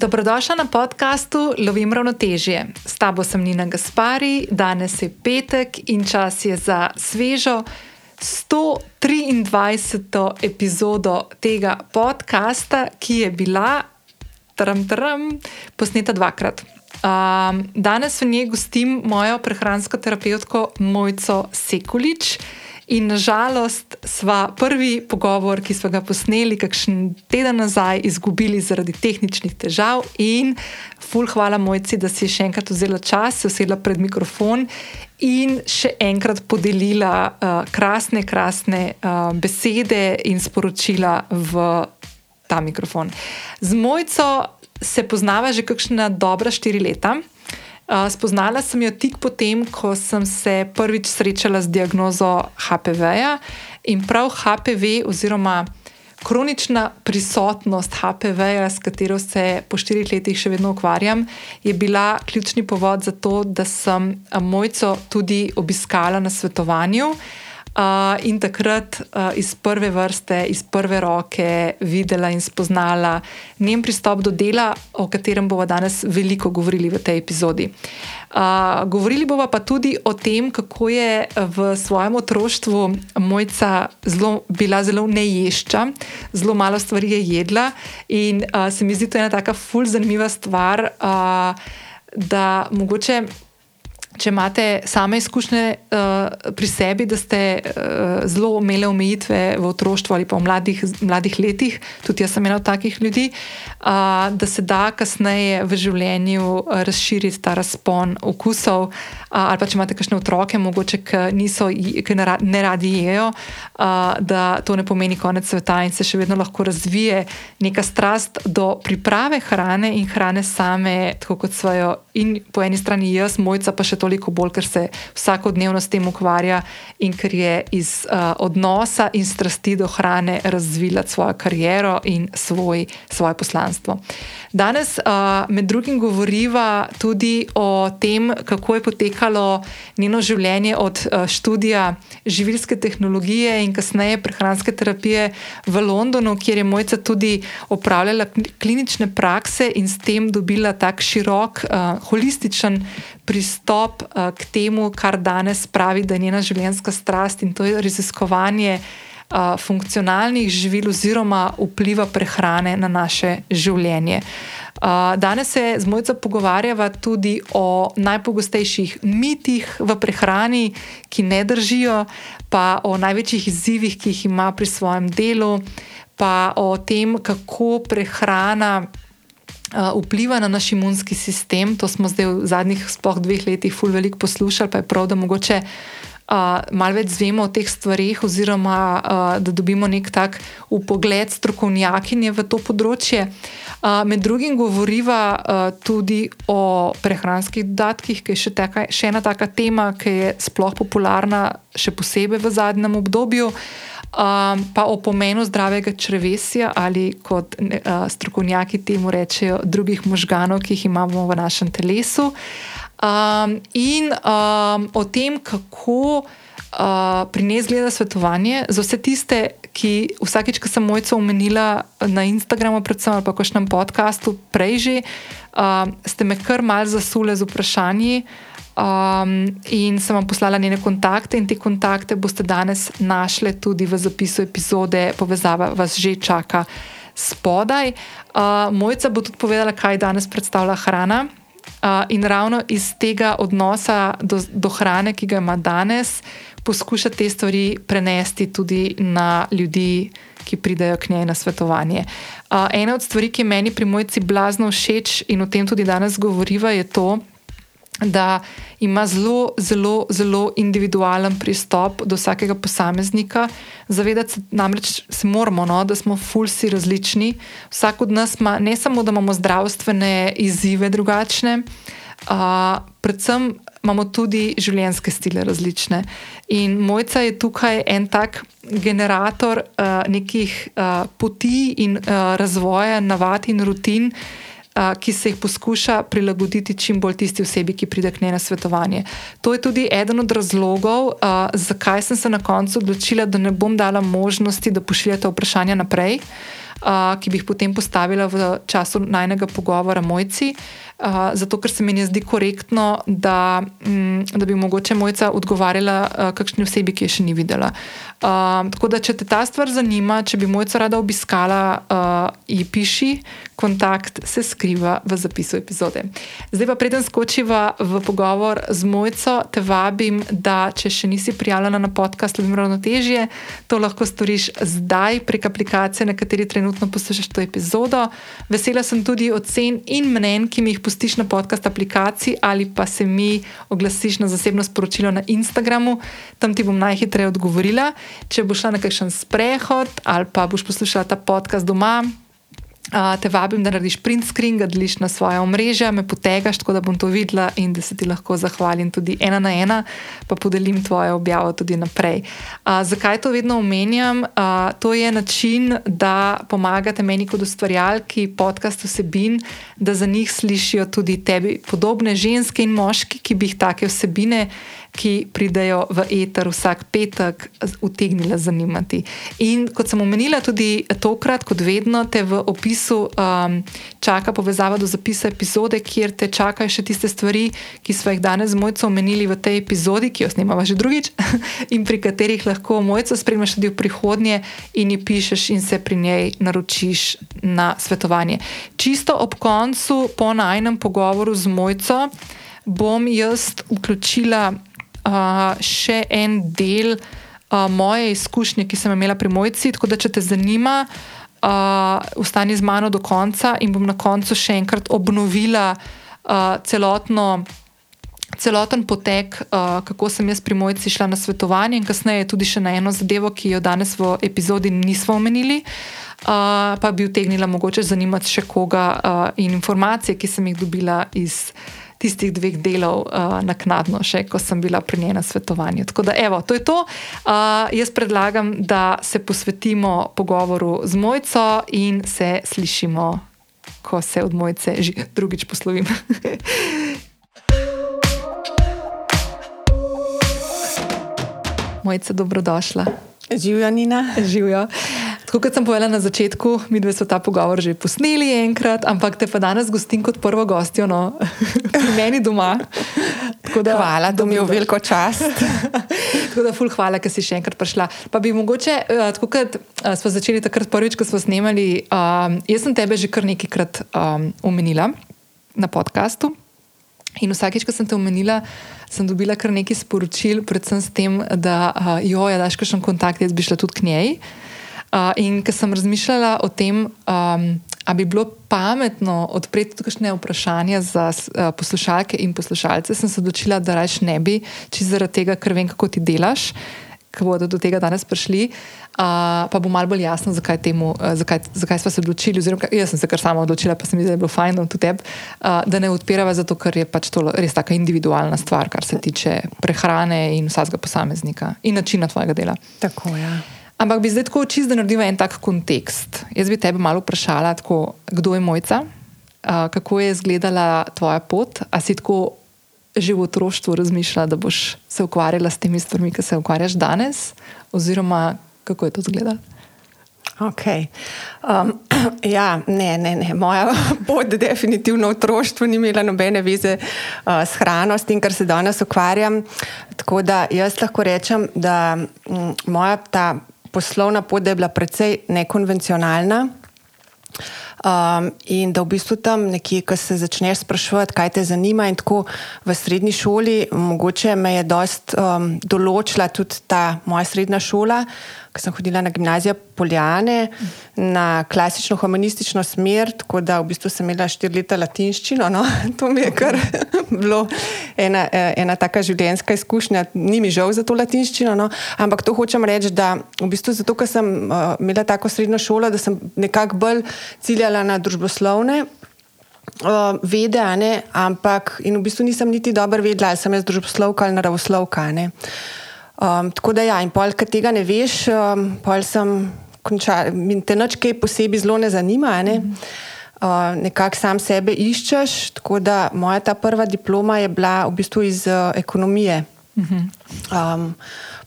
Dobrodošla na podkastu Lovim ravnotežje. S tabo sem Nina Gaspari, danes je petek in čas je za svežo 123. epizodo tega podcasta, ki je bila tram, tram, posneta dvakrat. Um, danes v njej gostim mojo prehransko terapevtko Mojco Sekulič. In nažalost, sva prvi pogovor, ki smo ga posneli, kakšen teden nazaj, izgubili zaradi tehničnih težav. In, ful, hvala mojci, da si še enkrat vzela čas, se usedla pred mikrofon in še enkrat podelila uh, krasne, krasne uh, besede in sporočila v ta mikrofon. Z mojco se poznava že kakšna dobra štiri leta. Spoznala sem jo tik potem, ko sem se prvič srečala z diagnozo HPV-ja in prav HPV, oziroma kronična prisotnost HPV-ja, s katero se po štirih letih še vedno ukvarjam, je bila ključni povod za to, da sem mojco tudi obiskala na svetovanju. Uh, in takrat uh, iz prve vrste, iz prve roke videla in spoznala njen pristop do dela, o katerem bomo danes veliko govorili v tej epizodi. Uh, govorili bomo pa tudi o tem, kako je v svojem otroštvu mojca zelo, bila zelo neješča, zelo malo stvari je jedla. In uh, se mi zdi to ena tako ful zanimiva stvar, uh, da mogoče če imate same izkušnje uh, pri sebi, da ste uh, zelo imeli omejitve v otroštvu ali pa v mladih, mladih letih, tudi jaz sem ena od takih ljudi, uh, da se da kasneje v življenju razširiti ta razpon okusov. Uh, ali pa če imate kakšne otroke, mogoče, ki, niso, ki ne, radi jejo, uh, da to ne pomeni konec sveta in se še vedno lahko razvije neka strast do priprave hrane in hrane same, tako kot svojo. In po eni strani jaz, mojca pa še toliko bolj, ker se vsakodnevno s tem ukvarja in ker je iz uh, odnosa in strasti do hrane razvila svojo kariero in svoj, svoje poslanstvo. Danes uh, med drugim govoriva tudi o tem, kako je potekalo njeno življenje od uh, študija živilske tehnologije in kasneje prehranske terapije v Londonu, kjer je mojca tudi opravljala klinične prakse in s tem dobila tak širok, uh, holističen pristop uh, k temu, kar danes pravi, da je njena življenjska strast in to je raziskovanje uh, funkcionalnih živil oziroma vpliva prehrane na naše življenje. Uh, danes se z mojco pogovarjava tudi o najpogostejših mitih v prehrani, ki ne držijo, pa o največjih izzivih, ki jih ima pri svojem delu, pa o tem, kako prehrana vpliva na naš imunski sistem. To smo zdaj v zadnjih sploh dveh letih ful veliko poslušali, pa je prav, da mogoče. Uh, malo več zvemo o teh stvarih, oziroma uh, da dobimo nek tak upogled strokovnjakinje v to področje. Uh, med drugim govoriva uh, tudi o prehranskih dodatkih, ki je še, teka, še ena taka tema, ki je sploh popularna, še posebej v zadnjem obdobju. Uh, um, pa o pomenu zdravega črvesja ali kot uh, strokovnjaki temu rečejo, drugih možganov, ki jih imamo v našem telesu, um, in um, o tem, kako. Uh, pri njej zgleda svetovanje za vse tiste, ki vsakeč, ko sem mojco omenila na Instagramu, predvsem pa v našem podkastu, prej že, uh, ste me kar mal zasule z vprašanji, Um, in sem vam poslala njene kontakte, in te kontakte boste danes našli tudi v zapisu epizode, povezava vas že čaka spodaj. Uh, Mojca bo tudi povedala, kaj danes predstavlja hrana. Uh, in ravno iz tega odnosa do, do hrane, ki ga ima danes, poskuša te stvari prenesti tudi na ljudi, ki pridejo k njej na svetovanje. Uh, ena od stvari, ki je meni pri mojci blazno všeč in o tem tudi danes govoriva, je to, da ima zelo, zelo, zelo individualen pristop do vsakega posameznika. Zavedati se namreč se moramo, no, da smo fulsi različni. Vsak od nas ima ne samo, da imamo zdravstvene izzive drugačne, uh, predvsem imamo tudi življenjske stile različne. In mojca je tukaj en tak generator uh, nekih uh, poti in uh, razvoja, navad in rutin ki se jih poskuša prilagoditi čim bolj tisti osebi, ki pride k njej na svetovanje. To je tudi eden od razlogov, zakaj sem se na koncu odločila, da ne bom dala možnosti, da pošiljate vprašanja naprej. uh, ki bi jih potem postavila v času najnega pogovora mojci. Uh, zato, ker se mi ne zdi korektno, da, um, da bi mogoče mojca odgovarjala uh, kakšni osebi, ki je še ni videla. Uh, tako da, če te ta stvar zanima, če bi mojca rada obiskala, uh, ji piši, kontakt se skriva v zapisu epizode. Zdaj pa, preden skočiva v pogovor z mojco, te vabim, da če še nisi prijavljena na podcast Ljubim ravnotežje, to lahko storiš zdaj prek aplikacije, na kateri trenutno poslušaš to epizodo. Vesela sem tudi ocen in mnen, ki mi jih pustiš na podcast aplikaciji ali pa se mi oglasiš na zasebno sporočilo na Instagramu, tam ti bom najhitreje odgovorila. Če boš šla na kakšen sprehod ali pa boš poslušala ta podcast doma, te vabim, da narediš print screen, ga deliš na svoje omrežje, me potegaš, tako da bom to videla in da se ti lahko zahvalim tudi ena na ena, pa podelim tvojo objavo tudi naprej. A, zakaj to vedno omenjam? A, to je način, da pomagate meni kot ustvarjalki podcast vsebin, da za njih slišijo tudi tebi podobne ženske in moški, ki bi jih take vsebine ki pridejo v eter vsak petek, utegnile zanimati. In kot sem omenila, tudi tokrat, kot vedno, te v opisu um, čaka povezava do zapisa epizode, kjer te čakajo še tiste stvari, ki smo jih danes z mojco omenili v tej epizodi, ki jo snemamo že drugič, in pri katerih lahko mojco spremljaš tudi v prihodnje in ji pišeš in se pri njej naročiš na svetovanje. Čisto ob koncu, po najnem pogovoru z mojco, bom jaz vključila uh, še en del uh, moje izkušnje, ki sem imela pri mojci. Tako da, če te zanima, uh, ostani z mano do konca in bom na koncu še enkrat obnovila uh, celotno. Celoten potek, uh, kako sem jaz pri mojci šla na svetovanje, in kasneje tudi še na eno zadevo, ki jo danes v epizodi nismo omenili, uh, pa bi utegnila mogoče zanimati še koga uh, in informacije, ki sem jih dobila iz tistih dveh delov uh, naknadno, še ko sem bila pri njej na svetovanju. Tako da, evo, to je to. Uh, jaz predlagam, da se posvetimo pogovoru z mojco in se slišimo, ko se od mojce že drugič poslovim. Mojca, dobrodošla. Živijo, Nina. Živijo. Tako kot sem povedala na začetku, mi dve smo ta pogovor že posneli enkrat, ampak te pa danes gostim kot prvo gostjo, no, pri meni doma. Da, hvala, da mi je veliko čast. tako da, ful, hvala, ker si še enkrat prišla. Pa bi mogoče, uh, tako kot uh, smo začeli takrat prvič, ko smo snemali, um, jaz sem tebe že kar nekajkrat um, omenila na podkastu. In vsakeč, ko sem te omenila, sem dobila kar nekaj sporočil, predvsem s tem, da uh, jo, ja, daš kakšen kontakt, jaz bi šla tudi k njej. Uh, in ko sem razmišljala o tem, um, ali bi bilo pametno odpreti tudi kakšne vprašanja za uh, poslušalke in poslušalce, sem se odločila, da raje ne bi, če zaradi tega, ker vem, kako ti delaš, ki bodo do tega danes prišli. Uh, pa bo malo bolj jasno, zakaj, temu, uh, zakaj, zakaj smo se odločili. Oziroma, jaz sem se kar sama odločila, pa se mi zdi, da je bilo fajn, da, teb, uh, da ne odpirava, zato ker je pač to res tako individualna stvar, kar se tiče prehrane in vsakega posameznika in načina tvojega dela. Tako je. Ja. Ampak bi zdaj tako čisto, da naredimo en tak kontekst. Jaz bi tebe malo vprašala, tako, kdo je mojca, uh, kako je izgledala tvoja pot, a si tako že v otroštvu razmišljala, da boš se ukvarjala s temi stvarmi, ki se ukvarjaš danes, oziroma kako je to izgledalo. Okay. Um, ja, ne, ne, ne. Moja pot, definitivno v otroštvu, ni imela nobene vize uh, s hrano, s tem, kar se danes ukvarjam. Tako da jaz lahko rečem, da um, moja ta poslovna pot je bila precej nekonvencionalna. Um, in da v bistvu tam nekje, ko se začneš sprašovati, kaj te zanima, in tako v srednji šoli, mogoče me je dost um, določila tudi ta moja srednja šola, ko sem hodila na gimnazijo Poljane, na klasično humanistično smer, tako da v bistvu sem imela štiri leta latinščino. No? To mi je kar bilo ena, ena taka življenjska izkušnja, ni mi žal za to latinščino, no? ampak to hočem reči, da v bistvu zato, ker sem uh, imela tako srednjo šolo, da sem nekako bolj ciljala na družboslovne. Uh, vede, ampak in v bistvu nisem niti dobro vedela, ali sem jaz družboslovka ali naravoslovka. Um, tako da, ja, in pol, ki tega ne veš, um, pol sem končal, in te noč kaj posebej zelo ne zanima. Ne? Mm -hmm. Nekako sam sebe iščeš. Tako da moja ta prva diploma je bila v bistvu iz ekonomije. Um,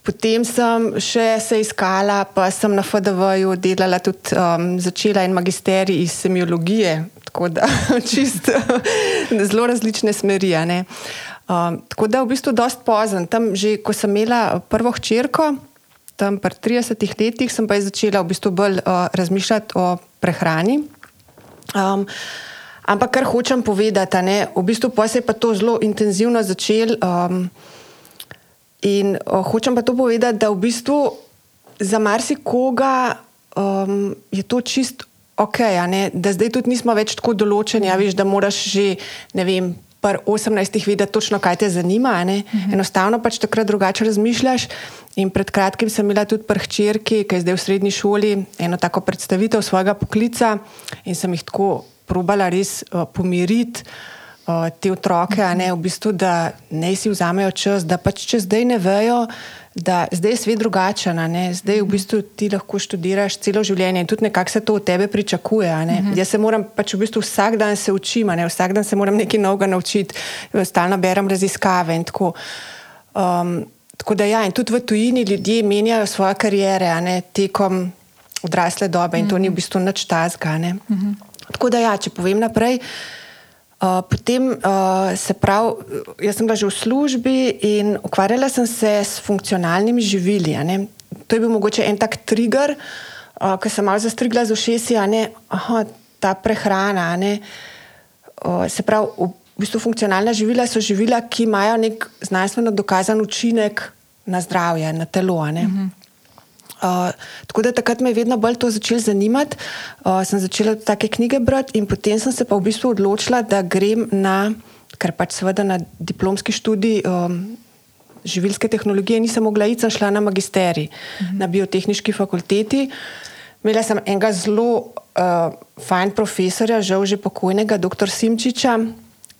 potem sem še se iskala, pa sem na FDV-ju delala tudi um, začela en magisterij iz semiologije, tako da čist zelo različne smeri. Um, tako da v bistvu dost pozen. Tam že, ko sem imela prvo hčerko, tam pri 30 letih, sem pa začela v bistvu bolj uh, razmišljati o prehrani. Um, ampak kar hočem povedati, ne, v bistvu pa se je pa to zelo intenzivno začelo. Um, in uh, hočem pa to povedati, da v bistvu za marsikoga um, je to čist ok, da zdaj tudi nismo več tako določeni, ja, veš, da moraš že, ne vem. Par 18 vedeti točno, kaj te zanima. Uh mhm. -huh. Enostavno pač takrat drugače razmišljaš. In pred kratkim sem imela tudi prhčerki, ki je zdaj v srednji šoli, eno tako predstavitev svojega poklica in sem jih tako probala res uh, pomiriti. Uh, te otroke, ne v bistvu, da ne si vzamejo čas, da pač če zdaj ne vejo, da zdaj je svet drugačen, zdaj v bistvu ti lahko študiraš celo življenje in tudi nekako se to od tebe pričakuje. Uh mhm. -huh. Jaz se moram pač v bistvu vsak dan se učiti, vsak dan se moram nekaj novega naučiti, stalno berem raziskave in tako. Um, tako da ja, in tudi v tujini ljudje menjajo svoje karijere ne, tekom odrasle dobe in uh -huh. to ni v bistvu nič tazga. Uh mhm. -huh. Tako da ja, če povem naprej. Uh, potem uh, se pravi, jaz sem bila že v službi in ukvarjala sem se s funkcionalnimi živili. To je bil mogoče en tak trigger, uh, ki sem malo zastrigla z ušesi, da ta prehrana. Uh, se pravi, v, v bistvu funkcionalna živila so živila, ki imajo nek znanstveno dokazan učinek na zdravje, na telo. Uh, tako da takrat me je vedno bolj to začelo zanimati. Uh, sem začela take knjige brati, in potem sem se pa v bistvu odločila, da grem na, ker pač seveda na diplomski študij um, živilske tehnologije nisem mogla iti, sem šla na magisterij uh -huh. na biotehnički fakulteti. Imela sem enega zelo uh, fajn profesorja, žal že pokojnega, dr. Simčiča,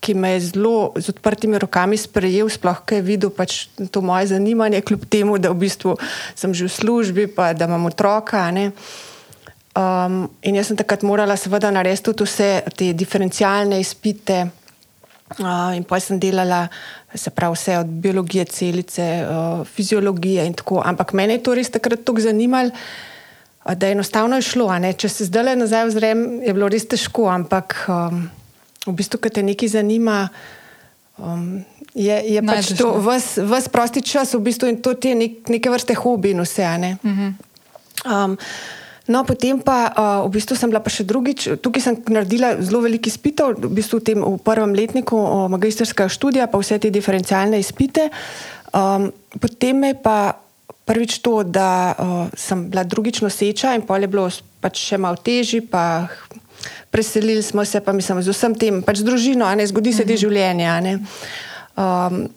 ki me je zelo z odprtimi rokami sprejel, sploh kaj je videl pač to moje zanimanje, kljub temu, da v bistvu sem že v službi, pa da imam otroka. Um, in jaz sem takrat morala, seveda, narediti tudi vse te diferencialne izpite. Uh, in pa sem delala, se pravi, vse od biologije, celice, uh, fiziologije in tako. Ampak mene je to res takrat tako zanimalo, da je enostavno šlo. Če se zdaj le nazaj ozrem, je bilo res težko, ampak. Um, v bistvu, ki te nekaj zanima. Um, je je pač to vas prosti čas, v bistvu, in to je nek, neke vrste hobi in vse. Ne? Uh -huh. um, no, potem pa uh, v bistvu sem bila pa še drugič, tukaj sem naredila zelo veliko izpitev, v bistvu v, tem, v prvem letniku uh, magistrskega študija, pa vse te diferencialne izpite. Um, potem me pa prvič to, da uh, sem bila drugič noseča in pol je bilo pač še malo težje preselili smo se, pa mislim, z vsem tem, pač z družino, ne zgodi se ti mhm. življenje. Ne. Um,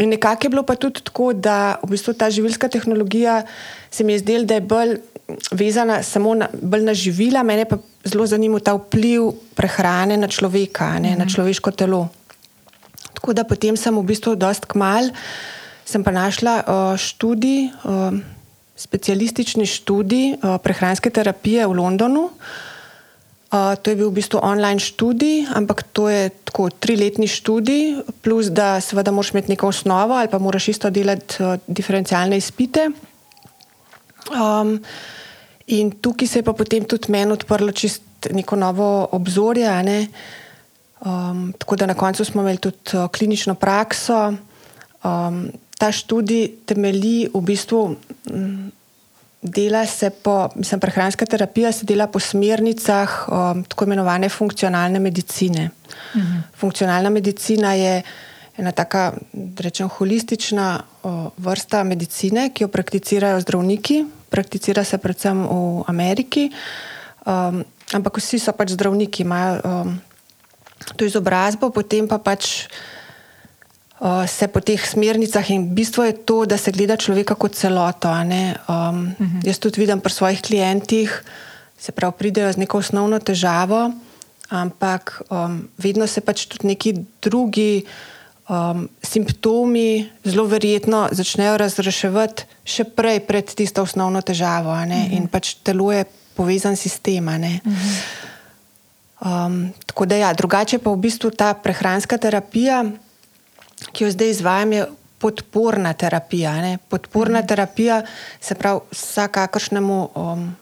in nekako je bilo pa tudi tako, da v bistvu ta živilska tehnologija se mi je zdela, da je bolj vezana samo na, na živila, mene pa zelo zanima ta vpliv prehrane na človeka, ne, na mhm. človeško telo. Tako da potem sem v bistvu dost kmal, sem pa našla uh, študij, uh, specialistični študij uh, prehranske terapije v Londonu. Uh, to je bil v bistvu online študij, ampak to je tako triletni študij, plus da seveda moraš imeti neko osnovo ali pa moraš isto delati uh, diferencialne izpite. Um, in tukaj se je pa potem tudi meni odprlo čist neko novo obzorje. Ne? Um, tako da na koncu smo imeli tudi uh, klinično prakso. Um, ta študij temelji v bistvu. Um, Dela se po, mislim, prehranska terapija se dela po smernicah um, tako imenovane funkcionalne medicine. Uh mhm. -huh. Funkcionalna medicina je ena taka, rečem, holistična o, vrsta medicine, ki jo prakticirajo zdravniki, prakticira se predvsem v Ameriki, um, ampak vsi so pač zdravniki, imajo um, to izobrazbo, potem pa pač se po teh smernicah in bistvo je to, da se gleda človeka kot celoto. Um, uh -huh. Jaz tudi vidim pri svojih klientih, se pravi, pridejo z neko osnovno težavo, ampak um, vedno se pač tudi neki drugi um, simptomi zelo verjetno začnejo razreševati še prej pred tisto osnovno težavo. Uh -huh. In pač telo je povezan sistem. Uh -huh. um, tako da ja, drugače pa v bistvu ta prehranska terapija ki jo zdaj izvajam, je podporna terapija. Ne? Podporna mhm. terapija se pravi vsakakršnemu um,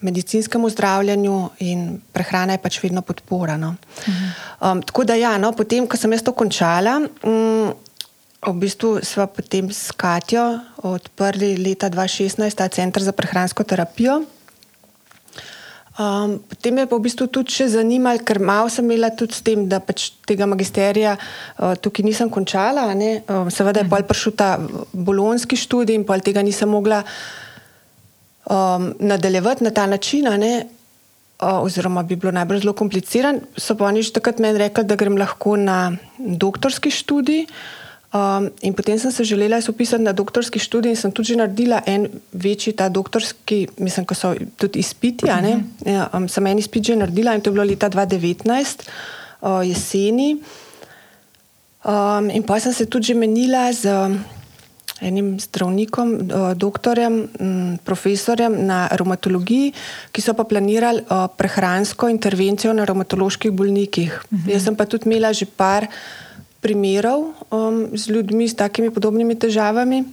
medicinskemu zdravljenju in prehrana je pač vedno podpora. No? Mhm. Um, tako da, ja, no, potem, ko sem jaz to končala, um, v bistvu smo potem s Katjo odprli leta 2016 ta center za prehransko terapijo. Um, potem me pa v bistvu tudi še zanimalo, ker malo sem imela tudi s tem, da pač tega magisterija uh, tukaj nisem končala. Um, seveda je mhm. prišel ta bolonski študij in tega nisem mogla um, nadaljevati na ta način, uh, oziroma bi bilo najbolj zelo kompliciran. So pa oni že takrat meni rekli, da grem lahko na doktorski študij. Um, in potem sem se želela upisati na doktorski študij in sem tudi naredila en večji ta doktorski, mislim, ko so tudi izpiti. Uh -huh. ja, um, sem en izpit že naredila in to je bilo leta 2019, uh, jeseni. Um, in pa sem se tudi menila z um, enim zdravnikom, uh, doktorjem, um, profesorjem na reumatologiji, ki so pa planirali uh, prehransko intervencijo na reumatoloških bolnikih. Uh -huh. Jaz sem pa tudi imela že par primerov um, z ljudmi s takimi podobnimi težavami.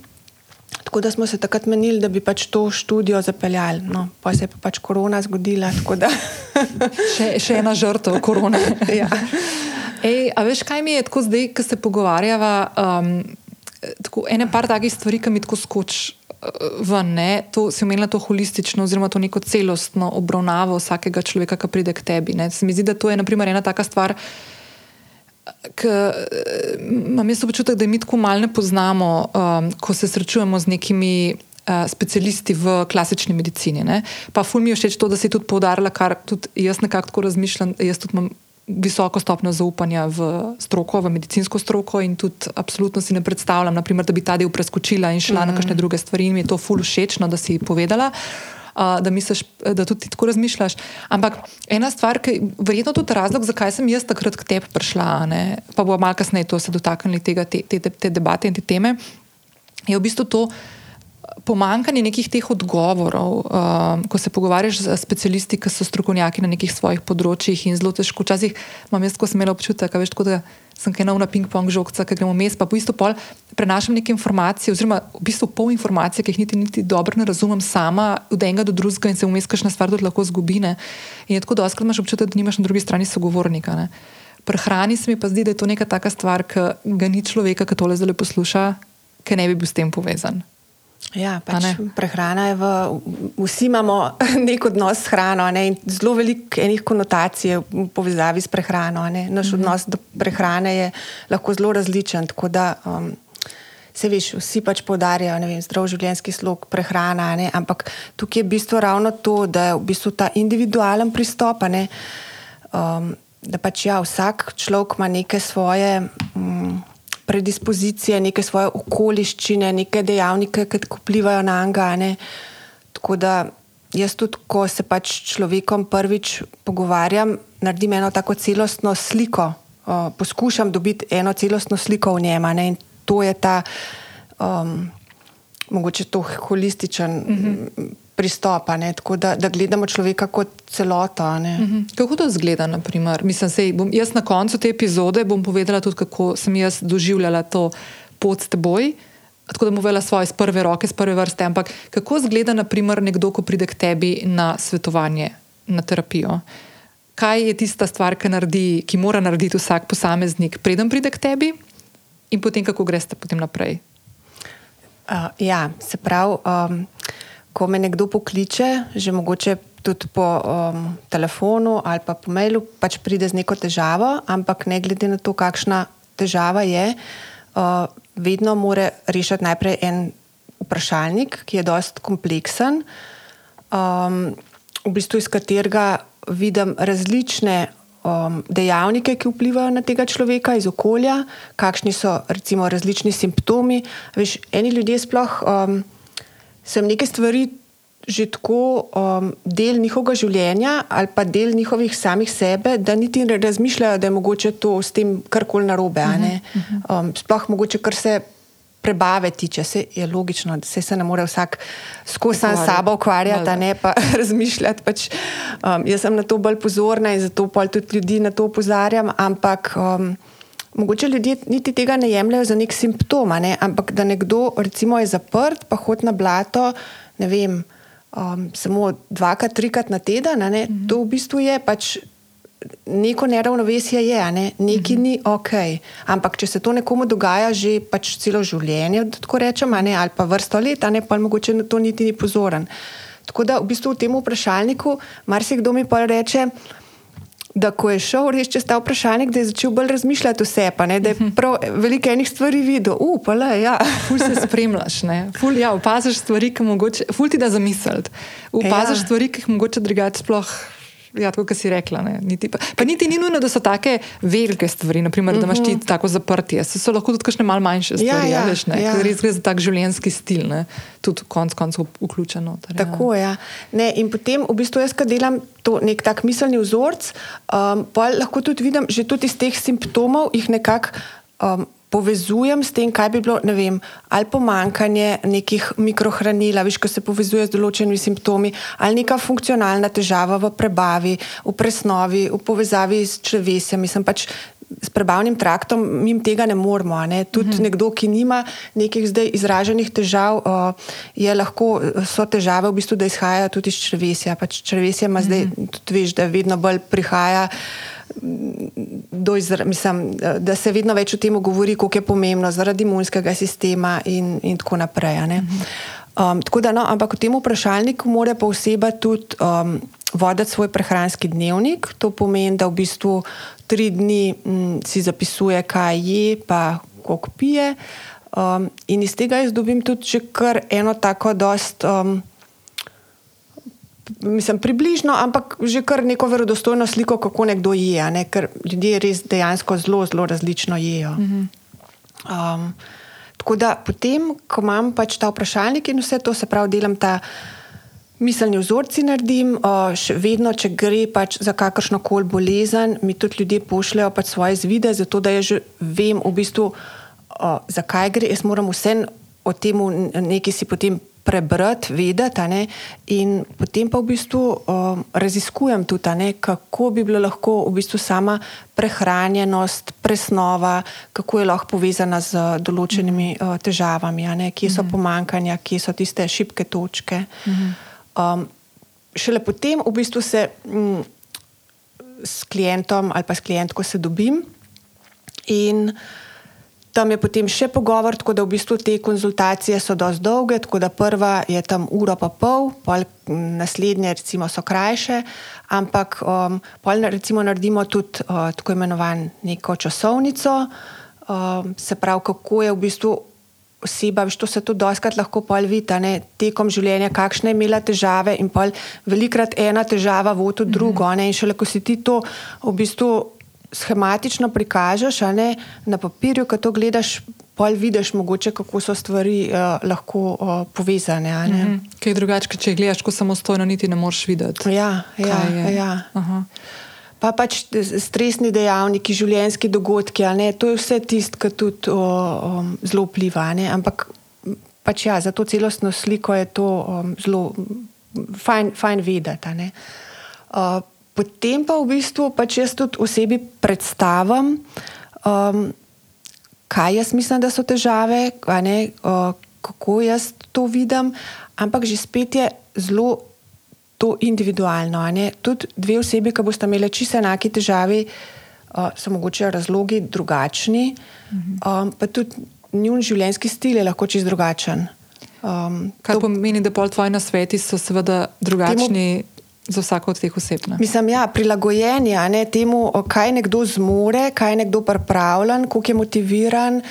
Tako da smo se takrat menili, da bi pač to študijo zapeljali. No, pa se je pa pač korona zgodila. še, še ena žrtev korone. ja. Ej, a veš, kaj mi je tako zdaj, ko se pogovarjava? Um, tako, ene par takih stvari, ki mi tako skočijo. Uh, ven, to si omenila to holistično, oziroma to neko celostno obravnavo vsakega človeka, ki pride k tebi. Ne. Se mi zdi, da to je naprimer, ena taka stvar, imam jaz občutek, da mi tako malo ne poznamo, um, ko se srečujemo z nekimi uh, specialisti v klasični medicini. Ne? Pa ful mi je všeč to, da si tudi poudarila, kar tudi jaz nekako tako razmišljam. Jaz tudi imam visoko stopnjo zaupanja v stroko, v medicinsko stroko in tudi absolutno si ne predstavljam, naprimer, da bi ta del preskočila in šla mm -hmm. na kakšne druge stvari in mi je to ful všeč, no, da si povedala da, misliš, da tudi tako razmišljaš. Ampak ena stvar, ki je verjetno tudi razlog, zakaj sem jaz takrat k tebi prišla, ne? pa bo malo kasneje to se dotaknili tega, te, te, te debate in te teme, je v bistvu to. Pomankanje nekih teh odgovorov, um, ko se pogovarjaš z specialisti, ki so strokovnjaki na nekih svojih področjih, in zelo težko. Včasih imam jaz, ko sem imel občutek, veš, da sem kaj na ping-pong žogca, ki gremo mes, pa v bistvu pol prenašam neke informacije, oziroma v bistvu pol informacije, ki jih niti, niti dobro ne razumem sama, od enega do drugega in se vmes kakšna stvar tudi lahko zgubi. Ne? In tako, da oskrat imaš občutek, da nimaš na drugi strani sogovornika. Ne? Pri hrani se mi pa zdi, da je to neka taka stvar, ki ga ni človeka, ki tole zdaj posluša, ki ne bi bil s tem povezan. Ja, pač prehrana je v. Vsi imamo nek odnos s hrano, ne, in zelo veliko enih konotacij v povezavi s prehrano. Ne. Naš mm -hmm. odnos do prehrane je lahko zelo različen. Tako da um, se veš, vsi pač poudarjajo zdrav življenjski slog, prehrana. Ne, ampak tukaj je v bistvu ravno to, da je v bistvu ta individualen pristop. Ne, um, da pač ja, vsak človek ima neke svoje. Um, predispozicije, neke svoje okoliščine, neke dejavnike, ki vplivajo na angane. Tako da jaz tudi, ko se pač človekom prvič pogovarjam, naredim eno tako celostno sliko, uh, poskušam dobiti eno celostno sliko v njema. Ne? In to je ta, um, mogoče to holističen. Mm -hmm pristopa, ne, tako da, da gledamo človeka kot celota. Uh mhm. Kako to zgleda? Mislim, sej, bom, jaz na koncu te epizode bom povedala tudi, kako sem jaz doživljala to pot s teboj. Tako da bom povedala svoje iz prve roke, iz prve vrste. Ampak kako zgleda, naprimer, nekdo, ko pride k tebi na svetovanje, na terapijo? Kaj je tista stvar, ki, naredi, ki mora narediti vsak posameznik, preden pride k tebi, in potem kako greste potem naprej? Uh, ja, se pravi. Um, ko me nekdo pokliče, že mogoče tudi po um, telefonu ali pa po mailu, pač pride z neko težavo, ampak ne glede na to, kakšna težava je, uh, vedno mora rešiti najprej en vprašalnik, ki je dost kompleksen, um, v bistvu iz katerega vidim različne. Um, dejavnike, ki vplivajo na tega človeka iz okolja, kakšni so recimo različni simptomi. Veš, eni ljudje sploh um, sem neke stvari že tako um, del njihovega življenja ali pa del njihovih samih sebe, da niti ne razmišljajo, da je mogoče to s tem karkoli narobe. Uh -huh, uh -huh. um, sploh mogoče, kar se prebave tiče, se je logično, da se, se ne more vsak skozi sam sabo ukvarjati, ne pa razmišljati. Pač, um, jaz sem na to bolj pozorna in zato tudi ljudi na to opozarjam, ampak. Um, mogoče ljudje niti tega ne jemljajo za nek simptom, ne? ampak da nekdo recimo je zaprt, pa hod na blato, ne vem, um, samo dvakrat, trikrat na teden, ne? mm -hmm. to v bistvu je pač. Neko neravnovesje je, ne? nekaj mm -hmm. ni ok. Ampak, če se to nekomu dogaja že pač celo življenje, tako rečemo, ali pa vrsto let, ne? pa mogoče na to niti ni pozoren. Tako da v bistvu v tem vprašalniku marsikdo mi pa reče, da ko je šel res čez ta vprašalnik, da je začel bolj razmišljati vse, pa ne, da je mhm. prav veliko enih stvari videl. Upala, ja. Ful se spremljaš, ne. Ful, ja, opaziš stvari, ki mogoče, ful ti da zamisliti. Opaziš ja. stvari, ki jih mogoče drugače sploh. Ja, tako si rekla. Niti, pa, pa niti ni nujno, da so tako velike stvari, naprimer, da imaš ti mhm. tako zaprtje. So, so lahko tudi kakšne malce manjše stvari, ja, ja, veš, ja. res gre za tak življenjski stil, ne? tudi konec koncev vključeno. Tar, tako je. Ja. In potem, v bistvu, jaz, ki delam to nek tak miselni vzorc, um, pa lahko tudi vidim, že tudi iz teh simptomov jih nekako. Um, povezujem s tem, kaj bi bilo, ne vem, ali pomankanje nekih mikrohranil, viš, ki se povezuje z določenimi simptomi, ali neka funkcionalna težava v prebavi, v presnovi, v povezavi s črvesjem. Mislim pač. S prebavnim traktom mi tega ne moremo. Ne? Tudi uh mhm. -huh. nekdo, ki nima nekih zdaj izraženih težav, je lahko so težave, v bistvu, da izhajajo tudi iz črvesja. Pač črvesje ima uh -huh. zdaj, mhm. tudi veš, da vedno bolj prihaja izra, mislim, da se vedno več o tem govori, kako je pomembno zaradi imunskega sistema in, in tako naprej. Um, tako da, no, ampak v tem vprašalniku mora pa oseba tudi um, voditi svoj prehranski dnevnik. To pomeni, da v bistvu tri dni m, mm, si zapisuje, kaj je, pa koliko pije. Um, in iz tega jaz dobim tudi kar eno tako dost. Um, mislim, približno, ampak že kar neko verodostojno sliko, kako nekdo je, ne? ker ljudje res dejansko zelo, zelo različno jedo. Um, tako da potem, ko imam pač ta vprašalnik in vse to, se pravi, delam ta. Miselni vzorci naredim, še vedno, če gre pač za kakršno koli bolezen, mi tudi ljudje pošljajo pač svoje zvide, zato da že vem, v bistvu, zakaj gre. Jaz moram vse o tem nekaj si potem prebrati, vedeti. In potem pa v bistvu um, raziskujem tudi, ne, kako bi bilo lahko v bistvu sama prehranjenost, presnova, kako je lahko povezana z določenimi uh, težavami, kje so mhm. pomankanja, kje so tiste šibke točke. Mhm. Um, šele potem v bistvu se um, s klientom ali pa s klientko se dobim. In Tam je potem še pogovor, tako da v bistvu te konzultacije so dosti dolge, tako da prva je tam ura pa pol, pol naslednje recimo so krajše, ampak um, pol recimo naredimo tudi uh, tako imenovan neko časovnico, um, se pravi, kako je v bistvu oseba, veš, to se tudi doskrat lahko pol vidi, ne, tekom življenja, kakšne je imela težave in pol velikrat ena težava vodi v drugo, mm -hmm. ne, in šele ko si ti to v bistvu schematično prikažeš, ne, na papirju, ko to gledaš, pol vidiš, mogoče, kako so stvari uh, lahko uh, povezane. Mm -hmm. Kaj je drugače, če gledaš, ko samostojno niti ne moreš videti. Ja, ja, ja. Pa pač stresni dejavniki, življenjski dogodki, ne, to je vse tisto, kar tudi um, zelo vpliva. Ne, ampak pač ja, za to celostno sliko je to um, zelo fajn, fajn vedeti. Uh, Potem pa v bistvu pač jaz tudi osebi predstavim, um, kaj jaz mislim, da so težave, ne, uh, kako jaz to vidim, ampak že spet je zelo to individualno. Tudi dve osebi, ki boste imeli čisto enake težave, uh, so mogoče razlogi drugačni, um, pa tudi njun življenjski stil je lahko čisto drugačen. Um, Kar to, pomeni, da pol tvoji nasveti so seveda drugačni. Temu, za vsako od teh oseb. Ne? Mislim, ja, prilagojenje ne, temu, kaj nekdo zmore, kaj nekdo pripravljen, kako je motiviran.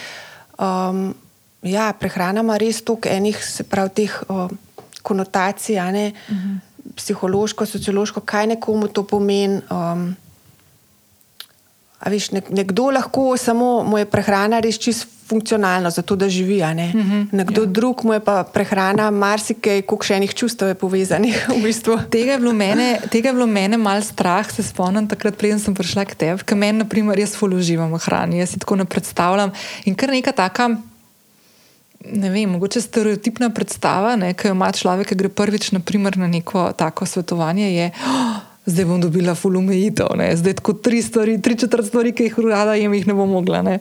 Um, ja, prehrana ima res toliko enih, se pravi, teh uh, konotacij, ne, uh mhm. -huh. Psihološko, sociološko, kaj nekomu to pomeni. Um, Viš, nekdo lahko samo mu je prehrana res čisto funkcionalno, zato da živi. Ne? Mm -hmm, Nekdo ja. drug mu je pa prehrana, marsikaj, koliko še enih čustev je povezanih. V bistvu. Tega je bilo mene, mene malo strah, se spomnim, takrat, preden sem prišla k tebi, ker meni, na primer, jaz fuluživam v hrani, jaz si tako ne predstavljam. In kar neka taka. Ne vem, mogoče stereotipna predstava, ki jo ima človek, ki gre prvič naprimer, na neko tako svetovanje, je, oh, zdaj bom dobila fulumejitev, zdaj tako tri stvari, tri četrt stvari, ki jih rada jem, jih ne bom mogla. Ne.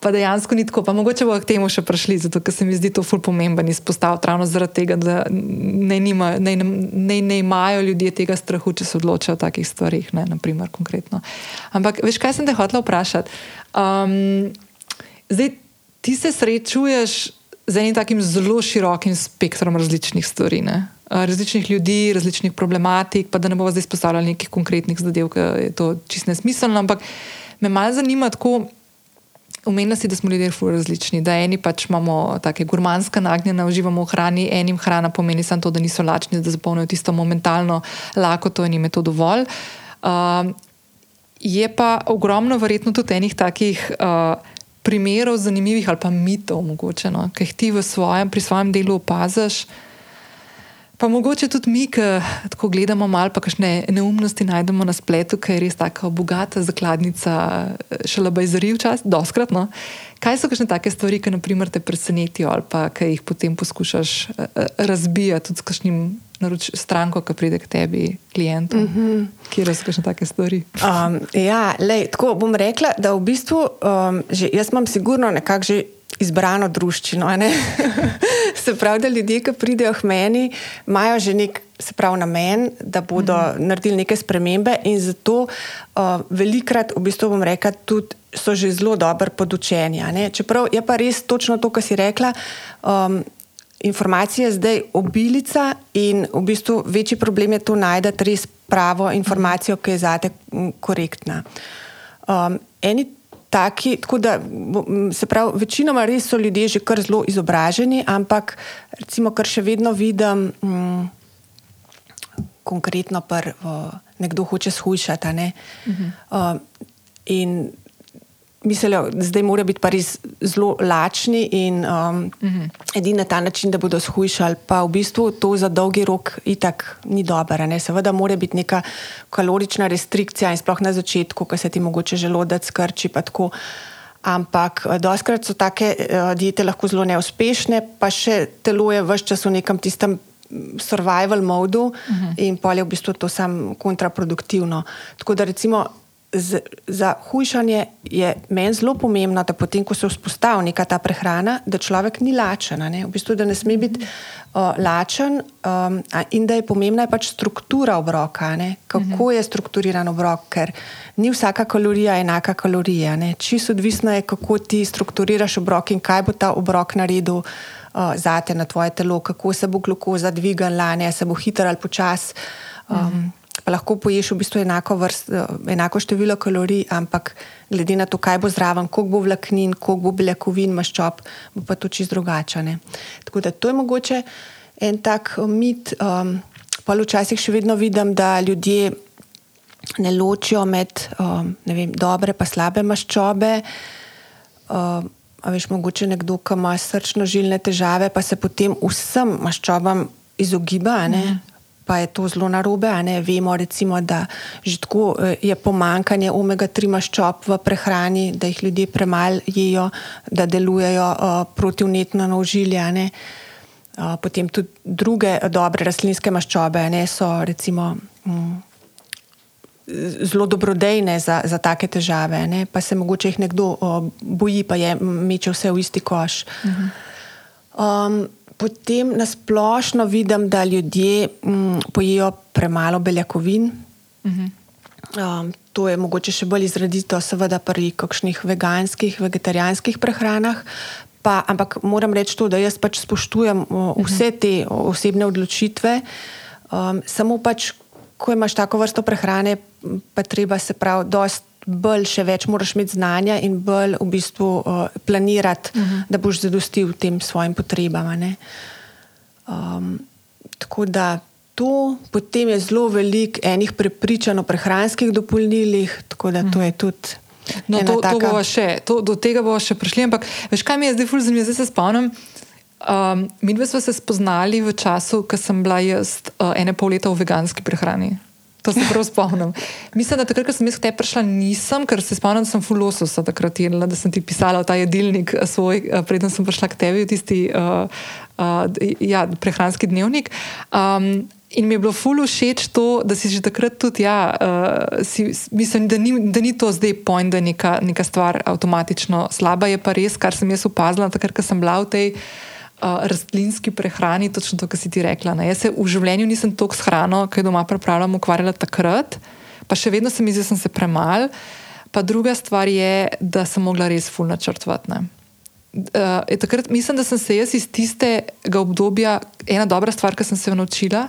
Pa dejansko ni tako, pa mogoče bo k temu še prišli, zato ker se mi zdi to ful pomemben izpostaviti ravno zaradi tega, da ne, nima, ne, ne, ne imajo ljudje tega strahu, če se odločajo o takih stvarih, ne, naprimer konkretno. Ampak veš, kaj sem te hotela vprašati? Um, zdaj, ti se srečuješ z enim takim zelo širokim spektrom različnih stvari. Ne? Različnih ljudi, različnih problematik, pa da ne bomo zdaj izpostavljali nekih konkretnih zadev, ki je to čist nesmiselno. Ampak me malo zanima, tako Umenila si, da smo ljudje zelo različni, da eni pač imamo tako gurmanska nagnjena, uživamo v hrani, enim hrana pomeni samo to, da niso lačni, da zapolnijo tisto momentalno lakoto in jim je to dovolj. Uh, je pa ogromno, verjetno, tudi enih takih uh, primerov, zanimivih ali pa mitov, mogoče, no, ki jih ti svojem, pri svojem delu opaziš. Pa mogoče tudi mi, ki tako gledamo malo, pa kakšne neumnosti najdemo na spletu, ki je res tako bogata zakladnica, še lepo izoriv čas, doskrat. No? Kaj so kakšne take stvari, ki naprimer, te presenetijo ali pa ki jih potem poskušaš uh, razbijati tudi s kakšnim naroč, stranko, ki pride k tebi, klientom? Mm -hmm. Kje so kakšne take stvari? Um, ja, lej, tako bom rekla, da v bistvu um, že, jaz imam sigurno nekako že izbrano družščino. se pravi, da ljudje, ki pridejo k meni, imajo že nek pravi, namen, da bodo mm -hmm. naredili neke spremembe, in zato uh, velikrat, v bistvu, bom rekla, tudi so že zelo dobro podučeni. Čeprav je pa res točno to, kar si rekla. Um, Informacija je zdaj obilica, in v bistvu večji problem je to najti res pravo informacijo, ki je zate korektna. Um, eni taki, tako da se pravi, večinoma res so ljudje že kar zelo izobraženi, ampak recimo, kar še vedno vidim, m, konkretno, da nekdo hoče shujšati. Ne? Uh -huh. uh, in mislijo, da zdaj mora biti pa res zelo lačni in um, uh -huh. edini na ta način, da bodo shujšali. Pa v bistvu to za dolgi rok itak ni dobro. Seveda mora biti neka kalorična restrikcija in sploh na začetku, ko se ti mogoče želodec skrči. Ampak eh, doskrat so take uh, diete lahko zelo neuspešne, pa še telo je vse čas v nekem tistem. Survival modu uh -huh. in pol je v bistvu to samo kontraproduktivno. Tako da, recimo, z, za hujšanje je meni zelo pomembno, da potem, ko se vzpostavi neka ta prehrana, da človek ni lačen. V bistvu, da ne sme biti uh, lačen um, in da je pomembna je pač struktura obroka, ne? kako uh -huh. je strukturiran obrok, ker ni vsaka kalorija enaka kalorija. Čisto odvisno je, kako ti strukturiraš obrok in kaj bo ta obrok naredil. Uh, zate na tvoje telo, kako se bo glukoza dvigala, ne se bo hitro ali počasi. Um, uh -huh pa lahko poješ v bistvu enako, vrst, enako število kalorij, ampak glede na to, kaj bo zraven, koliko bo vlaknin, koliko bo beljakovin, maščob, bo pa to čist drugačne. Tako da to je mogoče en tak uh, mit. Um, pa včasih še vedno vidim, da ljudje ne ločijo med um, ne vem, dobre in slabe maščobe. Um, A veš, mogoče nekdo, ki ima srčno-žilne težave, pa se potem vsem maščobam izogiba, mm pa je to zelo narobe. Vemo, recimo, da že tako eh, je pomankanje omega-3 maščob v prehrani, da jih ljudje premalo jedo, da delujejo uh, protivnetno na ožilje. Uh, potem tudi druge dobre rastlinske maščobe ne, so recimo, um, zelo dobrodejne za, za take težave, ne, pa se mogoče jih nekdo uh, boji, pa je meče vse v isti koš. Uh -huh. um, potem nasplošno vidim, da ljudje mm, pojejo premalo beljakovin. Uh -huh. um, to je mogoče še bolj izrazito, seveda, pri kakšnih veganskih, vegetarijanskih prehranah. Pa, ampak moram reči to, da jaz pač spoštujem uh, vse te osebne odločitve. Um, samo pač, ko imaš tako vrsto prehrane, pa treba se prav dosti bolj, še več moraš imeti znanja in bolj v bistvu uh, planirati, uh mhm. -huh. da boš zadostil tem svojim potrebam. Um, tako da to, potem je zelo veliko enih prepričanj o prehranskih dopolnilih, tako da uh -huh. to mhm. je tudi. No, to, taka... to še, to, do tega bomo še prišli. Ampak, veš, kaj mi je zdaj zelo zanimivo, zdaj se spomnim. Um, mi dve smo se spoznali v času, ko sem bila jaz uh, ene pol leta v veganski prehrani. To se prav spomnim. Mislim, da takrat, ko sem jaz tebi prišla, nisem, ker se spomnim, da sem fulososa takrat jedla, da sem ti pisala ta jedilnik eh, svoj, eh, preden sem prišla k tebi v tisti uh, uh, ja, prehranski dnevnik. Um, In mi je bilo fully všeč to, da si že takrat tudi, ja, uh, si, mislim, da ni, da ni to zdaj point, da je neka, neka stvar avtomatično slaba. Je pa res, kar sem jaz opazila, takrat, ko sem bila v tej uh, rastlinski prehrani, točno to, kar si ti rekla. Ne. Jaz se v življenju nisem toliko s hrano, ki jo doma pripravljam, ukvarjala takrat, pa še vedno se mi zdi, da sem se premal. Pa druga stvar je, da sem mogla res fulno načrtovati. Uh, takrat mislim, da sem se jaz iz tistega obdobja, ena dobra stvar, ki sem se jo naučila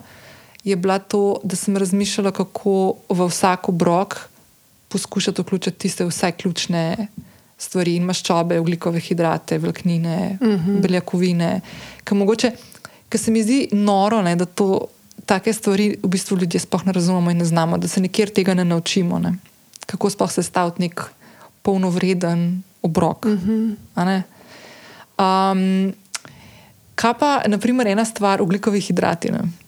je bila to, da sem razmišljala, kako v vsak obrok poskušati vključiti tiste vse ključne stvari in maščobe, ugljikove hidrate, vlaknine, uh mhm. -huh. beljakovine. Ker se mi zdi noro, ne, da to take stvari v bistvu ljudje sploh ne razumemo in ne znamo, da se nikjer tega ne naučimo. Ne. Kako sploh sestaviti nek polnovreden obrok. Uh. -huh. um, kaj pa, naprimer, ena stvar, ugljikovi hidrati. Ne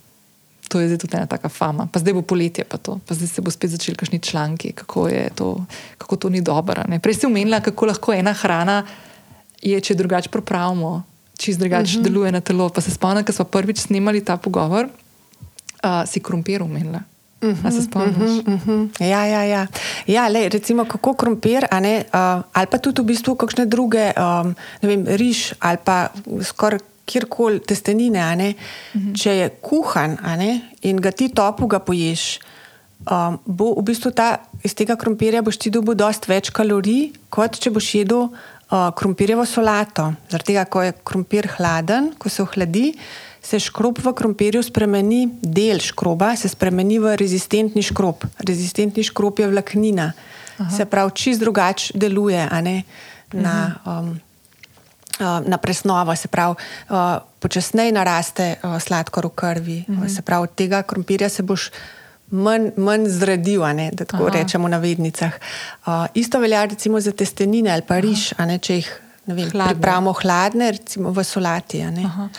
to je zdaj tudi ena taka fama. Pa zdaj bo poletje, pa, pa zdaj se bo spet začeli kašni članki, kako, to, kako to ni dobro. Prej si umenila, kako lahko ena hrana je, če drugače pripravimo, če drugače uh -huh. deluje na telo. Pa se spomnim, ko smo prvič snimali ta pogovor, uh, si krompir umenila. Uh -huh, se spomniš? Uh -huh, uh -huh. Ja, ja, ja. ja lej, recimo kako krompir, ne, uh, ali pa tudi v bistvu kakšne druge, um, ne vem, riž ali pa skoraj kjerkoli testenine, uh -huh. če je kuhan in ga ti topo ga poješ, um, bo v bistvu ta, iz tega krompirja boš ti dobil dosti več kalorij, kot če boš jedel uh, krompirjevo solato. Zaradi tega, ko je krompir hladen, ko se ohladi, se škrob v krompirju spremeni, del škroba se spremeni v rezistentni škrob. Rezistentni škrob je vlaknina, Aha. se pravi, čist drugače deluje na. Um, Eh, na presnovo, se pravi, uh, počasneje naraste uh, sladkor v krvi. Mm -hmm. Se pravi, od tega krompirja se boš manj, manj zredil, ne, da tako Aha. rečemo na vednicah. Isto velja recimo za testenine ali pa riž, ne, če jih. Vem, pripravimo hladne, recimo v solati.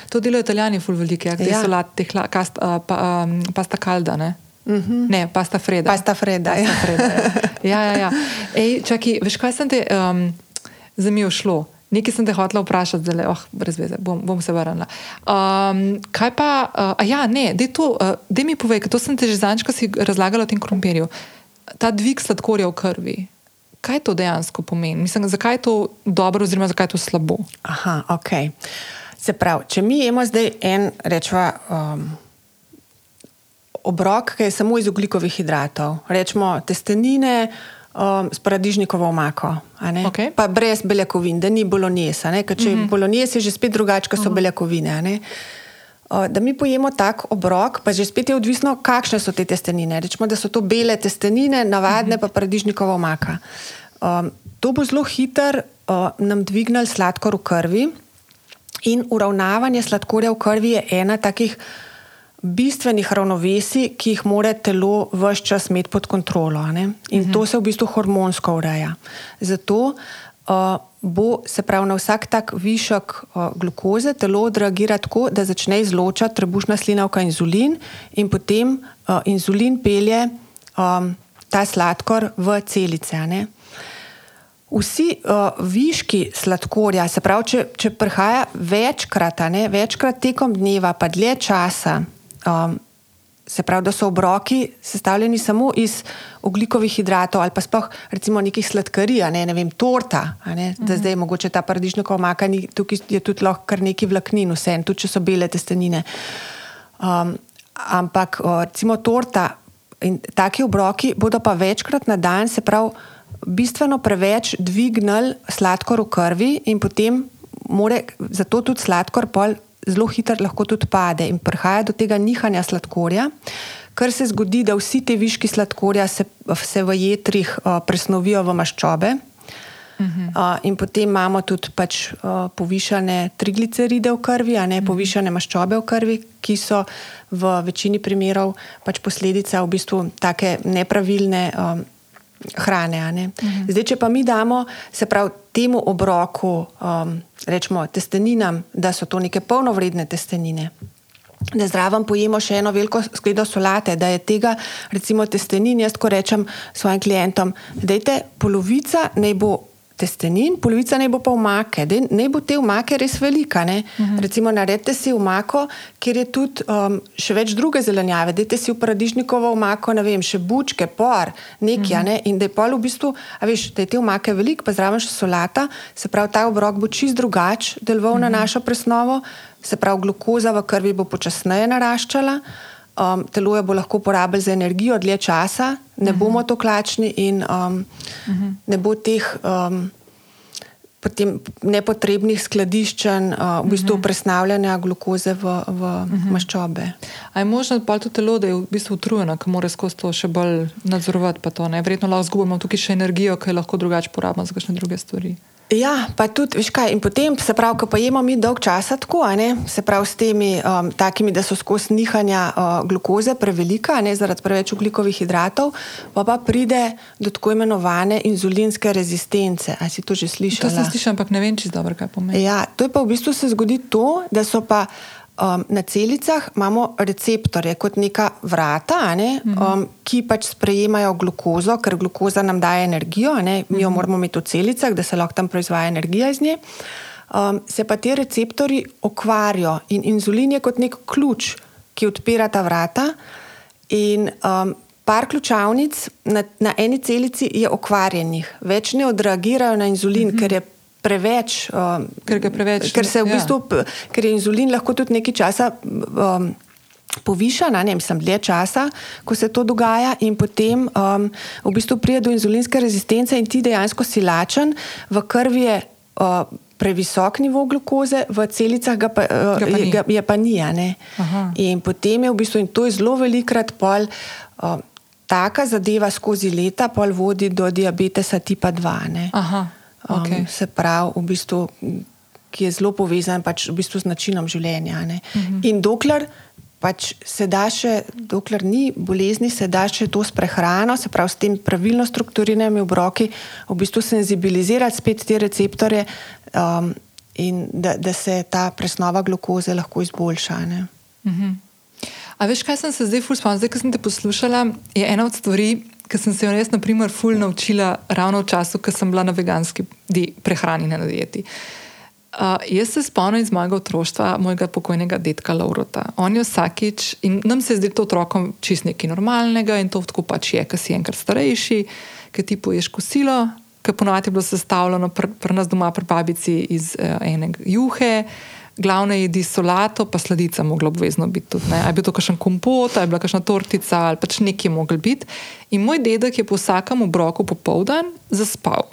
To delajo italijani, zelo velike, ja. ja. solati, kast, uh, pa, um, pasta kalda. Ne? Mhm. -huh. Ne, pasta freda. Pasta freda. Pasta ja. freda ja. ja, ja, ja. Ej, čaki, veš, kaj sem te um, zamijo šlo? Nekaj sem te hotela vprašati, zdaj, oh, brez veze, bom, bom se vrnila. Um, kaj pa, uh, ja, ne, da uh, mi povej, to sem te že zanjčka si razlagala o tem krompirju. Ta dvig sladkorja v krvi, kaj to dejansko pomeni? Mislim, zakaj je to dobro, oziroma zakaj je to slabo? Aha, ok. Se pravi, če mi imamo zdaj en, rečemo, um, obrok, ki je samo iz ugljikovih hidratov, rečemo testenine um, s paradižnikovo omako, okay. pa brez beljakovin, da ni bolognese. Če je mm -hmm. bolognese, je že spet drugače, so uh -huh. beljakovine. Uh, da mi pojemo tak obrok, pa že spet je odvisno, kakšne so te testenine. Rečemo, da so to bele testenine, navadne, uh -huh. pa paradižnikova omaka. Um, to bo zelo hitro uh, nam dvignilo sladkor v krvi. In uravnavanje sladkorja v krvi je ena takih bistvenih ravnovesij, ki jih mora telo vse čas imeti pod kontrolo. Ne? In uh -huh. to se v bistvu hormonsko ureja. Zato uh, bo se pravi na vsak tak višek uh, glukoze telo odreagira tako, da začne izločati trebušna slinavka inzulin, in potem uh, inzulin pelje um, ta sladkor v celice. Vsi uh, viški sladkorja, se pravi, če, če prihaja večkrat, ne, večkrat tekom dneva, pa dlje časa, um, se pravi, da so obroki sestavljeni samo iz oglikovih hidratov ali pa sploh recimo nekih sladkarij, ne, ne vem, torta, ne, da mhm. zdaj mogoče ta paradižnikov omaka, tukaj je tudi lahko kar neki vlaknin, vse, tudi če so bele testenine. Um, ampak recimo torta in taki obroki bodo pa večkrat na dan, se pravi, bistveno preveč dvignili sladkor v krvi in potem more, zato tudi sladkor pol zelo hitro lahko tudi pade in prihaja do tega nihanja sladkorja, kar se zgodi, da vsi ti viški sladkorja se, se v jetrih uh, presnovijo v maščobe. Uh -huh. uh, in potem imamo tudi pač, uh, povišene trigliceride v krvi, ne uh -huh. povišene maščobe v krvi, ki so v večini primerov pač posledica v bistvu take nepravilne um, hrane. Uh -huh. Zdaj, če pa mi damo, se pravi, temu obroku, um, rečemo, testeninam, da so to neke polnovredne testenine. Da zraven pojemo še eno veliko skledo solate, da je tega, recimo, testenin, jaz ko rečem svojim klientom, da je polovica naj bo testenin, polovica naj bo pa umake. Naj bo te umake res velika. Uh -huh. Recimo, naredite si umako, kjer je tudi um, še več druge zelenjave. Dajte si v paradižnikovo umako, ne vem, še bučke, por, nekaj. Uh -huh. ne? In da je pol v bistvu, a veš, da je te umake veliko, pa zraven še solata, se pravi, ta obrok bo čist drugač deloval uh -huh. na našo presnovo, se pravi, glukoza v krvi bo počasneje naraščala um, telo je bo lahko porabilo za energijo dlje časa, ne uh -huh. bomo to klačni in um, uh -huh. ne bo teh um, nepotrebnih skladiščen, uh, v bistvu uh -huh. presnavljanja glukoze v, v uh -huh. maščobe. A je možno pa tudi telo, da je v bistvu utrujeno, ker mora skozi to še bolj nadzorovati? Verjetno lahko zgubimo tukaj še energijo, ki je lahko drugače porabljena za kakšne druge stvari. Ja, pa tudi, veš kaj, in potem se pravi, ko pa jemo mi dolg časa tako, ne, se pravi s temi um, takimi, da so skozi nihanja uh, glukoze prevelika, ne zaradi preveč ugljikovih hidratov, pa pa pride do tako imenovane inzulinske rezistence. A si to že slišal? To sem slišal, ampak ne vem, če je dobro, kaj pomeni. Ja, to je pa v bistvu se zgodi to, da so pa. Um, na celicah imamo receptorje kot neka vrata, ne, um, ki pač sprejemajo glukozo, ker glukoza nam daje energijo, ne, mi jo mhm. moramo imeti v celicah, da se lahko tam proizvaja energija iz nje. Um, se pa ti receptori okvarijo in inzulin je kot nek ključ, ki odpira ta vrata. In um, par ključavnic na, na eni celici je okvarjenih, več ne odreagirajo na inzulin, uh -huh. ker je preveč, um, ker, preveč, ker se v ja. bistvu, ker je inzulin lahko tudi nekaj časa. Um, Poviša, ne vem, sem dlje časa, ko se to dogaja, in potem um, v bistvu pride do inzulinske rezistence, in ti dejansko si lačen, v krvi je uh, previsok nivo glukoze, v celicah ga pa, uh, ga pa je, ga, je pa ni. In potem je v bistvu, in to je zelo velikrat pol, uh, taka zadeva skozi leta, pol vodi do diabetesa tipa 2. Um, okay. Se pravi, v bistvu, ki je zelo povezan pač v bistvu z načinom življenja. Uh mhm. -huh. In dokler, pač se da še, dokler ni bolezni, se da še to s prehrano, se pravi, s tem pravilno strukturiranimi obroki, v bistvu senzibilizirati spet te receptorje um, in da, da se ta presnova glukoze lahko izboljša. Uh mhm. -huh. A veš, kaj sem se zdaj, zdaj, ko sem te poslušala, je ena od stvari, ki sem se jo res, na primer, ful naučila ravno v času, ko sem bila na veganski di, prehrani na dieti. Uh, jaz se spomnim iz mojega otroštva, mojega pokojnega detka Laurota. On je vsakič in nam se zdi to otrokom čist nekaj normalnega in to tako pač je, ker si enkrat starejši, ker ti poješ kosilo, ker ponovadi je bilo sestavljeno pri pr nas doma, pri babici iz uh, enega juhe glavne jedi solato, pa sladica, mogla obvezno biti tudi. Ali je bil to kakšen kompot, ali je bila kakšna tortica, ali pač nekaj mogel biti. In moj dedek je po vsakem obroku popoldan zaspal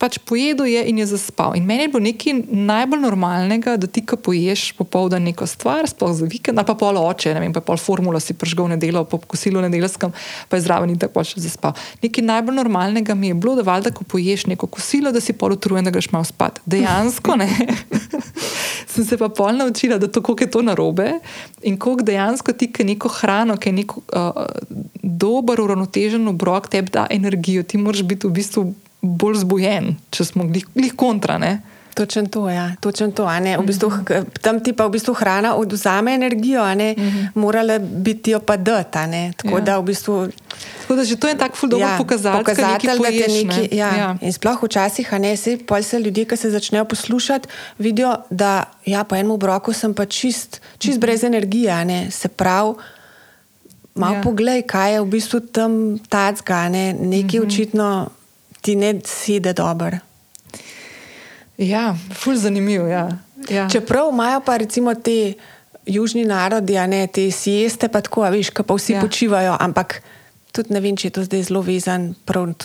pač pojedel je in je zaspal. In meni je bilo nekaj najbolj normalnega, da ti, ko poješ popoldan neko stvar, sploh za vikend, ali pa pol oče, ne vem, pa pol formula si pržgal nedelo, po kosilu nedeljskem, pa je zraven in tako še zaspal. Nekaj najbolj normalnega mi je bilo, da valjda, ko poješ neko kosilo, da si pol utrujen, da greš malo spat. Dejansko ne. Sem se pa pol naučila, da to, kako je to narobe in koliko dejansko ti, ki neko hrano, ki je neko uh, dober, uravnotežen obrok, tebi da energijo, ti moraš biti v bistvu bolj zbujen, če smo jih kontra. Ne? Točen to, ja. Točen to v bistvu, mhm. tam ti pa v bistvu hrana oduzame energijo, uh mhm. -huh. morala biti jo pa dati. Tako ja. da v bistvu. Tako da že to je tako zelo dober ja, pokazatelj, pokazatelj da te neki. Ne? Ja. Ja. In sploh včasih, a ne se, pol se ljudje, ki se začnejo poslušati, vidijo, da ja, po enem obroku sem pa čist, čist uh -huh. brez energije, ne? se pravi. Malo ja. poglej, kaj je v bistvu tam tacga, ne? nekaj uh -huh. očitno ti ne sedi dobro. Ja, ful zanimiv. Ja. Ja. Čeprav imajo pa recimo ti južni narodi, a ne te sieste, pa tako, veš, pa vsi ja. počivajo, ampak. Tudi ne vem, če je to zdaj zelo vezan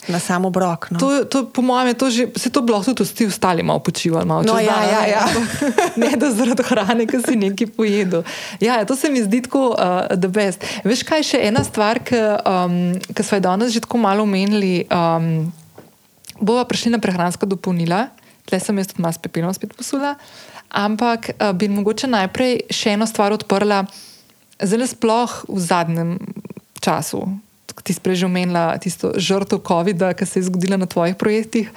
na samo brok. No. To, to, po mojem, je to že, se to bilo tudi vsi ostali malo počivali. Malo, no, ja, ja, ja. ne da zaradi hrane, ki si nekaj pojedel. Ja, to se mi zdi tako, uh, da best. Veš, kaj je še ena stvar, ki um, smo jo danes že tako malo omenili. Um, bova prišli na prehranska dopolnila, tle sem jaz tudi malo s pepelom spet posula, ampak uh, bi mogoče najprej še eno stvar odprla, zelo sploh v zadnjem času. Ti si prej že omenila tisto žrtev COVID-a, ki se je zgodila na tvojih projektih.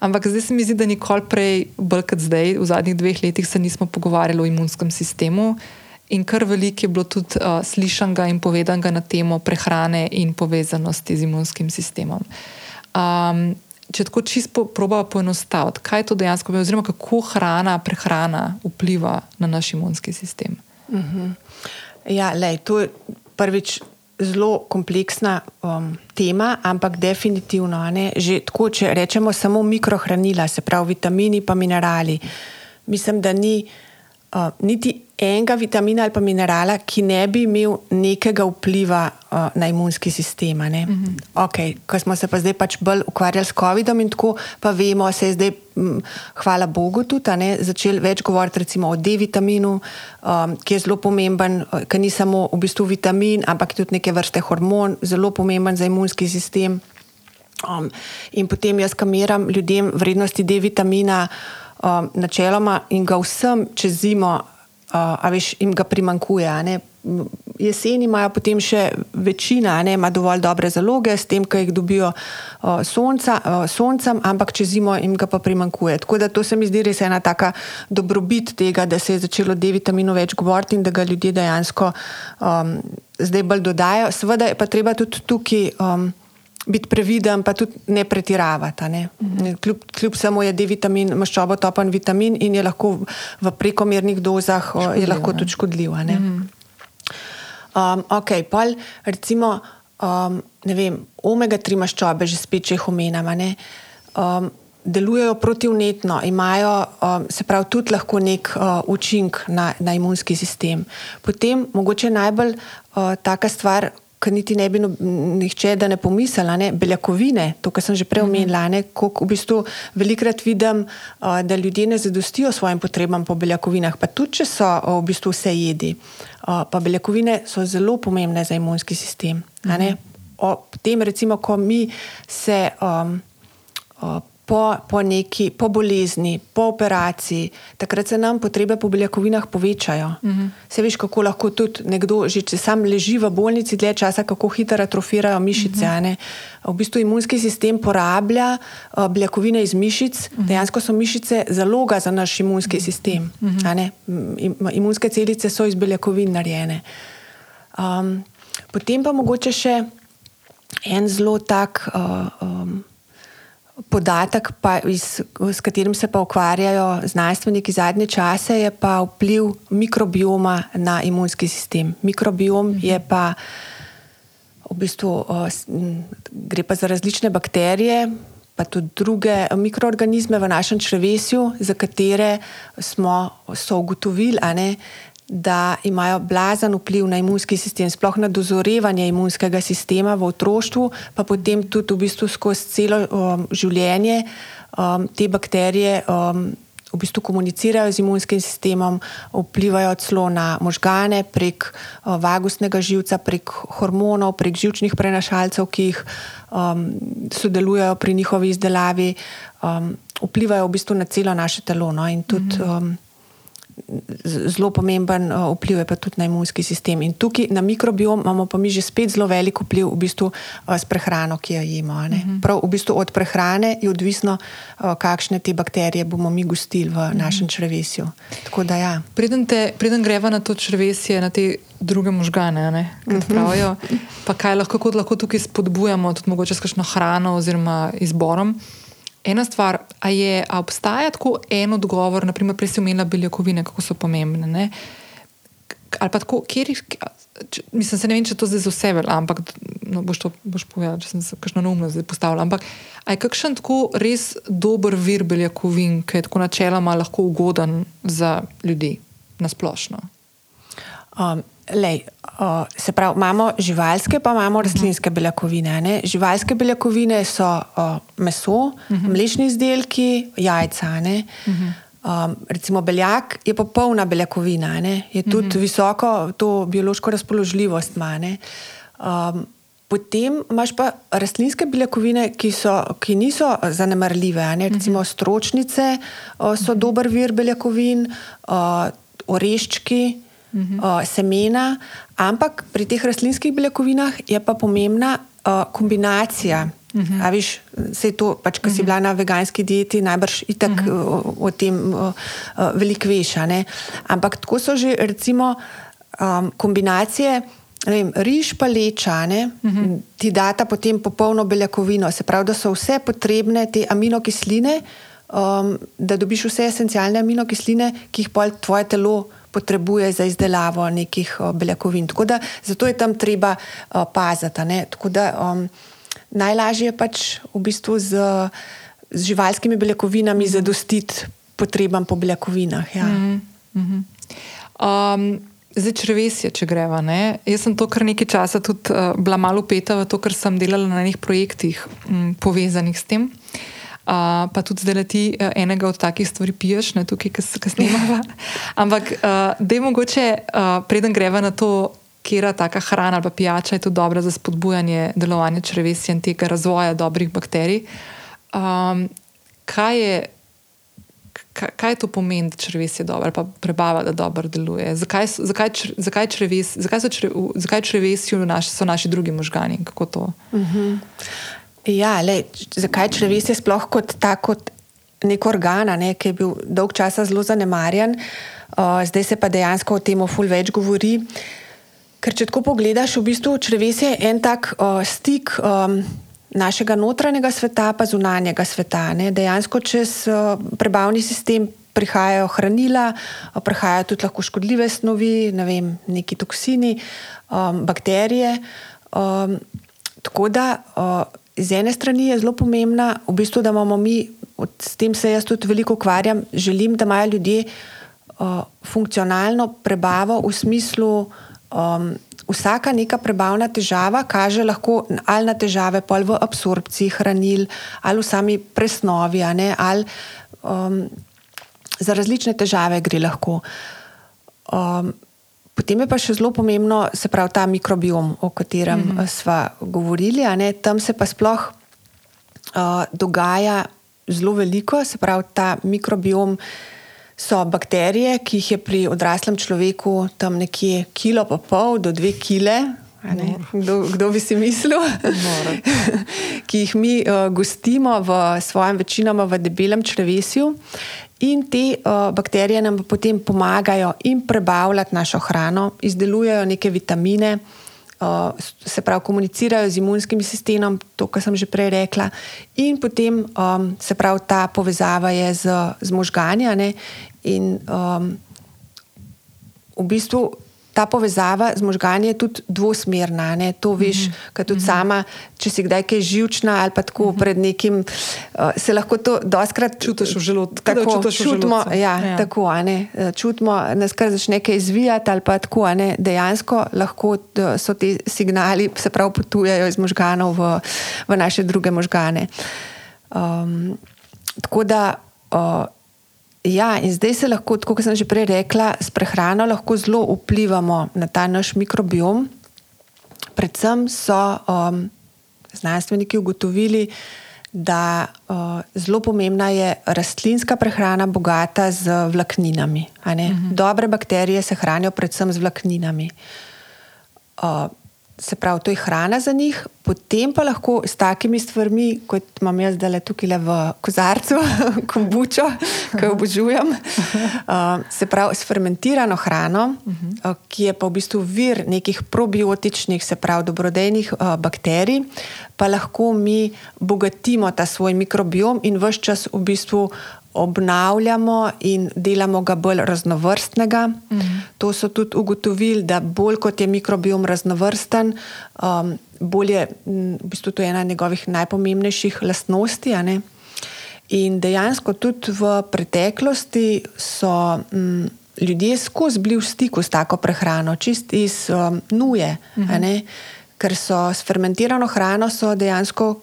Ampak zdaj se mi zdi, da nikoli prej, bolj kot zdaj, v zadnjih dveh letih, se nismo pogovarjali o imunskem sistemu. In kar veliko je bilo tudi uh, slišanega in povedanega na temo prehrane in povezanosti z imunskim sistemom. Um, če tako čisto proba poenostaviti, kaj to dejansko je, oziroma kako hrana, prehrana vpliva na naš imunski sistem. Uh mhm. -huh. Ja, lej, to je prvič zelo kompleksna um, tema, ampak definitivno, ne, že tako, če rečemo samo mikrohranila, se pravi vitamini, pa minerali. Mislim, da ni uh, niti enega vitamina ali pa minerala, ki ne bi imel nekega vpliva uh, na imunski sistem. Mm -hmm. okay, ko smo se pa zdaj pač bolj ukvarjali s COVID-om in tako, pa vemo, se je zdaj, m, hvala Bogu, tudi začeli več govoriti o D-vitaminu, um, ki je zelo pomemben, ki ni samo v bistvu vitamin, ampak tudi neke vrste hormon, zelo pomemben za imunski sistem. Um, in potem jaz kameram ljudem vrednosti D-vitamina. Um, načeloma in ga vsem čez zimo a veš, jim ga primankuje. Jeseni imajo potem še večina, ne, ima dovolj dobre zaloge, s tem, ki jih dobijo uh, sonca, uh, soncem, ampak čez zimo jim ga pa primankuje. Tako da to se mi zdi res ena taka dobrobit tega, da se je začelo D-vitaminu več govoriti in da ga ljudje dejansko um, zdaj bolj dodajo. Seveda je pa treba tudi tukaj. Um, biti previden, pa tudi ne pretiravati. Ne? Mhm. Kljub, kljub samo je D-vitamin, maščobo topen vitamin in je lahko v prekomernih dozah škodljiv, lahko tudi škodljiv. Mhm. Um, ok, pol recimo, um, ne vem, omega-3 maščobe, že spet če jih omenjamo. Um, delujejo protivnetno, imajo um, se pravi tudi lahko nek uh, učink na, na imunski sistem. Potem mogoče najbolj uh, taka stvar kar niti ne bi no, nihče da ne pomislila, ne? beljakovine, to, kar sem že prej omenila, kako v bistvu velikrat vidim, uh, da ljudje ne zadostijo svojim potrebam po beljakovinah, pa tudi če so uh, v bistvu vse jedi. Uh, pa beljakovine so zelo pomembne za imunski sistem. Mhm. O tem, recimo, ko mi se um, uh, po, po neki po bolezni, po operaciji, takrat se nam potrebe po beljakovinah povečajo. Uh -huh. Se veš, kako lahko tudi nekdo, že če sam leži v bolnici dlje časa, kako hitro atrofirajo mišice. Uh -huh. V bistvu imunski sistem porablja uh, beljakovine iz mišic, uh -huh. dejansko so mišice zaloga za naš imunski uh -huh. sistem. Uh -huh. Imunske celice so iz beljakovin narejene. Um, potem pa mogoče še en zelo tak. Uh, um, Podatek, pa, iz, s katerim se pa ukvarjajo znanstveniki zadnje čase, je pa vpliv mikrobioma na imunski sistem. Mikrobiom mhm. je pa v bistvu gre pa za različne bakterije, pa tudi druge mikroorganizme v našem črvesju, za katere smo ugotovili, da imajo blazen vpliv na imunski sistem, sploh na dozorevanje imunskega sistema v otroštvu, pa potem tudi v bistvu skozi celo um, življenje um, te bakterije. Um, V bistvu komunicirajo z imunskim sistemom, vplivajo celo na možgane prek uh, vagusnega živca, prek hormonov, prek živčnih prenašalcev, ki jih um, sodelujejo pri njihovi izdelavi, um, vplivajo v bistvu na celo naše telo. No? In tudi mm -hmm. um, zelo pomemben uh, vpliv je pa tudi na imunski sistem. In tukaj na mikrobiom imamo pa mi že spet zelo velik vpliv v bistvu, uh, s prehrano, ki jo jemo. Uh mhm. -huh. Prav v bistvu od prehrane je odvisno, uh, kakšne te bakterije bomo mi gostili v uh mhm. -huh. našem črvesju. Da, ja. preden, te, preden greva na to črvesje, na te druge možgane, ki uh mhm. -huh. pravijo, pa kaj lahko, lahko tukaj spodbujamo, tudi mogoče s kakšno hrano oziroma izborom. Ena stvar, a je, a obstaja tako en odgovor, naprimer, prej si omenila beljakovine, kako so pomembne. Ne? Ali pa tako, kjer jih, mislim, se ne vem, če to zdaj za vse velja, ampak no, boš to boš povedal, če sem se kakšno neumno zdaj postavila. Ampak a je kakšen tako res dober vir beljakovin, ki je tako načeloma lahko ugoden za ljudi na splošno? Um, lej, uh, se pravi, imamo živalske, pa imamo rastlinske beljakovine. Ne? Živalske beljakovine so uh, meso, uh -huh. mlečni izdelki, jajca. Um, recimo beljak je popolna beljakovina, ne? je tudi uh -huh. visoko to biološko razpoložljivost. Um, potem imaš pa rastlinske beljakovine, ki, so, ki niso zanemarljive. Ne? Recimo uh -huh. stročnice uh, so uh -huh. dober vir beljakovin, uh, oreščki uh -huh. uh, semena, ampak pri teh rastlinskih beljakovinah je pa pomembna uh, kombinacija. Uh -huh. A viš, se to, pač, ko uh si bila na veganski dieti, najbrž itak uh -huh. o, o tem uh, uh, veliko veš. Ampak tako so že recimo um, kombinacije vem, riž pa lečane, uh -huh. ti data potem popolno beljakovino. Se pravi, da so vse potrebne te aminokisline, um, da dobiš vse esencialne aminokisline, ki jih pa tvoje telo potrebuje za izdelavo nekih uh, beljakovin. Da, zato je tam treba uh, paziti. Da, um, najlažje je pač v bistvu z, z živalskimi beljakovinami -huh. zadostiti potrebam po beljakovinah. Ja. Uh -huh. um, Zdaj, črvesje, če greva. Ne? Jaz sem to kar nekaj časa tudi uh, bila malo upeta v to, ker sem delala na nekih projektih m, povezanih s tem. Uh, pa tudi zdaj leti uh, enega od takih stvari piješ, ne tukaj, ki snimava. Ampak, uh, da je mogoče, uh, preden greva na to, kera taka hrana ali pijača je tu dobra za spodbujanje delovanja črvesja in tega razvoja dobrih bakterij. Um, kaj je kaj to pomeni, da črvesje dobro, pa prebava, da dobro deluje? Zakaj, zakaj, zakaj, čreves, zakaj so, čre, zakaj črvesju naši, so naši drugi možgani? Kako to? Uh mhm. -huh. Ja, le, zakaj črvesje sploh kot tako? Nek organ, ne, ki je bil dolg časa zelo zanemarjen, uh, zdaj se pa dejansko o tem ful več govori. Ker če tako pogledaš, v bistvu črvesje je en tak uh, stik. Um, našega notranjega sveta, pa zunanjega sveta. Ne. Dejansko čez uh, prebavni sistem prihajajo hranila, uh, prihajajo tudi lahko škodljive snovi, ne vem, neki toksini, um, bakterije. Um, tako da uh, z ene strani je zelo pomembna, v bistvu, da imamo mi, s tem se jaz tudi veliko ukvarjam, želim, da imajo ljudje uh, funkcionalno prebavo v smislu. Um, vsaka neka prebavna težava kaže lahko ali na težave v absorpciji hranil, ali v sami presnovi, ali um, za različne težave gre lahko. Um, potem je pa še zelo pomembno, se pravi ta mikrobiom, o katerem mm -hmm. smo govorili. Tam se pa sploh uh, dogaja zelo veliko, se pravi ta mikrobiom so bakterije, ki jih je pri odraslem človeku tam nekje kilo pa pol do dve kile. Kdo, kdo bi si mislil, ki jih mi uh, gostimo v svojem večinoma v debelem črvesju. In te uh, bakterije nam potem pomagajo in prebavljati našo hrano, izdelujejo neke vitamine, uh, se pravi, komunicirajo z imunskim sistemom, to, kar sem že prej rekla, in potem um, se pravi, ta povezava je z, z možganji. In um, v bistvu ta povezava z možganji je tudi dvosmerna. Ne? To veš, mm -hmm. tudi mm -hmm. sama, če si kdaj kaj živčna ali pa tako mm -hmm. pred nekim, uh, se lahko to doskrat čutiš v želodcu. Tako čutiš čutimo, ja, ja. Tako, uh, čutimo, da se kar začne nekaj izvijati ali pa tako. Dejansko lahko so ti signali, se pravi, potujejo iz možganov v, v naše druge možgane. Um, tako da. Uh, Ja, in zdaj se lahko, kot sem že prej rekla, s prehrano lahko zelo vplivamo na ta naš mikrobiom. Predvsem so um, znanstveniki ugotovili, da uh, zelo pomembna je rastlinska prehrana, bogata z vlakninami. Uh mhm. -huh. Dobre bakterije se hranijo predvsem z vlakninami. Uh, se pravi, to je hrana za njih, potem pa lahko s takimi stvarmi, kot imam jaz zdaj tukaj v kozarcu, kombučo, ki jo obožujem. Uh, se pravi, s fermentirano hrano, uh, ki je pa v bistvu vir nekih probiotičnih, se pravi, dobrodejnih uh, bakterij, pa lahko mi bogatimo ta svoj mikrobiom in vse čas v bistvu obnavljamo in delamo ga bolj raznovrstnega. Mm -hmm. To so tudi ugotovili, da bolj kot je mikrobiom raznovrsten, um, bolj je v bistvu to ena njegovih najpomembnejših lastnosti. In dejansko tudi v preteklosti so m, ljudje skozi bili v stiku s tako prehrano, čist iz um, nuje. Mm -hmm ker so s fermentirano hrano dejansko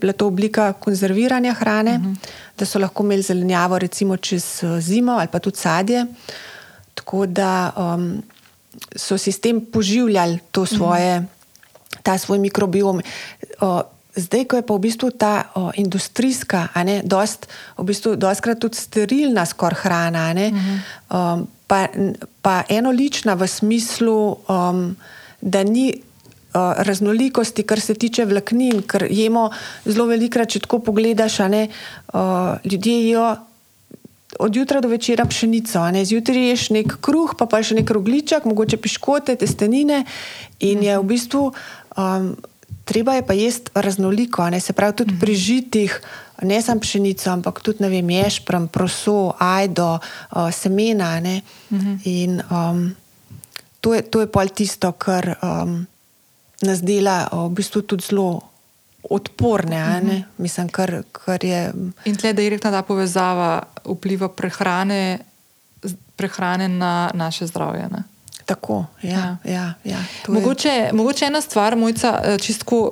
bila to oblika konzerviranja hrane, uh mhm. -huh. da so lahko imeli zelenjavo recimo čez eh, zimo ali pa tudi sadje. Tako da um, so si s tem poživljali to svoje, uh -huh. ta svoj mikrobiom. Uh, Zdaj, ko je pa v bistvu ta o, industrijska, ne, dost, v bistvu dostkrat tudi sterilna skoraj hrana, ne, uh -huh. um, pa, pa enolična v smislu, um, da ni raznolikosti, kar se tiče vlaknin, ker jemo zelo velikrat, če tako pogledaš, ne, uh, ljudje jedo od jutra do večera pšenico, ne? zjutraj ješ nek kruh, pa pa še nek rogličak, mogoče piškote, testenine in je v bistvu. Um, Treba je pa jesti raznoliko, ne se pravi tudi pri žitih, ne samo pšenico, ampak tudi ne vem, ješpram, proso, ajdo, uh, semena. a ne. In um, to je, to je pol tisto, kar um, nas dela uh, v bistvu tudi zelo odporne. a ne. Mislim, kar, kar je. In tle, da je rekla ta povezava vpliva prehrane, prehrane na naše zdravje. Ne? Tako, ja, ja, ja, to je- Mogoče, mogoče ena stvar, mojca, čistko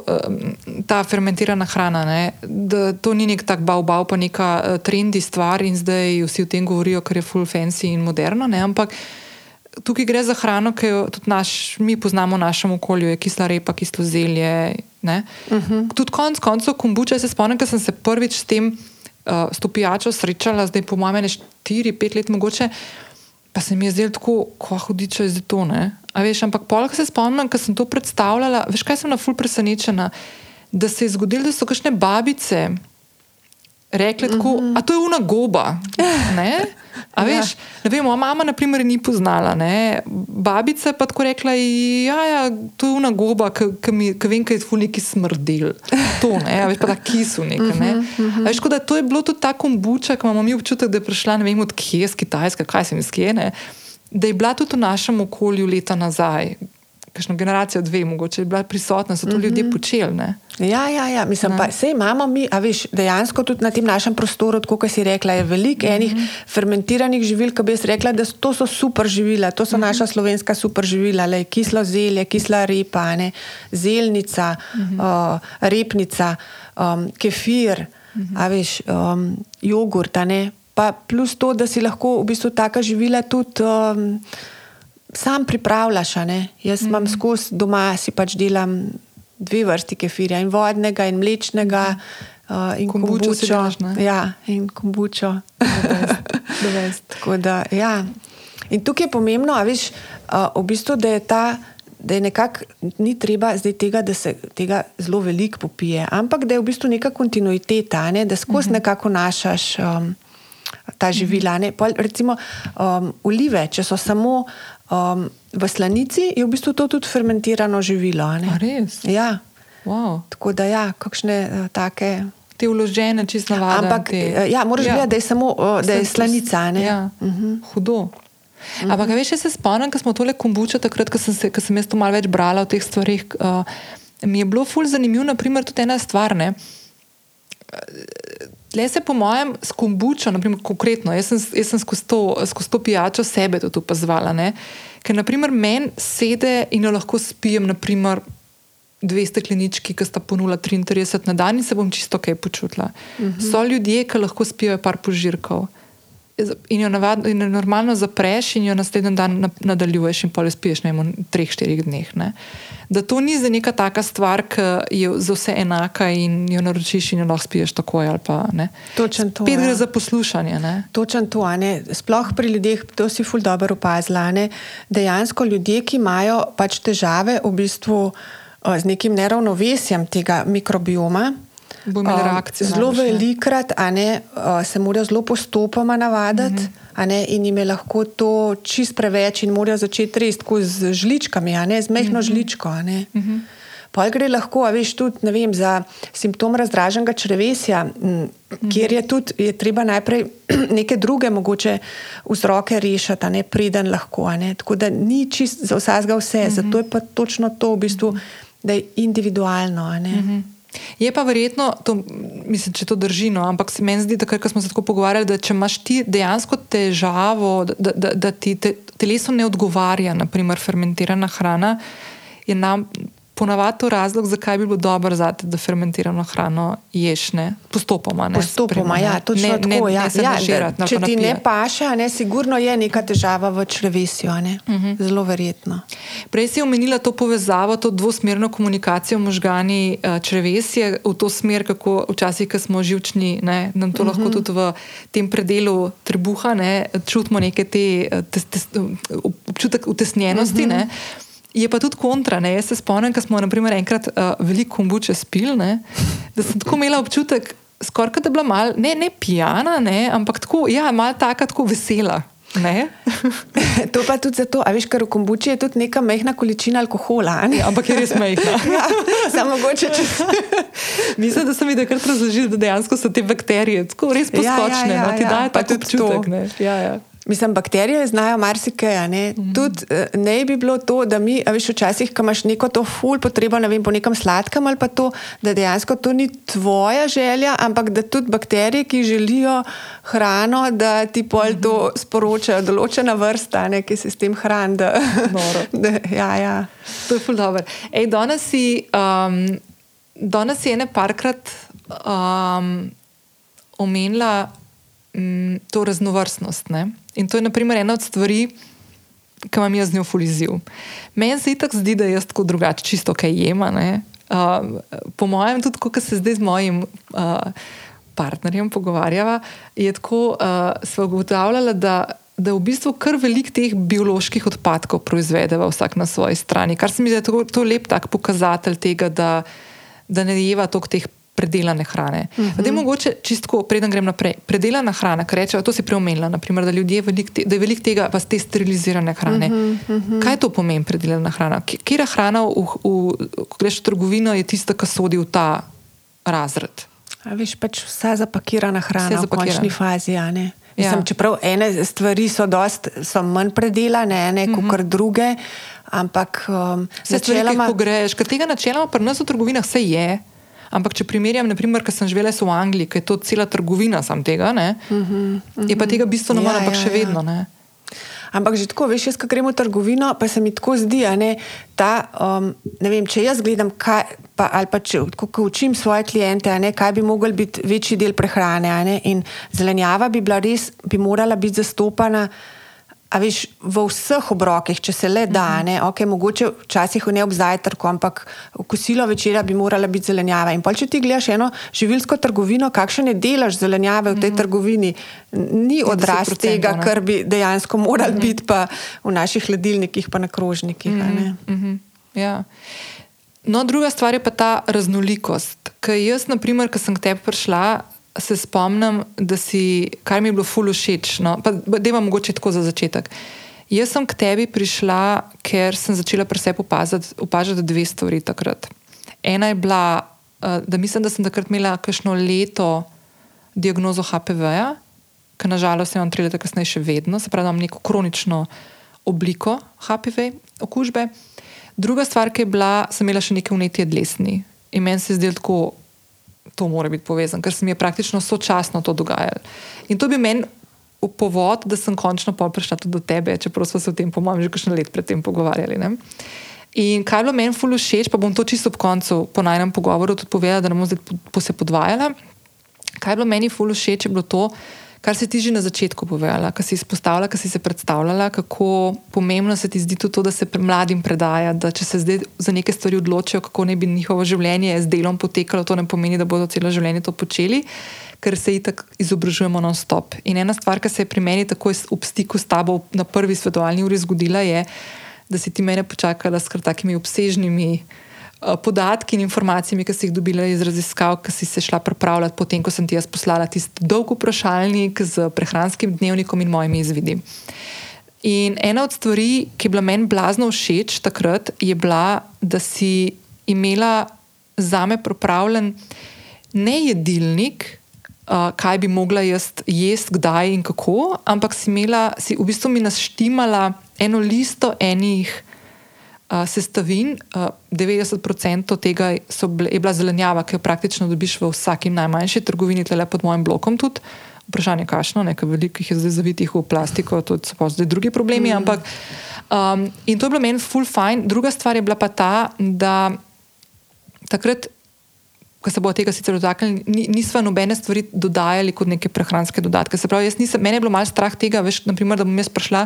ta fermentirana hrana, ne, da to ni nek tak bau-bau, pa neka eh, trendi stvar in zdaj vsi o tem govorijo, ker je full fancy in moderno, ne, ampak tukaj gre za hrano, ki jo tudi naš, mi poznamo v našem okolju, je kisla repa, kislo zelje. Uh -huh. Tudi konec koncev kombuča, se spomnim, ker sem se prvič s tem uh, s to pijačo srečala, zdaj po mojem, 4-5 let mogoče. Pa se mi je zdelo tako, ko hudiče je to. Ne? A veš, ampak polk se spomnim, ko sem to predstavljala, veš, kaj sem na ful presenečena, da se je zgodilo, da so kakšne babice rekle tako, mm -hmm. a to je una goba. Ne? A veš, ne vem, moja mama naprimer ni poznala, ne? babica pa tako rekla, ja, ja to je una goba, ki vem, kaj je ful neki smrdel. To, ne, a veš pa ta kisu nekaj. Ne? A veš, tako da to je bilo tudi ta kombuča, ki imamo mi občutek, da je prišla ne vem od kje, z Kitajske, kaj se mi skje, da je bila tudi v našem okolju leta nazaj. Kakšno generacijo, dve, mogoče je bila prisotna, so to mm -hmm. ljudje počeli. Ne? Ja, ja, ja. mislim, pa vse imamo mi, a veš, dejansko tudi na tem našem prostoru, kot si rekla, je veliko mm -hmm. enih fermentiranih živil, ki bi jaz rekla, da to so super živila, to so mm -hmm. naša slovenska super živila, le kislo zelje, kisla repa, ne, zelnica, mm -hmm. uh, repnica, um, kefir, mm -hmm. a veš, um, jogurt, a ne. Pa plus to, da si lahko v bistvu taka živila tudi. Um, Sam pripravljaš? Jaz mm -hmm. imam skozi doma, si pač delam dve vrsti kefirja, in vodnega, in mlečnega, uh, in Kombučo kombučo. ne? Ja, in kombučo. Da, ja. In tukaj je pomembno, veš, uh, v bistvu, da je ta. Da je nekako ni treba zdaj tega, da se tega zelo veliko popije, ampak da je v bistvu neka kontinuiteta, ne? da skozi uh -huh. nekako našaš um, ta živila. Ne? Pol, recimo um, olive, če so samo um, v slanici, je v bistvu to tudi fermentirano živilo. res? Ja, Wow. tako da ja, kakšne uh, take. Te vložene, čisto navadne. Ampak te. eh, ja, moraš gledati, da je samo, uh, da je slanica. Ne? Ja, uh -huh. Hudo. Uh -huh. Ampak, veš, jaz se spomnim, ko smo tole kombučo, takrat, ko sem, se, ko sem jaz to malo več brala o teh stvarih, uh, mi je bilo ful zanimivo, naprimer, tudi ena stvar. Ne? Le se, po mojem, s kombučo, naprimer, konkretno, jaz sem, jaz sem skozi, to, skozi to pijačo sebe tudi opazovala. ne. Ker, naprimer, meni sede in jo lahko spijem, naprimer, dve steklenički, ki sta ponula 33 na dan in se bom čisto kaj počutila. Uh -huh. So ljudje, ki lahko spijo par požirkov. In jo, navad, in jo normalno zapreš, in jo naslednji dan na- nadaljuješ, in pol spiješ ne v treh, štirih dneh. Ne? Da to ni za neka taka stvar, ki je za vse enaka in jo naročiš, in jo lahko spiješ takoj. Pa. Točno to, Spet ja. gre za poslušanje. Ne? Točno to, ne. sploh pri ljudeh, to si ful dobro opazila. ne. Dejansko ljudje, ki imajo pač težave v bistvu uh, z nekim neravnovesjem tega mikrobioma. Bo imela um, reakcijo Zelo ne. velikrat ne, uh, se morajo zelo postopoma navaditi. Mm -hmm. In jim je lahko to čist preveč, in morajo začeti res tako z žličkami, ne z mehko mm -hmm. žličko. a ne. Mm -hmm. Pol gre lahko, a veš, tudi ne vem, za simptom razdraženega črevesja, m, kjer je tudi je treba najprej neke druge mogoče vzroke rešiti, ne preden lahko. ne. Tako da ni čist za vsakega vse, zato je pa točno to v bistvu, da je individualno. a ne. Je pa verjetno, to, mislim, če to drži, no, ampak se meni zdi, takrat, ko smo se tako pogovarjali, da če imaš ti dejansko težavo, da, da, da ti te, telesu ne odgovarja, naprimer fermentirana hrana, je nam ponavadi to razlog, zakaj bi bilo dobro za te, da fermentirano hrano ješ, ne? postopoma. Ne, Postopoma, sprejme, ja, ne. točno ne, tako. Ne, ja, ne ja, nažirati, da, če ti ne paše, ne, sigurno je neka težava v črevesju. ne. Mhm. Zelo verjetno. Prej si omenila to povezavo, to dvosmerno komunikacijo možgani, eh, črevesje v to smer, kako včasih, ko smo živčni, ne, nam to uh -huh. lahko tudi v tem predelu trebuha ne, čutimo neke te eh, tes, tes, občutek utesnjenosti. Uh -huh. Je pa tudi kontra. Ne. Jaz se spomnim, ko smo naprimer, enkrat uh, veliko kombuče spili, ne, da sem tako imela občutek. skoraj da je bila mal, ne, ne pijana, ne, ampak tako, ja, malo taka, tako vesela. To pa tudi zato, a veš, ker v kombuči je tudi neka mehna količina alkohola. Ja, ampak je res mehna. ja, samo mogoče če. Mislim, da sem videl, da, da dejansko so te bakterije tako res poskočne. Ja, ja, ja, no, ti ja. dajo tudi občutek. Ne? Ja, ja. Mislim, bakterije znajo marsikaj. Ne? Mm -hmm. Tudi eh, ne bi bilo to, da mi, veš, včasih, ko imaš neko to ful potrebo vem, po nekem sladkem ali pa to, da dejansko to ni tvoja želja, ampak da tudi bakterije, ki želijo hrano, da ti pol mm -hmm. to sporočajo, določena vrsta, ne, ki se s tem hrani. Da, da, ja, ja. To je ful dobro. Ej, danes si, um, danes si ene parkrat um, omenila um, to raznovrstnost. Ne? In to je naprimer, ena od stvari, ki vam jaz z njo fuliziv. Meni se itak zdi, da jaz tako drugače, čisto kaj jema. Uh, po mojem, tudi ko se zdaj z mojim uh, partnerjem pogovarjava, je tako, uh, smo ugotavljali, da. Da v bistvu kar velik teh bioloških odpadkov proizvedeva vsak na svoji strani, kar se mi zdi, da je to lep tak pokazatelj tega, da, da ne jeva toliko teh predelane hrane. Uh -huh. Mogoče čisto, preden grem naprej, predelana hrana, kar rečejo, to si preomenila, naprimer, da, velik te, da je veliko tega, pa te sterilizirane hrane. Uh -huh, uh -huh. Kaj to pomeni, predelana hrana? Kera hrana, v, v, ko greš v trgovino, je tista, ki sodi v ta razred? A veš, pač vsa zapakirana hrana v končni fazi. Ja, Mislim, ja. Čeprav ene stvari so, dost, so manj predelane, ne, uh -huh. kot druge, ampak um, vse načeloma... stvari, ki greš, tega načeloma pri nas v trgovinah se je. Ampak, če primerjam, naprimer, ker sem živela v Angliji, ki je to cela trgovina sam tega, uh -huh, uh -huh. je pa tega bistveno manj, ja, ampak ja, še ja. vedno. Ne? Ampak že tako, veš, jaz, ko gremo v trgovino, pa se mi tako zdi, ne, ta, um, ne vem, če jaz gledam, kaj, pa, ali pa če ko učim svoje klijente, ne, kaj bi mogel biti večji del prehrane. Ne, in zelenjava bi, res, bi morala biti zastopana. A veš, v vseh obrokih, če se le da, mhm. ne, okay, mogoče včasih ne ob zajtrku, ampak kosilo večera bi morala biti zelenjava. In pol, če ti gledaš eno živilsko trgovino, kakšen je delež zelenjave v tej -hmm. trgovini, ni odraz tega, kar bi dejansko moral mm -hmm. biti pa v naših hladilnikih, pa na krožnikih. Mm -hmm. mm -hmm. ja. No, druga stvar je pa ta raznolikost. Ker jaz, naprimer, ko sem k tebi prišla, se spomnim, da si, kar mi je bilo fulu všeč. No, da imam mogoče tako za začetek. Jaz sem k tebi prišla, ker sem začela pri sebi opažati dve stvari takrat. Ena je bila, eh, da mislim, da sem takrat imela kakšno leto diagnozo HPV-ja, ki nažalost imam tri leta kasneje še vedno, se pravi, imam neko kronično obliko HPV okužbe. Druga stvar, ki je bila, sem imela še nekaj vnetje dlesni. In meni se je zdelo tako to mora biti povezano, ker se mi je praktično sočasno to dogajalo. In to bi meni povod, da sem končno prišla tudi do tebe, čeprav smo se o tem, po mojem, že kakšno let predtem pogovarjali. Ne? In kaj je bilo meni fully všeč, pa bom to čisto ob koncu, po najnem pogovoru, tudi povedala, da ne bom zdaj po se podvajala. Kaj je bilo meni fully všeč, je bilo to, kar si ti že na začetku povedala, kar si izpostavila, kar si se predstavljala, kako pomembno se ti zdi to, da se mladim predaja, da če se zdaj za neke stvari odločijo, kako ne bi njihovo življenje z delom potekalo, to ne pomeni, da bodo celo življenje to počeli, ker se itak izobražujemo non-stop. In ena stvar, ki se je pri meni tako v stiku s tabo na prvi svetovalni uri zgodila, je, da si ti mene počakala s kar takimi obsežnimi. Eh, podatki in informacijami, ki si jih dobila iz raziskav, ki si se šla pripravljati, potem ko sem ti jaz poslala tisti dolg vprašalnik z prehranskim dnevnikom in mojimi izvidi. In ena od stvari, ki je bila meni blazno všeč takrat, je bila, da si imela za me pripravljen ne jedilnik, uh, kaj bi mogla jaz jesti, kdaj in kako, ampak si imela, si v bistvu mi naštimala eno listo enih sestavin, uh, 90% tega bile, je bila zelenjava, ki jo praktično dobiš v vsaki najmanjši trgovini, tudi pod mojim blokom. Tudi. Vprašanje, kakšno, nekaj velikih je zdaj zavitih v plastiko, to so zdaj drugi problemi. Mm. Ampak, um, in to je bilo meni full fine. Druga stvar je bila pa ta, da takrat ko se bo tega sicer dotaknili, nismo nobene stvari dodajali kot neke prehranske dodatke. Se pravi, nisem, meni je bilo malo strah tega, veš, naprimer, da bom jaz prišla,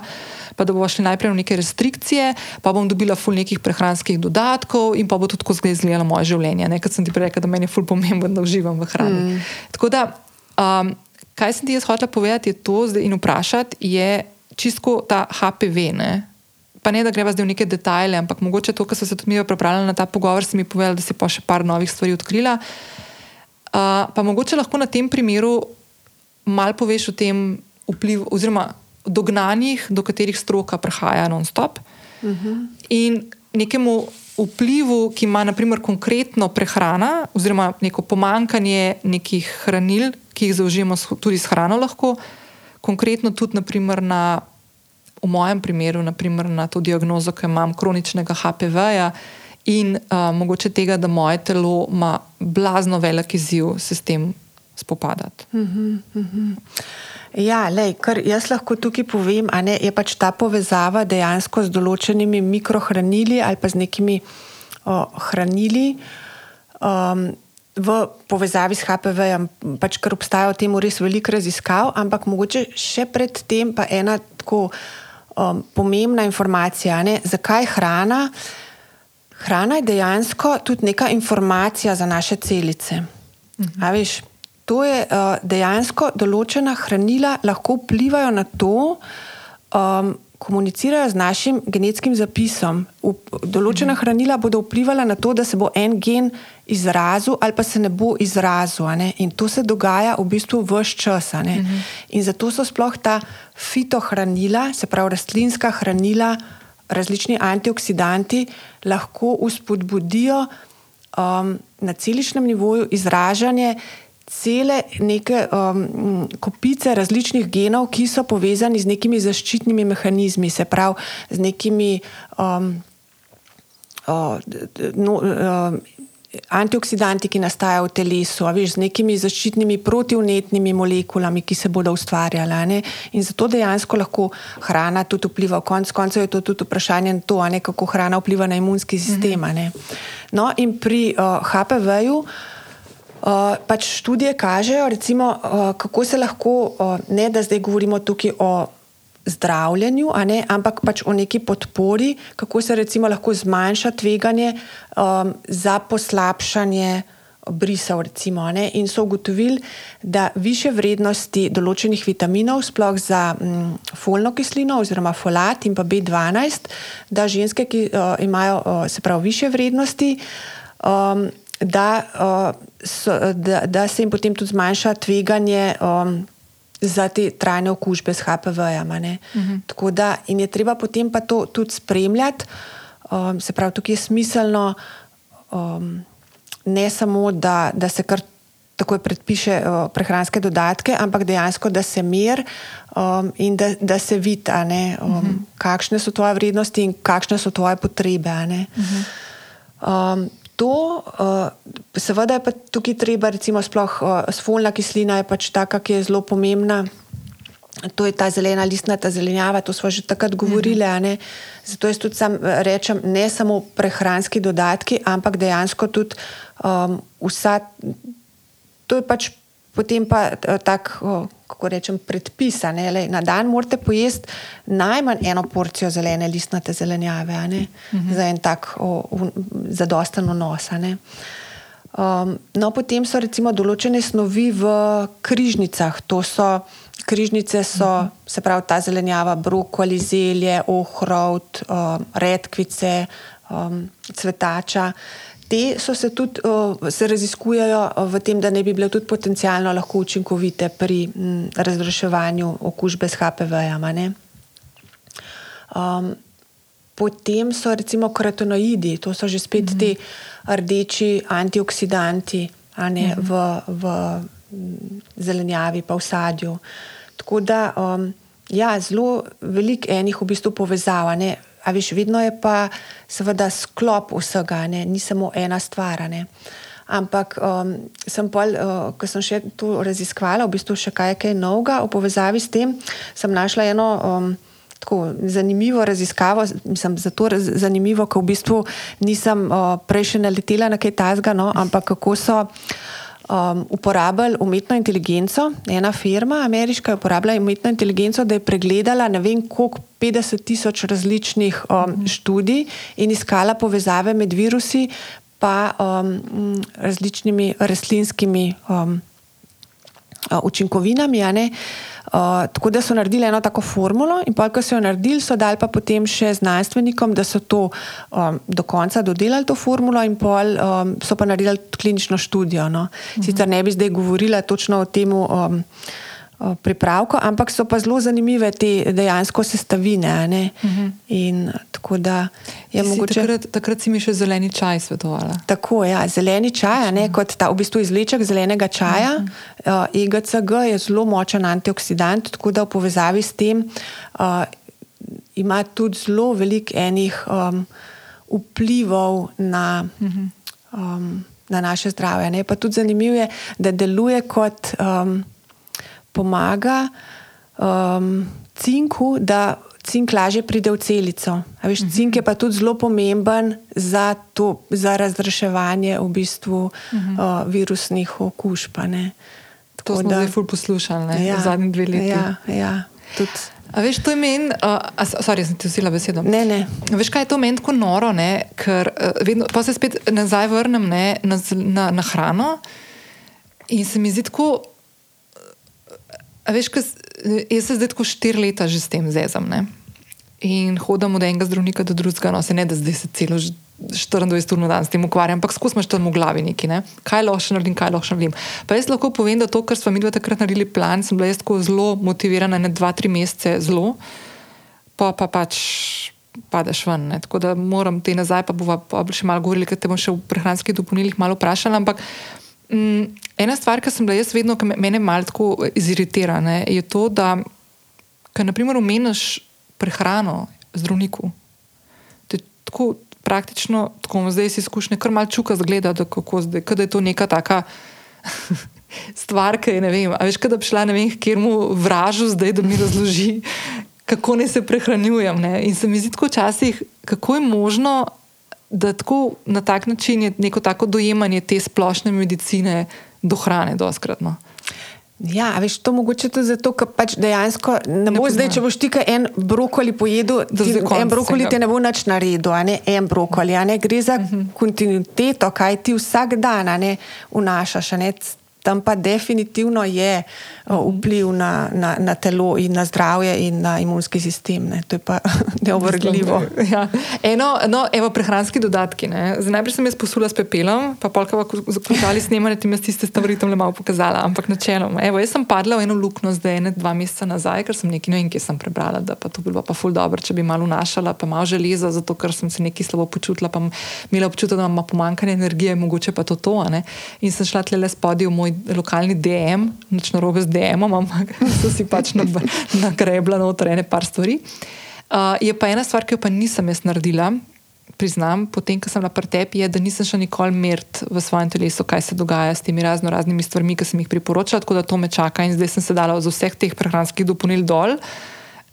pa da bomo šli najprej v neke restrikcije, pa bom dobila ful nekih prehranskih dodatkov in pa bo tudi tako izgledalo moje življenje. Nekaj sem ti prej rekel, da meni je ful pomembno, da uživam v hrani. Mm. Tako da, um, kaj sem ti jaz hotela povedati, je to in vprašati, je čisto ta HPV. Ne? Pa ne da greva zdaj v neke detajle, ampak mogoče to, kar so se tudi mi pripravljali na ta pogovor, si mi povedal, da si pa še par novih stvari odkrila. Uh, pa mogoče lahko na tem primeru malo poveš o tem vplivu, oziroma dognanjih, do katerih stroka prihaja non-stop. Uh -huh. In nekemu vplivu, ki ima naprimer konkretno prehrana, oziroma neko pomankanje nekih hranil, ki jih zaužijemo tudi s hrano, lahko konkretno tudi naprimer na. V mojem primeru, naprimer, na to diagnozo, ki imam kroničnega HPV-ja in uh, mogoče tega, da moje telo ima blazno velik izziv se s tem spopadati. Uh -huh, uh -huh. Ja, lej, kar jaz lahko tukaj povem, ne, je pač ta povezava dejansko z določenimi mikrohranili ali pa z nekimi o, hranili. Um, V povezavi s HPV-jem, pač, ker obstaja o tem res veliko raziskav, ampak mogoče še predtem pa ena tako um, pomembna informacija, ne, zakaj hrana. Hrana je dejansko tudi neka informacija za naše celice. Mhm. Veš, to je uh, dejansko določena hranila, lahko vplivajo na to, um, komunicirajo z našim genetskim zapisom. U, določena mhm. hranila bodo vplivala na to, da se bo en gen izrazil ali pa se ne bo izrazil. Ne? In to se dogaja v bistvu vse čas. Mhm. In zato so sploh ta fitohranila, se pravi rastlinska hranila, različni antioksidanti, lahko uspodbudijo um, na celičnem nivoju izražanje cele neke um, kopice različnih genov, ki so povezani z nekimi zaščitnimi mehanizmi, se pravi z nekimi um, uh, no, uh, antioksidanti, ki nastajajo v telesu, veš, z nekimi zaščitnimi protivnetnimi molekulami, ki se bodo ustvarjale. Ne? In zato dejansko lahko hrana tudi vpliva. Konec koncev je to tudi vprašanje to, ne, kako hrana vpliva na imunski sistem. Mhm. No, in pri uh, HPV-ju. Uh, pač študije kažejo, recimo, uh, kako se lahko, uh, ne da zdaj govorimo tukaj o zdravljenju, ne, ampak pač o neki podpori, kako se recimo lahko zmanjša tveganje um, za poslabšanje brisov. Recimo, in so ugotovili, da više vrednosti določenih vitaminov, sploh za um, folno kislino oziroma folat in pa B12, da ženske, ki uh, imajo uh, se pravi više vrednosti. Um, da, uh, so, da, da se jim potem tudi zmanjša tveganje um, za te trajne okužbe s HPV-jem. Uh -huh. Tako da je treba potem pa to tudi spremljati. Um, se pravi, tukaj je smiselno um, ne samo, da, da se kar takoj predpiše uh, prehranske dodatke, ampak dejansko, da se mer um, in da, da se vidi, um, uh -huh. kakšne so tvoje vrednosti in kakšne so tvoje potrebe. Uh -huh. um, to, uh, seveda je pa tukaj treba, recimo, sploh uh, sfolna kislina je pač taka, ki je zelo pomembna. To je ta zelena listna, ta zelenjava, to smo že takrat govorili. -hmm. Zato jaz tudi sam rečem, ne samo prehranski dodatki, ampak dejansko tudi um, vsa. To je pač potem pa uh, tak. Kako rečem, predpisane. Le, na dan morate pojesti najmanj eno porcijo zelene listnate zelenjave, uh -huh. za en tak zadosten nos. Um, no, potem so recimo določene snovi v križnicah. To so križnice, so, uh -huh. se pravi ta zelenjava, brokoli, zelje, ohrovt, um, redkvice, um, cvetača. Te so se tudi se raziskujejo v tem, da ne bi bile tudi potencialno lahko učinkovite pri m, razreševanju okužbe s HPV-jem. Um, potem so recimo karotenoidi, to so že spet mm -hmm. ti rdeči antioksidanti ne, mm -hmm. v, v zelenjavi, pa v sadju. Tako da, um, ja, zelo veliko enih v bistvu povezav. A veš, vedno je pa seveda sklop vsega, ne? ni samo ena stvar. Ne? Ampak, um, sem pol, uh, ko sem še tu raziskvala, v bistvu še kaj, kaj novega v povezavi s tem, sem našla eno um, tako zanimivo raziskavo. Mislim, zato raz, zanimivo, ker v bistvu nisem uh, prej še naletela na kaj tasga, no? ampak kako so um, uporabljali umetno inteligenco. Ena firma, ameriška, je uporabljala umetno inteligenco, da je pregledala ne vem koliko, 50 tisoč različnih um, mhm. študij in iskala povezave med virusi pa um, različnimi rastlinskimi um, učinkovinami. Uh, tako da so naredili eno tako formulo, in pa, ko so jo naredili, so dali pa potem še znanstvenikom, da so to um, do konca dodelali, to formulo, in pol um, so pa naredili klinično študijo. No. Sicer ne bi zdaj govorila točno o tem. Um, Pripravko, ampak so pa zelo zanimive te dejansko sestavine. Uh -huh. in, tako da je mogoče. Takrat, takrat si mi še zeleni čaj svetovala. Tako je, ja, zeleni čaj, ne, kot ta v bistvu izleček zelenega čaja. Uh -huh. uh, EGCG je zelo močen antioksidant, tako da v povezavi s tem uh, ima tudi zelo veliko enih um, vplivov na. Uh -huh. um, Na naše zdravje. Pa tudi zanimivo je, da deluje kot um, pomaga um, cinku, da cink lažje pride v celico. Veš, uh -huh. Cink je pa tudi zelo pomemben za, to, za razreševanje v bistvu, uh -huh. uh, virusnih okužb. To smo zdaj ful poslušali ja, v zadnjih dveh letih. Ja, ja, tudi. A veš, to je meni, uh, sorry, sem ti vzela besedo. Ne, ne. Veš, kaj je to meni tako noro, ne? ker uh, vedno, pa se spet nazaj vrnem ne, na, na, na hrano in se mi zdi tako. Veš, kaj, jaz se zdaj tako štiri leta že s tem zezam. Ne? In hodim od enega zdravnika do drugega, no se ne da zdaj se celo 24 ur na dan s tem ukvarjam, ampak skozi imaš tam v glavi neki, ne? kaj lahko naredim, kaj lahko naredim. Pa jaz lahko povem, da to, kar smo mi dva takrat naredili plan, sem bila jaz tako zelo motivirana, ne dva, tri mesece zelo, pa pa pač padeš ven. Ne? Tako da moram te nazaj, pa pa še malo govorili, ker te bom še v prehranskih dopolnilih malo vprašala, ampak. Mm, ena stvar, ki sem bila jaz vedno, ki me malo tako iziritira, ne, je to, da ko naprimer omeniš prehrano zdravniku, te tako praktično, tako zdaj si izkušnja, kar malo čuka zgleda, da, zdaj, da je to neka taka. Stvar, ki je ne vem, veš, da bi šla ne vem, kjer mu vražu zdaj, da mi razloži, kako naj se prehranjujem. Ne? In se mi zdi tako včasih, kako je možno, da tako na tak način je neko tako dojemanje te splošne medicine do hrane, doskratno. Ja, veš, to mogoče tudi zato, ker pač dejansko ne bo ne zdaj, če boš ti en brokoli pojedel, ti, en brokoli ne bo nič naredil, ne en brokoli, ne gre za uh mhm. -huh. kontinuiteto, kaj ti vsak dan ne vnašaš, ne tam pa definitivno je vpliv na, na, na telo in na zdravje in na imunski sistem. Ne. To je pa neovrgljivo. Ja. Eno, no, evo, prehranski dodatki. Najprej sem jaz posula s pepelom, pa polkava zaključali snemanje, ti mi tiste stvari tam le malo pokazala. Ampak načeloma, evo, jaz sem padla v eno luknjo zdaj, ne dva meseca nazaj, ker sem nekaj, ne vem, kje sem prebrala, da pa to bilo pa ful dobro, če bi malo našala, pa malo železa, zato ker sem se nekaj slabo počutila, pa imela občutek, da imam pomankanje energije, mogoče pa to to. In sem šla tle le spodaj v moj lokalni DM, noč na robe z DM-om, ampak so si pač nagrebla noter ene par stvari. Uh, je pa ena stvar, ki jo pa nisem jaz naredila, priznam, potem, ko sem na pretepi, je, da nisem še nikoli mert v svojem telesu, kaj se dogaja s temi razno raznimi stvarmi, ki sem jih priporočala, tako da to me čaka in zdaj sem se dala z vseh teh prehranskih dopolnil dol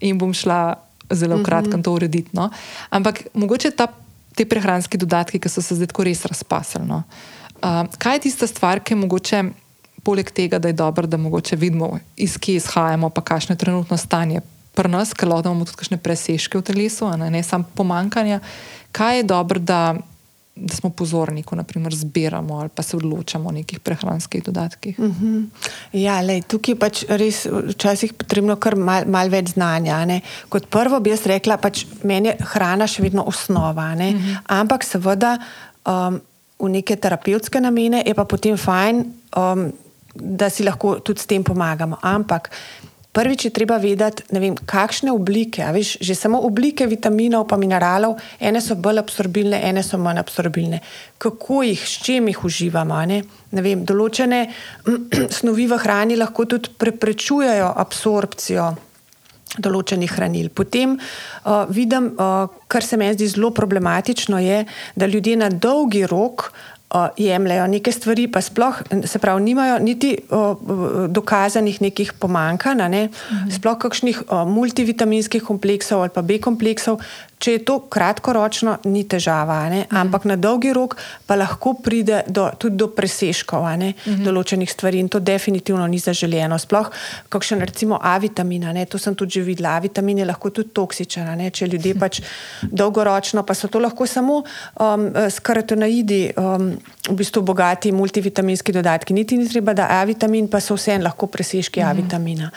in bom šla zelo kratko mm -hmm. to urediti. No? Ampak mogoče ta, te prehranski dodatki, ki so se zdaj tako res razpasali. No? Uh, kaj je tista stvar, ki mogoče poleg tega, da je dobro, da mogoče vidimo, iz kje izhajamo, pa kakšno je trenutno stanje pri nas, ker lahko imamo tudi kakšne presežke v telesu, ne, ne samo pomankanja. Kaj je dobro, da, da smo pozorni, ko naprimer zbiramo ali pa se odločamo o nekih prehranskih dodatkih? Uh mhm. -huh. Ja, lej, tukaj je pač res včasih potrebno kar malo mal več znanja. Ne. Kot prvo bi jaz rekla, pač meni je hrana še vedno osnova, uh mhm. -huh. ampak seveda. Um, V neke terapevtske namene je pa potem fajn, um, da si lahko tudi s tem pomagamo. Ampak prvič je treba vedeti, vem, kakšne oblike. Veš, že samo oblike vitaminov in mineralov, ene so bolj absorbilne, ene so manj absorbilne. Kako jih, s čim jih uživamo. Ne? Ne vem, določene snovi v hrani lahko tudi preprečujejo absorpcijo. Določenih hranil. Potem uh, vidim, uh, kar se mi zdi zelo problematično, je, da ljudje na dolgi rok uh, jemljajo neke stvari, pa sploh se pravi, nimajo niti o, dokazanih nekih pomankanj, ne? mhm. sploh kakšnih o, multivitaminskih kompleksov ali pa B kompleksov, Če je to kratkoročno, ni težava, mhm. ampak na dolgi rok pa lahko pride do, tudi do preseškov mhm. določenih stvari in to definitivno ni zaželjeno. Sploh, kakšen recimo A vitamina, ne? to sem tudi že videla. A vitamin je lahko tudi toksičen, ne? če ljudje pač dolgoročno, pa so to lahko samo um, skaratonaidi, um, v bistvu bogati multivitaminski dodatki. Niti ni treba, da A vitamin, pa so vseeno lahko preseški A mhm. vitamina.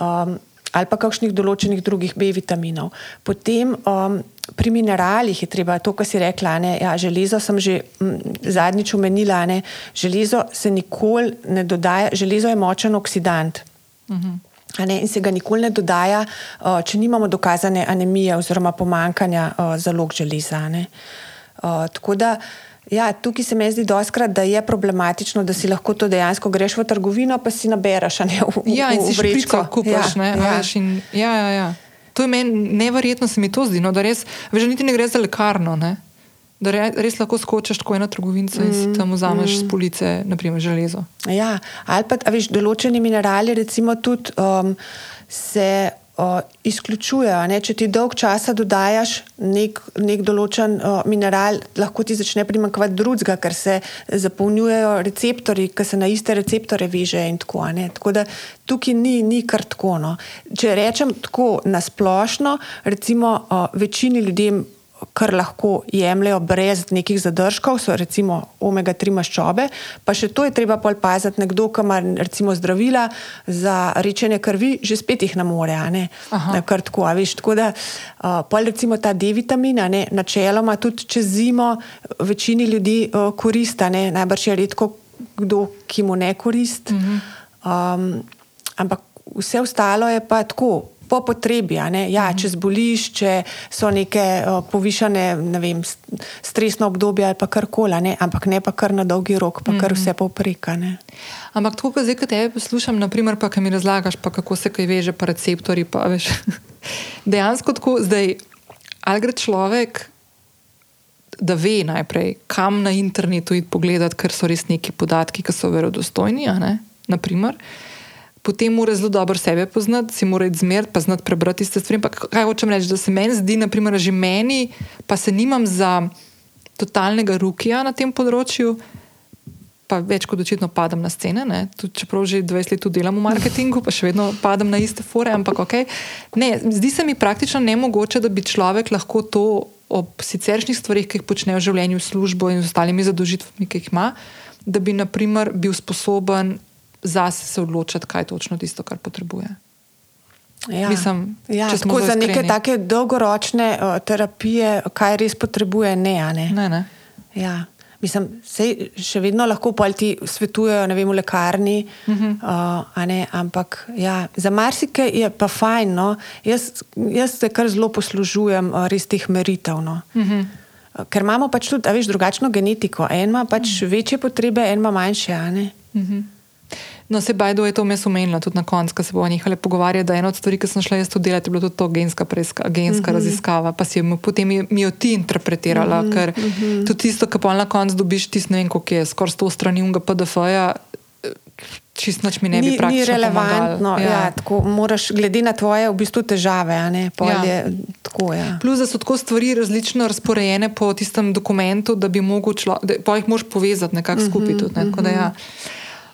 um, ali pa kakšnih določenih drugih B vitaminov. Potem um, pri mineralih je treba to, kar si rekla, ne, ja, železo sem že m, zadnjič omenila, ne, železo se nikoli ne dodaja, železo je močen oksidant. Mhm. Ne, in se ga nikoli ne dodaja, uh, če nimamo dokazane anemije oziroma pomankanja uh, zalog železa. Uh, tako da Ja, tukaj se mi zdi doskrat, da je problematično, da si lahko to dejansko greš v trgovino, pa si nabereš ne, v, ja, in si vrečko kupaš. Ja, ja. In, ja, ja, ja. To je meni neverjetno, se mi to zdi. No, da res, veš, niti ne gre za lekarno. Ne? Da res lahko skočiš tako ena trgovinica mm, in si mm, tam vzameš mm. z police, naprimer, železo. Ja, ali pa, veš, določeni minerali, recimo, tudi um, se o, izključujejo. Ne? Če ti dolg časa dodajaš nek, nek določen o, mineral, lahko ti začne primanjkovati drugega, ker se zapolnjujejo receptori, ki se na iste receptore veže. Tako, tako da tukaj ni, ni kar tako. No. Če rečem tako nasplošno, recimo o, večini ljudem kar lahko jemljajo brez nekih zadržkov, so recimo omega-3 maščobe. Pa še to je treba paziti, nekdo, ki ima recimo zdravila za rečenje krvi, že spet jih ne more, ne kar tako. Veš, tako da, uh, pol recimo ta D-vitamin, načeloma tudi čez zimo, večini ljudi uh, korista, ne, najbrž je redko kdo, ki mu ne korist. Um, ampak vse ostalo je pa tako po potrebi. Ja, mhm. Če zboliš, če so neke uh, povišene ne vem, stresno obdobje ali karkoli, ne? ampak ne pa kar na dolgi rok, pa kar mhm. vse popreka. Ne? Ampak tako, kot zdaj, ko te poslušam, naprimer, pa, kaj mi razlagaš, pa kako se kaj veže, pa receptori. Pa, veš, dejansko tako zdaj, ali gre človek. Da ve najprej, kam na internetu iti pogledati, ker so res neki podatki, ki so verodostojni. Naprimer, potem mora zelo dobro sebe poznati, si mora izmeriti, pa znati prebrati iste stvari. Kaj hočem reči, da se meni zdi, naprimer, že meni, pa se nimam za totalnega rukija na tem področju. Pa več kot očitno padam na scene, Tud, čeprav že 20 let delam v marketingu, pa še vedno padam na iste fore. Ampak, okay. ne, zdi se mi praktično nemogoče, da bi človek lahko to ob siceršnjih stvarih, ki jih počne v življenju, službo in z ostalimi zadožitvami, ki jih ima, da bi naprimer, bil sposoben zase se odločiti, kaj je točno tisto, kar potrebuje. Ja, Mislim, ja, tako za neke take dolgoročne uh, terapije, kaj res potrebuje, ne. ne. ne, ne. Ja. Mislim, sej, še vedno lahko ti svetujejo vem, v lekarni, uh -huh. uh, ne, ampak ja, za marsikaj je pa fajn. No. Jaz, jaz se kar zelo poslužujem uh, res teh meritev. No. Uh -huh. uh, ker imamo pač tudi veš, drugačno genetiko. En ima pač uh -huh. večje potrebe, en ima manjše. Uh -huh. No, se bajdo je to mes omenila tudi na koncu, ko se bomo nehali pogovarjati, da ena od stvari, ki sem šla jaz to delati, je bila tudi to genska, preska, genska mm -hmm. raziskava, pa si jo potem mi jo ti interpretirala, mm -hmm. ker mm -hmm. tudi tisto, kar pa na koncu dobiš, ti ne vem, koliko je, skoraj sto strani unga PDF-ja. Čist noč mi ne bi ni, praktično. Ni relevantno, ja. Ja, tako, moraš, glede na tvoje v bistvu težave. Ja. Je, tako, ja. Plus, da so tako stvari različno razporejene po tistem dokumentu, da bi lahko jih povezati nekako mm -hmm, skupaj. Tudi, ne? tako, da, ja.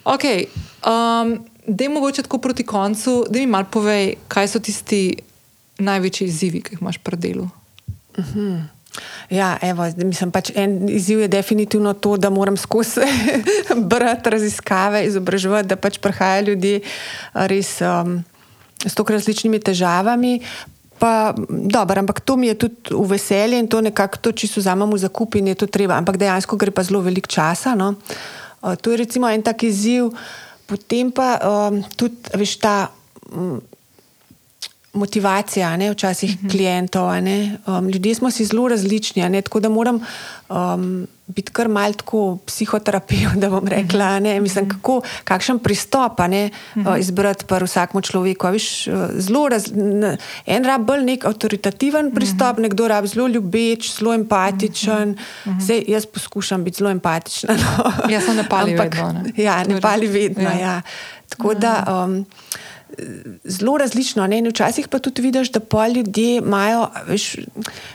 Ok, um, da je mogoče tako proti koncu, da mi malo povej, kaj so tisti največji izzivi, ki jih imaš pri delu. Uh mhm. -huh. Ja, evo, mislim, pač en izziv je definitivno to, da moram skozi brati raziskave, izobraževati, da pač prihajajo ljudje res um, s tako različnimi težavami. Pa, dober, ampak to mi je tudi v veselje in to nekako, to, če se vzamemo za kup in je to treba, ampak dejansko gre pa zelo veliko časa. No? Uh, to je recimo en tak izziv. Potem pa um, tudi, veš, ta um, motivacija, ne, včasih uh mhm. -huh. klientov. Um, ljudje smo si zelo različni, ne, tako da moram um, biti kar malce psihoterapevt, da bom rekla. Ne, mislim, mhm. kako, kakšen pristop ne, uh -huh. izbrati pri vsakem človeku. Viš, zelo raz, en rab bolj nek avtoritativen mhm. pristop, uh -huh. nekdo rab zelo ljubeč, zelo empatičen. Uh -huh. Zdaj, jaz poskušam biti zelo empatična. No. Jaz sem ne pali Ampak, vedno. Ne. Ja, ne pali vedno. Ja. Ja. Tako da. Um, zelo različno. Ne? Včasih pa tudi vidiš, da pa ljudje imajo veš,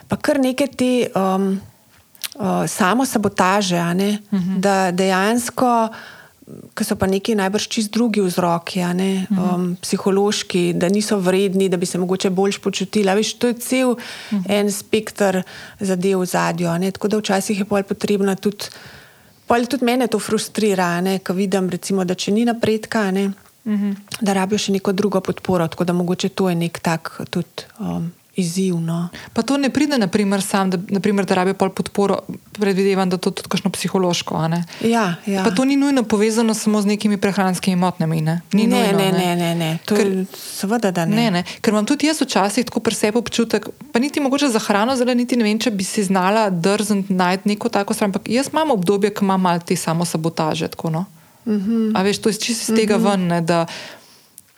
pa kar neke te um, uh, samo sabotaže, uh mhm. -huh. da dejansko. Ker so pa neki najbrž čist drugi vzroki, mhm. um, psihološki, da niso vredni, da bi se mogoče bolj počutili. Veš, to je cel uh mhm. -huh. en spektr zadev v zadju. Tako da včasih je bolj potrebno tudi, tudi mene to frustrira, ko vidim, recimo, da če ni napredka, ne, mm -hmm. da rabijo še neko drugo podporo. Tako da mogoče to je nek tak tudi. Um, Izzivno. Pa to ne pride, naprimer, sam, da, naprimer, da rabijo podporo, predvidevam, da to tudi kakšno psihološko. Ja, ja. Pa to ni nujno povezano samo z nekimi prehranskimi motnjami. Ne, ne, nujno, ne, ne, ne, ne. Ker, seveda, da ne. ne, ne. Ker imam tudi jaz včasih tako pri sebi občutek, pa niti mogoče za hrano, zelo niti ne vem, če bi si znala drzniti najti neko tako stvar. Ampak jaz imam obdobje, ko imam malo te samo sabotaže. Tako, no? -hmm. A veš, to je čisto iz tega -hmm. ven. Ne,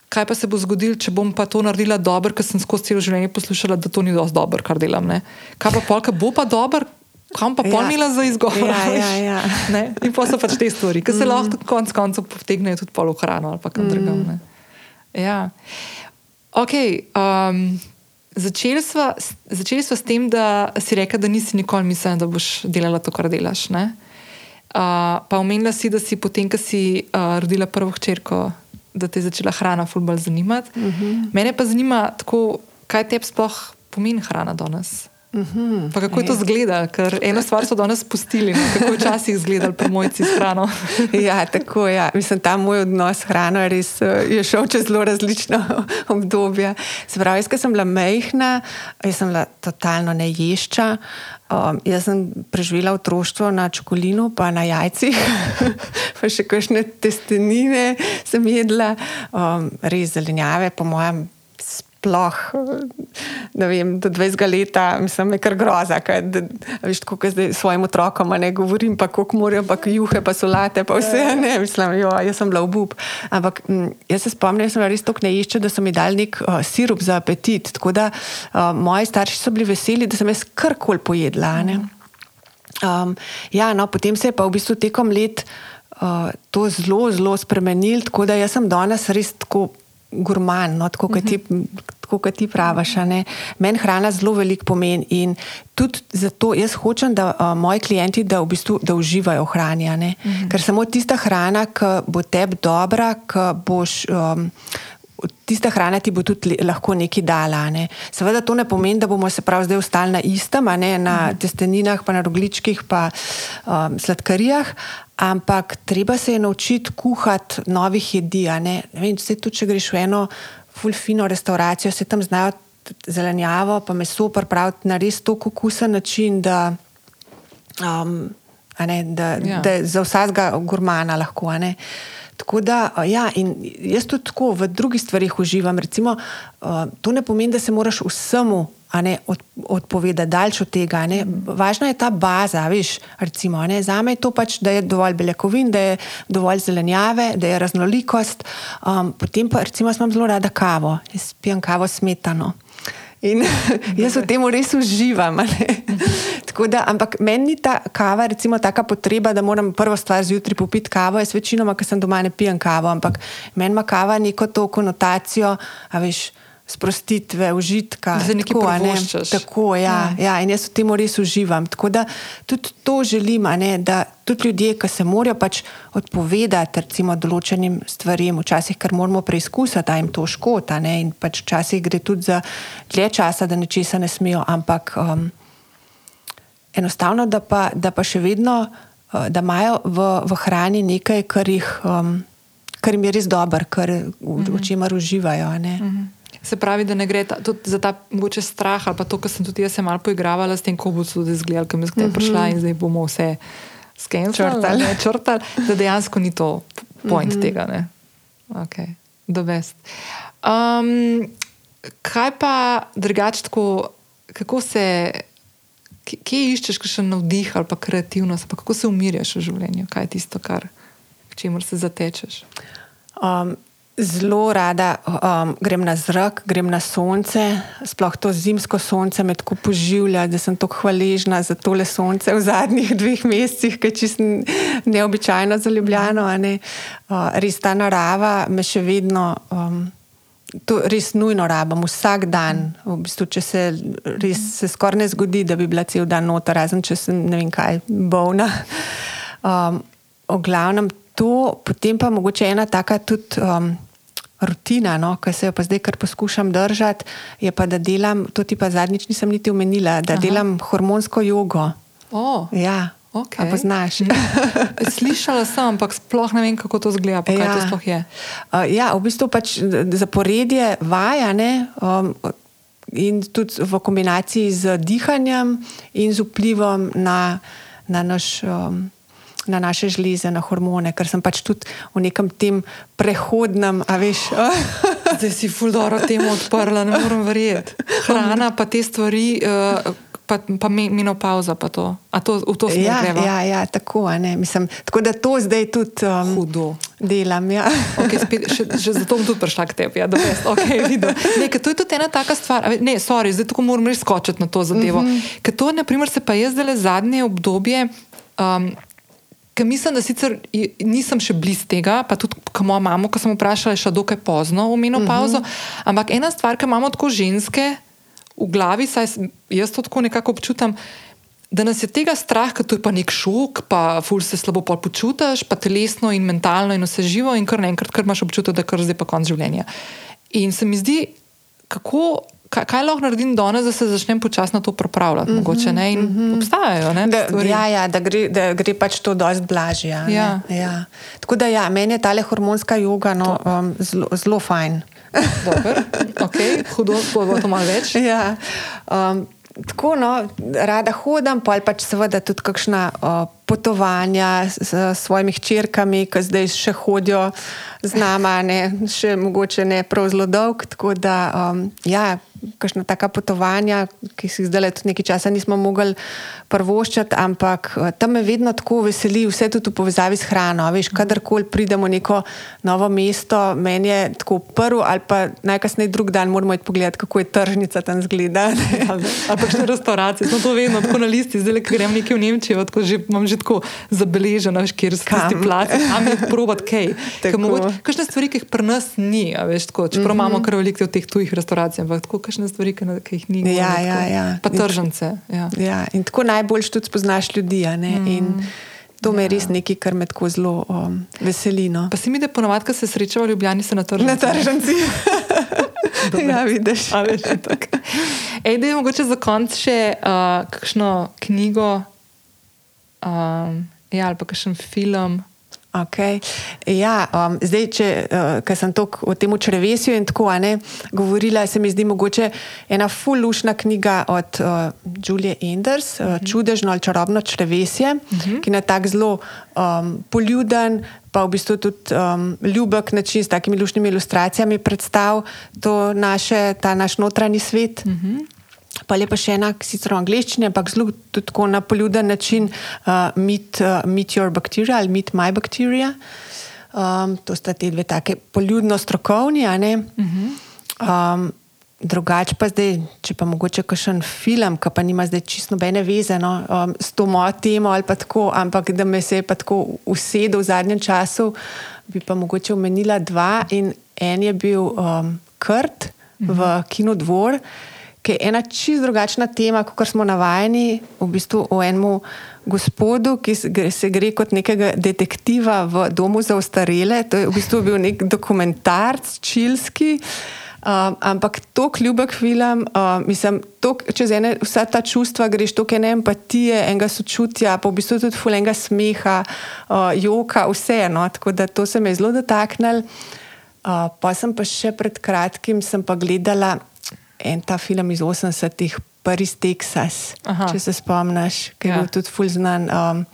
kaj pa se bo zgodilo, če bom pa to naredila dobro, ker sem skozi celo življenje poslušala, da to ni dovolj dobro, kar delam. Ne? Kaj pa polka bo pa dobro? Kam pa polnila ja. za izgovor? Ja, ja, ja. In pa so pač te stvari, ki se mm. lahko konec koncev potegnejo tudi polo hrano ali kam mm. drugam. Ja. Okay, um, začeli, sva, začeli sva s tem, da si rekel, da nisi nikoli mislila, da boš delala to, kar delaš. Uh, pa omenila si, da si potem, ko si uh, rodila prvo hčerko, da te je začela hrana fulbol zanimati. Uh mhm. -huh. Mene pa zanima, tako, kaj te sploh pomeni hrana danes. Uh mhm. -huh. Pa kako je to izgledalo, ker eno stvar so danes spustili, no? kako je včasih izgledal pri mojci s hrano. ja, tako je. Ja. Mislim, ta moj odnos s hrano je, res, eh, je šel čez zelo različna obdobja. Se pravi, jaz sem bila mehna, jaz sem bila totalno neješča. Um, jaz sem preživela otroštvo na čokolinu, pa na jajcih, pa še kakšne testenine sem jedla, um, res zelenjave, po mojem, sploh, ne vem, do 20 let, mislim, je kar groza. Kaj, da, veš, tako kot zdaj svojim otrokom ne govorim, pa koliko morajo, pa juhe, pa solate, pa vse, ne, mislim, jo, jaz sem bila obup. Ampak m, jaz se spomnim, da sem res tako neišče, da so mi dali nek uh, sirup za apetit. Tako da uh, moji starši so bili veseli, da sem jaz karkoli pojedla. Um, ja, no, potem se je pa v bistvu tekom let uh, to zelo, zelo spremenil, tako da sem danes res tako gurman, no, tako kot ti, ti praviš. Meni hrana zelo veliko pomeni in tudi zato jaz hočem, da uh, moji klienti da v bistvu, da uživajo v hrani. Uh -huh. Ker samo tista hrana, ki bo tebi dobra, ki boš. Um, Tista hrana ti bo tudi lahko nekaj dala. Ne. Seveda to ne pomeni, da bomo se prav zdaj ostali na istem, ne, na mhm. testeninah, pa na rogličkih, pa um, sladkarijah, ampak treba se je naučiti kuhati novih jedi. Ne. Ne vem, tudi, če greš v eno fulfino restauracijo, se tam znajo zelenjavo, pa meso pripraviti na res tako okusen način, da, um, ne, da, ja. da za vsakega gurmana lahko. Tako da, ja, in jaz tudi tako v drugih stvarih uživam. Recimo, uh, to ne pomeni, da se moraš vsemu ne, od, odpovedati, daljš od tega. Ne. Važna je ta baza, veš, recimo, ne. za me je to pač, da je dovolj beljakovin, da je dovolj zelenjave, da je raznolikost. Um, potem pa, recimo, imam zelo rada kavo, jaz pijem kavo smetano. In jaz v tem res uživam. Da, ampak meni ni ta kava, recimo, taka potreba, da moram prvo stvar zjutraj popiti kavo. Jaz večinoma, ker sem doma, ne pijem kavo, ampak meni ima kava neko to konotacijo, a veš sprostitve, užitka. Da se nekaj povoščaš. Tako, ja, mm. ja, in jaz v tem res uživam. Tako da tudi to želim, ne, da tudi ljudje, ki se morajo pač odpovedati recimo, določenim stvarem, včasih, ker moramo preizkusiti, da jim to škota. Ne, in pač včasih gre tudi za dlje časa, da nečesa ne smijo, ampak um, enostavno, da pa, da pa še vedno, uh, da imajo v, v hrani nekaj, kar jih. Um, Kar jim je res dobro, kar v, v mhm. čemer uživajo. Mm -hmm. Se pravi, da ne gre ta, za ta mogoče strah ali pa to, kar sem tudi jaz se malo poigravala s tem, ko bo tudi izgledal, ki mi je prišla in zdaj bomo vse skenirali, črtali, da dejansko ni to point mm -hmm. tega. Ne? Okay. Um, kaj pa drugače, kako se, kje iščeš še navdih ali pa kreativnost, pa kako se umirjaš v življenju, kaj je tisto, kar, k čemu se zatečeš? Um, Zelo rada um, grem na zrak, grem na sonce, sploh to zimsko sonce me tako poživlja, da sem tako hvaležna za tole sonce v zadnjih dveh mesecih, ki je čisto neobičajno za Ljubljano. Ne? Uh, res ta narava me še vedno, um, to res nujno rabim, vsak dan. V bistvu, če se res se skoraj ne zgodi, da bi bila cel dan noter, razen če sem ne vem kaj, bolna. Um, o glavnem to, potem pa mogoče ena taka tudi. Um, rutina, no, ki se jo pa zdaj kar poskušam držati, je pa, da delam, to ti pa zadnjič nisem niti omenila, da Aha. delam hormonsko jogo. Oh. Ja. Okay. Poznaš? Slišala sem, ampak sploh ne vem, kako to zgleda. Ja. to sploh je? Uh, ja, v bistvu pač zaporedje vaja ne, um, in tudi v kombinaciji z dihanjem in z vplivom na, na, naš, um, na naše žleze, na hormone, ker sem pač tudi v nekem tem prehodnem, a veš. Zdaj si fuldoro temu odprla, ne morem verjeti. Hrana, pa te stvari, uh, pa, pa me- menopauza, pa to. A to, v to smo Ja, greva. ja, ja, tako, mislim, tako da to zdaj tudi um, Hudo. delam. Ja. Okay, spet, še, še zato bom tudi prišla k tebi. Ja, best. okay, ne, to je tudi ena taka stvar. Ne, sorry, zdaj tako moram res skočiti na to zadevo. Mm -hmm. Ker to, naprimer, se pa je zdaj zadnje obdobje. Um, Ker mislim, da sicer nisem še blizu tega, pa tudi moja mama, ko sem vprašala, je še dokaj pozno v menopauzo. Uh -huh. Ampak ena stvar, ki imamo tako ženske v glavi, saj jaz to tako nekako občutam, da nas je tega strah, ker to je pa nek šok, pa ful se slabo počutiš, pa telesno in mentalno in vse živo, in kar naenkrat kar imaš občutek, da kar zdaj pa konc življenja. In se mi zdi, kako. Kaj, kaj lahko naredim danes, da se začnem počasno to pripravljati? Mm -hmm, mogoče, ne? in mm -hmm. obstajajo. Ne, Da, stvari. ja, ja, da, gre, da gre pač to dosti blažje. a ne. Ja. Ja. Tako da ja, meni je ta hormonska joga no, um, zelo, zelo fajn. Dober, okay, hudo, bo to malo več. ja. um, tako, no, rada hodim, pa pač seveda tudi kakšna uh, potovanja s, s svojimi hčerkami, ki zdaj še hodijo z nama, ne, še mogoče ne prav zelo dolg. Tako da, um, ja, kakšna taka potovanja, ki si jih zdaj tudi nekaj časa nismo mogli prvoščati, ampak uh, tam me vedno tako veseli, vse tudi v povezavi s hrano. a Veš, kadarkoli pridemo v neko novo mesto, meni je tako prvo ali pa najkasneje drug dan moramo iti pogledati, kako je tržnica tam zgleda. Ali pa še restauracije, smo to vedno tako na listi, zdaj, ko grem nekje v Nemčijo, tako že, imam že tako zabeleženo, veš, kjer so Kam? tisti placi, tam je probat kaj. Tako. mogoče- Kakšne stvari, ki jih pri nas ni, a veš, tako, čeprav mm -hmm. imamo kar veliko teh tujih restauracijah, ampak tako kakšne stvari, ki, ki jih ni. Ja, tako. ja, ja. Pa tržnice. Ja. Ja, in tako najboljš tudi spoznaš ljudi. a ne, in To me je res nekaj, kar me tako zelo um, veseli. No. Pa si mi, da ponovadi, ko se srečava v Ljubljani, se na tržnici. Na tržnici. ja, vidiš. A veš. Ej, da je mogoče za konec še uh, kakšno knjigo um, ja, ali pa kakšen film. Okay. Ja, um, zdaj, če uh, sem tako o tem črevesju in tako ne, govorila, se mi zdi mogoče ena fullušna knjiga od uh, Julie Enders, uh, Čudežno ali čarobno črevesje, uh -huh. ki je na tak zelo um, poljuden, pa v bistvu tudi um, ljubek način s takimi lušnimi ilustracijami predstav to naše, ta naš notranji svet. Uh -huh. Pa je pa še ena, sicer v angleščini, ampak zelo tako na poljuden način, uh, meet, uh, meet your bacteria ali meet my bacteria. Um, to sta te dve take poljudno strokovni. a ne. Um, drugače pa zdaj, če pa mogoče kakšen film, ki pa nima zdaj čisto nobene veze no, um, s to mojo temo ali pa tako, ampak da me se je pa tako usedel v zadnjem času, bi pa mogoče omenila dva in en je bil um, Krt v Kino dvor ki je ena čist drugačna tema, kot smo navajeni, v bistvu o enem gospodu, ki se gre, kot nekega detektiva v domu za ostarele. To je v bistvu bil nek dokumentarc, čilski. Um, ampak to kljubek film, um, mislim, tok, čez ene, vsa ta čustva greš, toliko ene empatije, enega sočutja, pa v bistvu tudi fulenga smeha, uh, joka, vse. No? Tako da to se me je zelo dotaknilo. Uh, pa sem pa še pred kratkim pa gledala en ta film iz 80-ih, Paris, Texas, Aha. če se spomniš, ki je Ja. bil tudi ful znan. Um,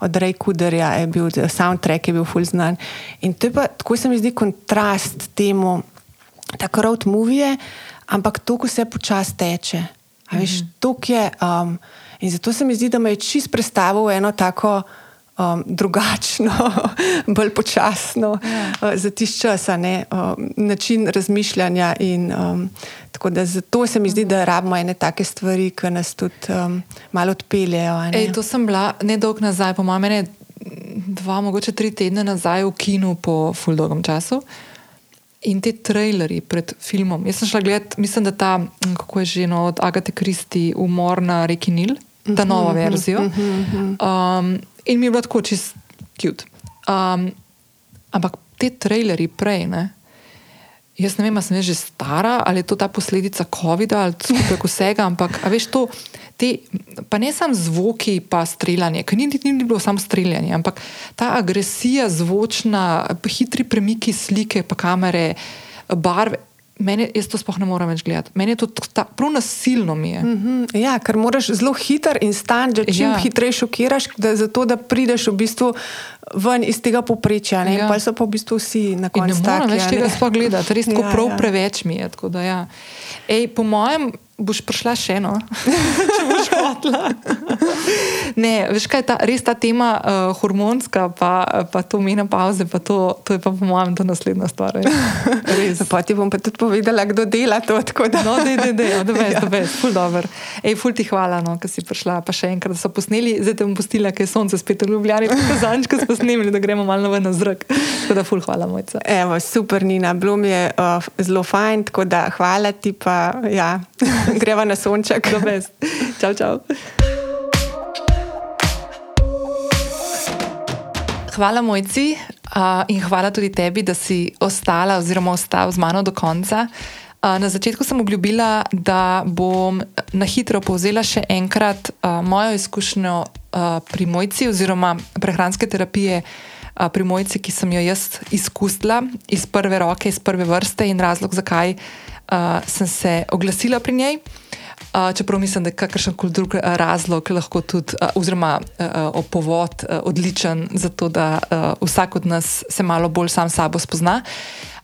od Ray Kuderja je bil, soundtrack je bil ful znan. In to je pa, tako se mi zdi, kontrast temu, tako road movie, ampak to, ko se počasi teče. A Veš, to je. Um, in zato se mi zdi, da me je čist predstavil eno tako. Um, drugačno, bolj počasno uh, za tiš čas, um, način razmišljanja. In, um, tako da zato se mi zdi, da rabimo ene take stvari, ki nas tudi um, malo odpeljejo. a ne. Ej, to sem bila nedolgo nazaj, po mojem, dva, mogoče tri tedne nazaj v kinu po full dolgem času. In te trailerji pred filmom. Jaz sem šla gledati, mislim, da ta, mm, kako je že no, od Agate Kristi, umor na reki Nil, ta nova verzija. Um, in mi je bilo tako čist cute. Um, ampak te trailerji prej, ne, jaz ne vem, ali sem že stara ali je to ta posledica COVID-a ali skupaj vsega, ampak a veš to. Te, pa ne samo zvoki, pa streljanje, ker ni, ni, ni bilo samo streljanje, ampak ta agresija, zvočna, hitri premiki slike, pa kamere, barve. Meni, jaz to sploh ne morem več gledati. Meni je to ta, prav nasilno. Mm -hmm. Ja, ker moraš zelo hiter in stan, da čim ja. hitreje šokiraš, da, zato da prideš v bistvu ven iz tega poprečja. Ja. Pa so pa v bistvu vsi na koncu. Ne morem več tega sploh gledati, res ja, prav ja. preveč mi je. Da, ja. Ej, po mojem, boš prišla še eno, če boš hotla. ne, veš kaj, ta, res ta tema uh, hormonska, pa, pa to mena pauze, pa to, to je pa po mojem to naslednja stvar. Res, pa ti bom pa tudi povedala, kdo dela to. Da... No, da je, da je, da je, da je, ful dobro. Ej, ful ti hvala, no, ker si prišla, pa še enkrat so posneli, zdaj te bom pustila, ker je sonce spet v Ljubljani, pa zadnjič, ko smo snimili, da gremo malo ven na zrak. Tako da ful hvala, mojca. Evo, super, Nina, bilo mi je uh, zelo fajn, tako da hvala ti pa, ja. greva na sonček. Čau, čau. Hvala, mojci, uh, in hvala tudi tebi, da si ostala oziroma ostal z mano do konca. Uh, na začetku sem obljubila, da bom na hitro povzela še enkrat uh, mojo izkušnjo uh, pri mojci oziroma prehranske terapije pri mojci, ki sem jo jaz izkusila iz prve roke, iz prve vrste in razlog, zakaj uh, sem se oglasila pri njej. Uh, čeprav mislim, da je kakršen koli drug razlog lahko tudi, uh, oziroma uh, opovod, uh, odličen za to, da uh, vsak od nas se malo bolj sam sabo spozna.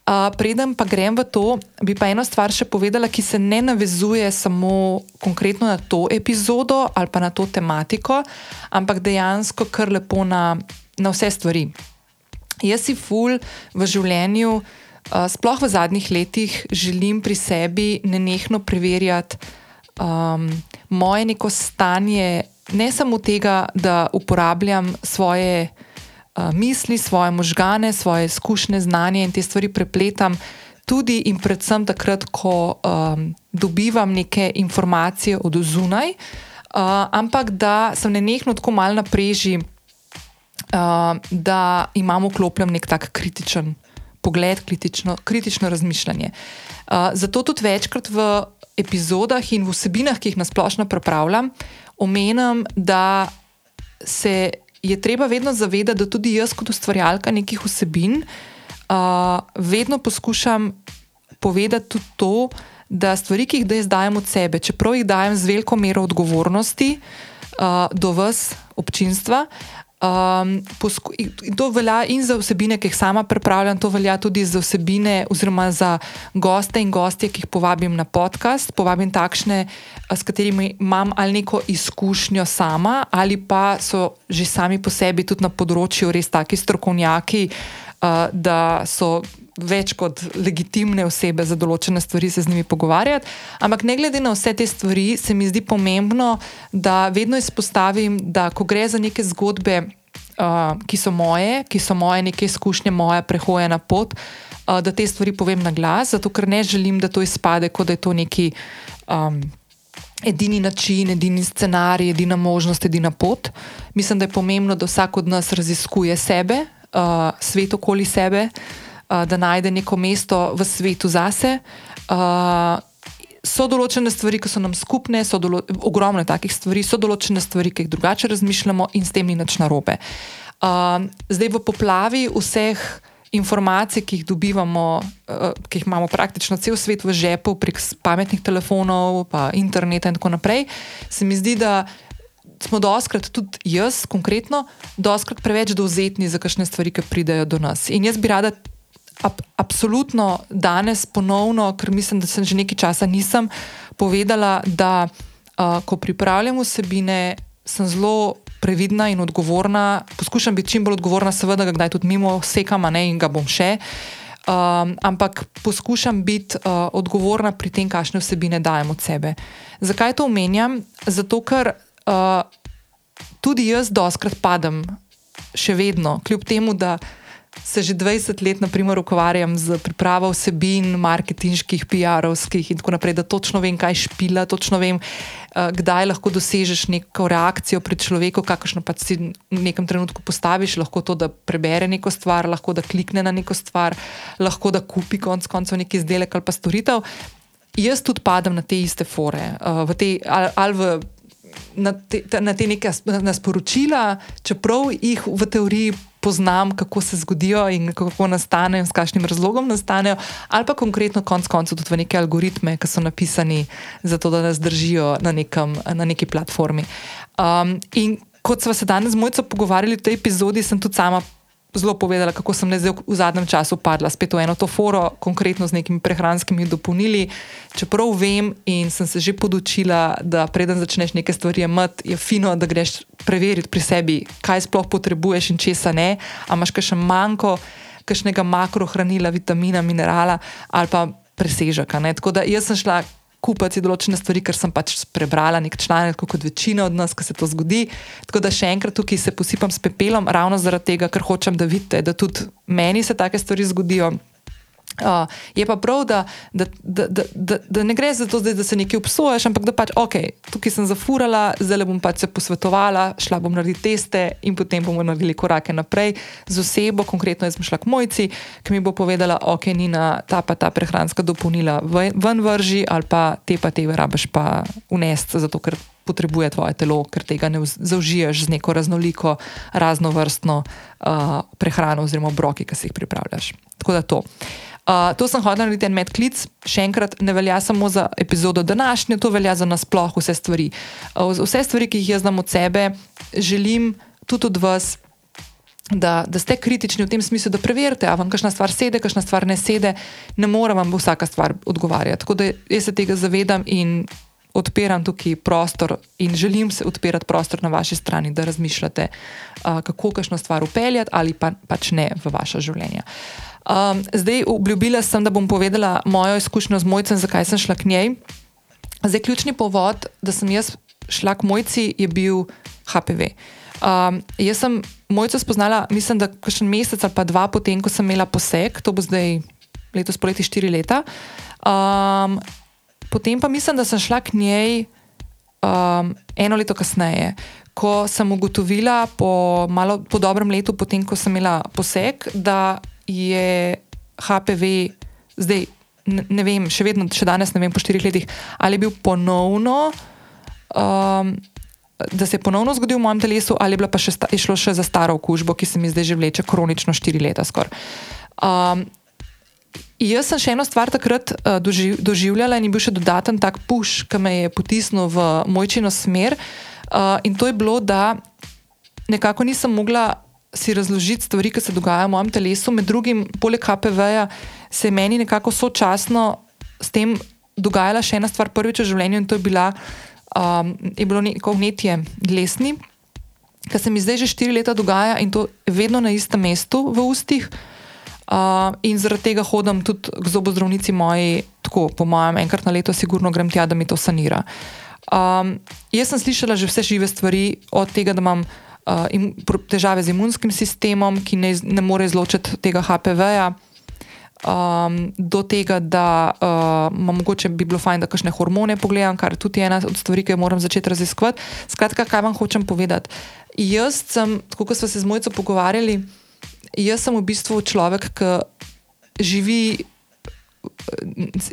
Uh, preden pa grem v to, bi pa eno stvar še povedala, ki se ne navezuje samo konkretno na to epizodo ali pa na to tematiko, ampak dejansko kar lepo na, na vse stvari. Jaz si ful v življenju, uh, sploh v zadnjih letih, želim pri sebi nenehno preverjati um, moje neko stanje, ne samo tega, da uporabljam svoje uh, misli, svoje možgane, svoje izkušnje, znanje in te stvari prepletam, tudi in predvsem takrat, ko um, dobivam neke informacije od zunaj, uh, ampak da sem nenehno tako mal na preži, uh, da imamo vklopljen nek tak kritičen. Pogled, kritično, kritično razmišljanje. Uh, zato tudi večkrat v epizodah in v vsebinah, ki jih nasplošno pripravljam, omenjam, da se je treba vedno zavedati, da tudi jaz, kot ustvarjalka nekih vsebin, uh, vedno poskušam povedati tudi to, da stvari, ki jih zdaj dajem od sebe, čeprav jih dajem z veliko mero odgovornosti uh, do vas, občinstva. Um, to velja in za vsebine, ki jih sama pripravljam, to velja tudi za vsebine, oziroma za goste in gostje, ki jih povabim na podcast. Povabim takšne, s katerimi imam ali neko izkušnjo sama, ali pa so že sami po sebi tudi na področju res taki strokovnjaki, uh, da so več kot legitimne osebe za določene stvari se z njimi pogovarjati. Ampak ne glede na vse te stvari, se mi zdi pomembno, da vedno izpostavim, da ko gre za neke zgodbe, uh, ki so moje, ki so moje neke izkušnje, moja prehojena pot, uh, da te stvari povem na glas, zato ker ne želim, da to izpade, kot da je to neki. Um, Edini način, edini scenarij, edina možnost, edina pot. Mislim, da je pomembno, da vsak od nas raziskuje sebe, uh, svet okoli sebe, uh, da najde neko mesto v svetu zase. Uh, so določene stvari, ki so nam skupne, so dolo, ogromne takih stvari, so določene stvari, ki jih drugače razmišljamo in s tem ni nič narobe. Uh, zdaj v poplavi vseh informacij, ki jih dobivamo, uh, ki jih imamo praktično cel svet v žepu, prek pametnih telefonov, pa interneta in tako naprej, se mi zdi, da. Smo doskrat, tudi jaz, konkretno, doskrat preveč dovzetni za kakšne stvari, ki pridejo do nas. In jaz bi rada ab, absolutno danes ponovno, ker mislim, da sem že nekaj časa nisem povedala, da uh, ko pripravljam vsebine, sem zelo previdna in odgovorna. Poskušam biti čim bolj odgovorna, seveda, da kdaj tudi mimo sekam, ne in ga bom še. Um, ampak poskušam biti uh, odgovorna pri tem, kakšne vsebine dajem od sebe. Zakaj to omenjam? Zato, ker uh, tudi jaz doskrat padem, še vedno, kljub temu, da se že 20 let naprimer, ukvarjam z pripravo vsebin, marketinških, PR-ovskih in tako naprej, da točno vem, kaj špila, točno vem, uh, kdaj lahko dosežeš neko reakcijo pri človeku, kakšno pa si v nekem trenutku postaviš, lahko to, da prebere neko stvar, lahko da klikne na neko stvar, lahko da kupi konec koncev neki izdelek ali pa storitev. Jaz tudi padam na te iste fore, uh, v te, ali, ali v na te, na te neke na sporočila, čeprav jih v teoriji poznam, kako se zgodijo in kako nastanejo, s kakšnim razlogom nastanejo, ali pa konkretno, konec koncev, tudi v neke algoritme, ki so napisani za to, da nas držijo na, nekem, na neki platformi. Um, in kot smo se danes z mojco pogovarjali v tej epizodi, sem tudi sama zelo povedala, kako sem zdaj v zadnjem času padla spet v eno to foro, konkretno z nekimi prehranskimi dopolnili. Čeprav vem in sem se že podočila, da preden začneš neke stvari imeti, je fino, da greš preveriti pri sebi, kaj sploh potrebuješ in česa ne. A imaš še manjko, kakšnega makrohranila, vitamina, minerala ali pa presežek. Tako da jaz sem šla kupiti določene stvari, ker sem pač prebrala nek članek, kot večina od nas, ki se to zgodi. Tako da še enkrat tukaj se posipam s pepelom, ravno zaradi tega, ker hočem, da vidite, da tudi meni se take stvari zgodijo. Uh, je pa prav, da, da, da, da, da, ne gre za to, zdaj, da se nekaj obsoješ, ampak da pač, ok, tukaj sem zafurala, zdaj bom pač se posvetovala, šla bom narediti teste in potem bomo naredili korake naprej z osebo, konkretno jaz sem šla k mojci, ki mi bo povedala, ok, ni na ta pa ta prehranska dopolnila ven vrži ali pa te pa te rabaš pa unesti, zato ker potrebuje tvoje telo, ker tega ne zaužiješ z neko raznoliko, raznovrstno uh, prehrano oziroma obroki, ki si jih pripravljaš. Tako da to. Uh, to sem hodila narediti en medklic, še enkrat, ne velja samo za epizodo današnje, to velja za nasploh vse stvari. Uh, vse stvari, ki jih jaz znam od sebe, želim tudi od vas, da, da ste kritični v tem smislu, da preverite, ali vam kakšna stvar sede, kakšna stvar ne sede, ne more vam vsaka stvar odgovarjati. Tako da jaz se tega zavedam in odpiram tukaj prostor in želim se odpirati prostor na vaši strani, da razmišljate, uh, kako kakšno stvar upeljati ali pa, pač ne v vaše življenje. Uh, Um, zdaj, obljubila sem, da bom povedala mojo izkušnjo z mojcem, zakaj sem šla k njej. Zdaj, ključni povod, da sem jaz šla k mojci, je bil HPV. Um, jaz sem mojco spoznala, mislim, da še en mesec ali pa dva potem, ko sem imela poseg, to bo zdaj letos poleti štiri leta. Um, potem pa mislim, da sem šla k njej um, eno leto kasneje. Ko sem ugotovila, po, malo, po dobrem letu, potem ko sem imela poseg, da je HPV zdaj, ne, ne vem, še vedno, še danes ne vem, po štirih letih, ali je bil ponovno, um, da se je ponovno zgodil v mojem telesu, ali je, pa še sta, je šlo še za staro okužbo, ki se mi zdaj že vleče kronično štiri leta. Um, jaz sem še eno stvar takrat uh, doživ, doživljala in je bil še dodaten tak puš, ki me je potisnil v mojčino smer. Uh, in to je bilo, da nekako nisem mogla si razložiti stvari, ki se dogajajo v mojem telesu. Med drugim, poleg HPV-ja, se je meni nekako sočasno s tem dogajala še ena stvar, prvič v življenju in to je, bila, um, je bilo neko vnetje dlesni, ki se mi zdaj že štiri leta dogaja in to vedno na istem mestu v ustih. Uh, in zaradi tega hodim tudi k zobozdravnici moji, tako po mojem, enkrat na leto, sigurno grem tja, da mi to sanira. Um, jaz sem slišala že vse žive stvari, od tega, da imam uh, težave z imunskim sistemom, ki ne, ne more izločiti tega HPV-ja, um, do tega, da uh, mogoče bi bilo fajn, da kakšne hormone pogledam, kar je tudi ena od stvari, ki jo moram začeti raziskovati. Skratka, kaj vam hočem povedati? Jaz sem, tako kot smo se z mojco pogovarjali, jaz sem v bistvu človek, ki živi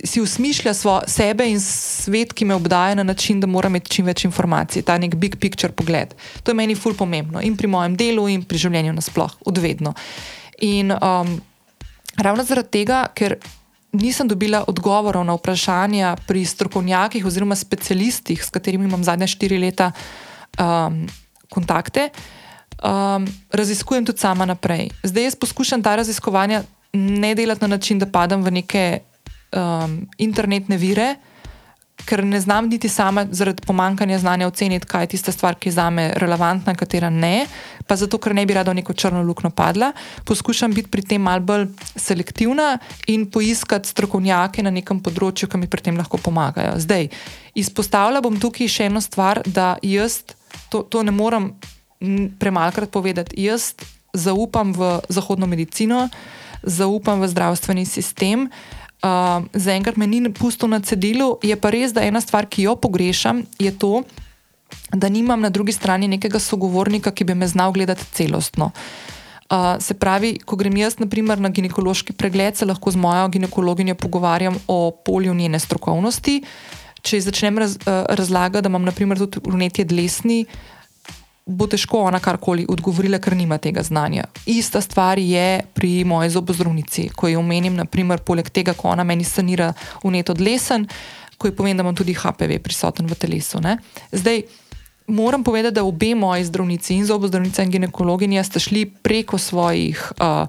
si usmišlja svo, sebe in svet, ki me obdaja na način, da mora imeti čim več informacij, ta nek big picture pogled. To je meni ful pomembno in pri mojem delu, in pri življenju nasploh, odvedno. In um, ravno zaradi tega, ker nisem dobila odgovorov na vprašanja pri strokovnjakih oziroma specialistih, s katerimi imam zadnje štiri leta um, kontakte. Um, raziskujem tudi sama naprej. Zdaj jaz poskušam ta raziskovanja ne delati na način, da padam v neke um, internetne vire, ker ne znam niti sama zaradi pomankanja znanja oceniti, kaj je tista stvar, ki je za me relevantna, katera ne, pa zato, ker ne bi rada v neko črno luknjo padla. Poskušam biti pri tem malce bolj selektivna in poiskati strokovnjake na nekem področju, ki mi pri tem lahko pomagajo. Zdaj, izpostavila bom tukaj še eno stvar, da jaz to, to ne morem premalkrat povedati. Jaz zaupam v zahodno medicino, zaupam v zdravstveni sistem. Uh, Zaenkrat me ni pusto na cedilu, je pa res, da ena stvar, ki jo pogrešam, je to, da nimam na drugi strani nekega sogovornika, ki bi me znal gledati celostno. Uh, se pravi, ko grem jaz naprimer, na ginekološki pregled, se lahko z mojo ginekologinjo pogovarjam o polju njene strokovnosti. Če začnem raz, uh, razlagati, da imam naprimer tudi vnetje dlesni, bo težko ona karkoli odgovorila, ker nima tega znanja. Ista stvar je pri moji zobozdravnici, ko jo omenim, naprimer, poleg tega, ko ona meni sanira vneto dlesen, ko ji povem, da imam tudi HPV prisoten v telesu. Ne? Zdaj, moram povedati, da obe moji zdravnici, in zobozdravnica in ginekologinja, sta šli preko svojih uh,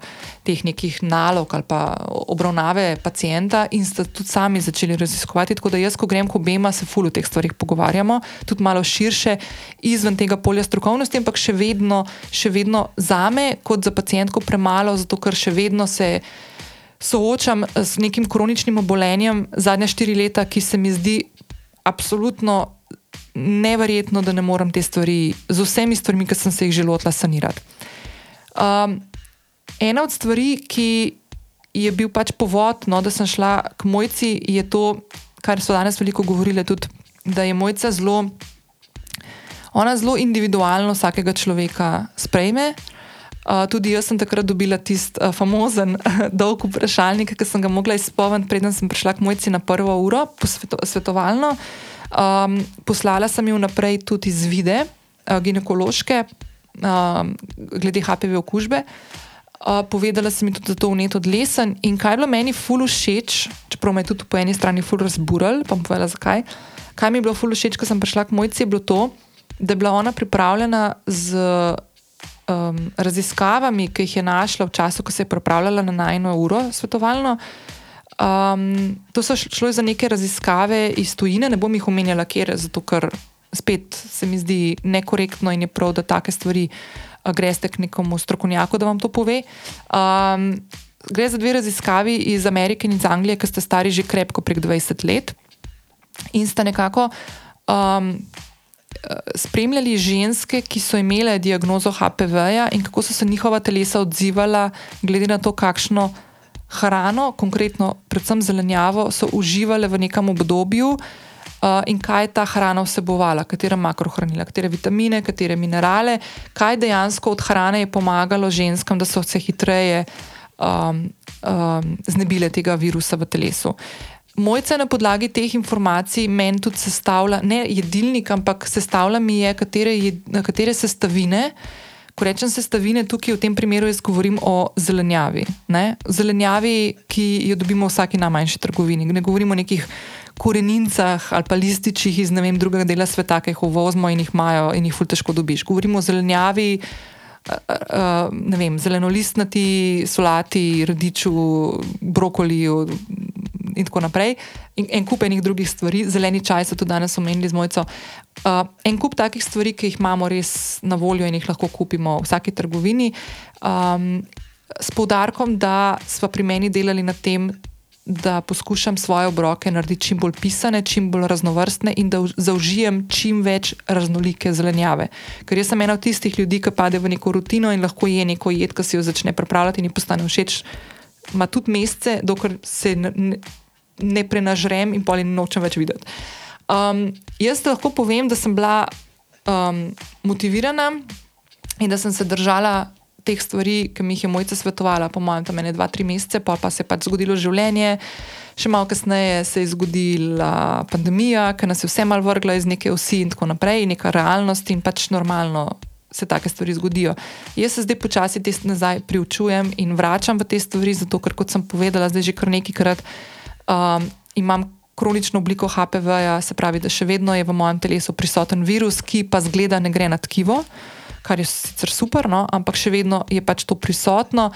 nekih nalog ali pa obravnave pacijenta in sta tudi sami začeli raziskovati. Tako da jaz, ko grem k obema, se ful o teh stvarih pogovarjamo, tudi malo širše, izven tega polja strokovnosti, ampak še vedno, še vedno za me, kot za pacijentko, premalo, zato ker še vedno se. Soočam s nekim kroničnim obolenjem zadnja štiri leta, ki se mi zdi absolutno neverjetno, da ne morem te stvari, z vsemi stvarmi, ki sem se jih želela sanirati. Um, ena od stvari, ki je bil pač povod, no, da sem šla k mojci, je to, kar so danes veliko govorili, tudi, da je mojca zelo, ona zelo individualno vsakega človeka sprejme. Uh, tudi jaz sem takrat dobila tisti uh, famozen dolg vprašalnik, ki sem ga mogla izpolniti, preden sem prišla k mojci na prvo uro, posvetovalno. Uh, Um, poslala sem jim naprej tudi izvide, uh, ginekološke, um, glede HPV okužbe. Uh, povedala sem jim tudi, da to vneto odlesen. In kaj je bilo meni ful všeč, čeprav me je tudi po eni strani ful razbural, pa bom povedala zakaj. Kaj mi je bilo ful všeč, ko sem prišla k mojci, je bilo to, da je bila ona pripravljena z um, raziskavami, ki jih je našla v času, ko se je pripravljala na najno uro svetovalno. Um, to so šlo za neke raziskave iz tujine, ne bom jih omenjala, ker, zato, ker spet se mi zdi nekorektno in je prav, da take stvari uh, greste k nekomu strokovnjaku, da vam to pove. Um, gre za dve raziskavi iz Amerike in iz Anglije, ki sta stari že krepko prek 20 let in sta nekako. Um, Spremljali ženske, ki so imele diagnozo HPV-ja, in kako so se njihova telesa odzivala, glede na to, kakšno hrano, konkretno, predvsem zelenjavo, so uživale v nekem obdobju uh, in kaj je ta hrana vsebovala, katera makrohranila, katere vitamine, katere minerale, kaj dejansko od hrane je pomagalo ženskam, da so se hitreje um, um, znebile tega virusa v telesu. Mojca na podlagi teh informacij meni tudi sestavlja, ne jedilnik, ampak sestavlja mi je, katere, jed, katere sestavine. Ko rečem sestavine, tukaj v tem primeru jaz govorim o zelenjavi. Ne? Zelenjavi, ki jo dobimo v vsaki najmanjši trgovini. Ne govorimo o nekih korenincah ali pa lističih iz vem, drugega dela sveta, ki jih uvozimo in jih imajo in jih ful težko dobiš. Govorimo o zelenjavi, uh, ne vem, zelenolistnati, solati, radiču, brokoliju in tako naprej. In en kup enih drugih stvari, zeleni čaj so tudi danes omenili z mojco. Uh, en kup takih stvari, ki jih imamo res na voljo in jih lahko kupimo v vsaki trgovini. Um, s poudarkom, da smo pri meni delali na tem, da poskušam svoje obroke narediti čim bolj pisane, čim bolj raznovrstne in da zaužijem čim več raznolike zelenjave. Ker jaz sem ena od tistih ljudi, ki pade v neko rutino in lahko je neko jed, ki si jo začne pripravljati in ji postane všeč. Ma tudi mesece, dokler se ne, ne prenažrem in poli nočem več videti. Um, jaz lahko povem, da sem bila um, motivirana in da sem se držala teh stvari, ki mi jih je mojica svetovala, po mojem, tam ene dva, tri mesece, pa, pa se je pač zgodilo življenje. Še malo kasneje se je zgodila pandemija, ki nas je vse mal vrgla iz neke osi in tako naprej, neka realnost in pač normalno. Se take stvari zgodijo. Jaz se zdaj počasi te nazaj priučujem in vračam v te stvari, zato ker, kot sem povedala, zdaj že kar nekajkrat um, imam kronično obliko HPV-ja, se pravi, da še vedno je v mojem telesu prisoten virus, ki pa zgleda ne gre na tkivo. Uh, kar je sicer super, no, ampak še vedno je pač to prisotno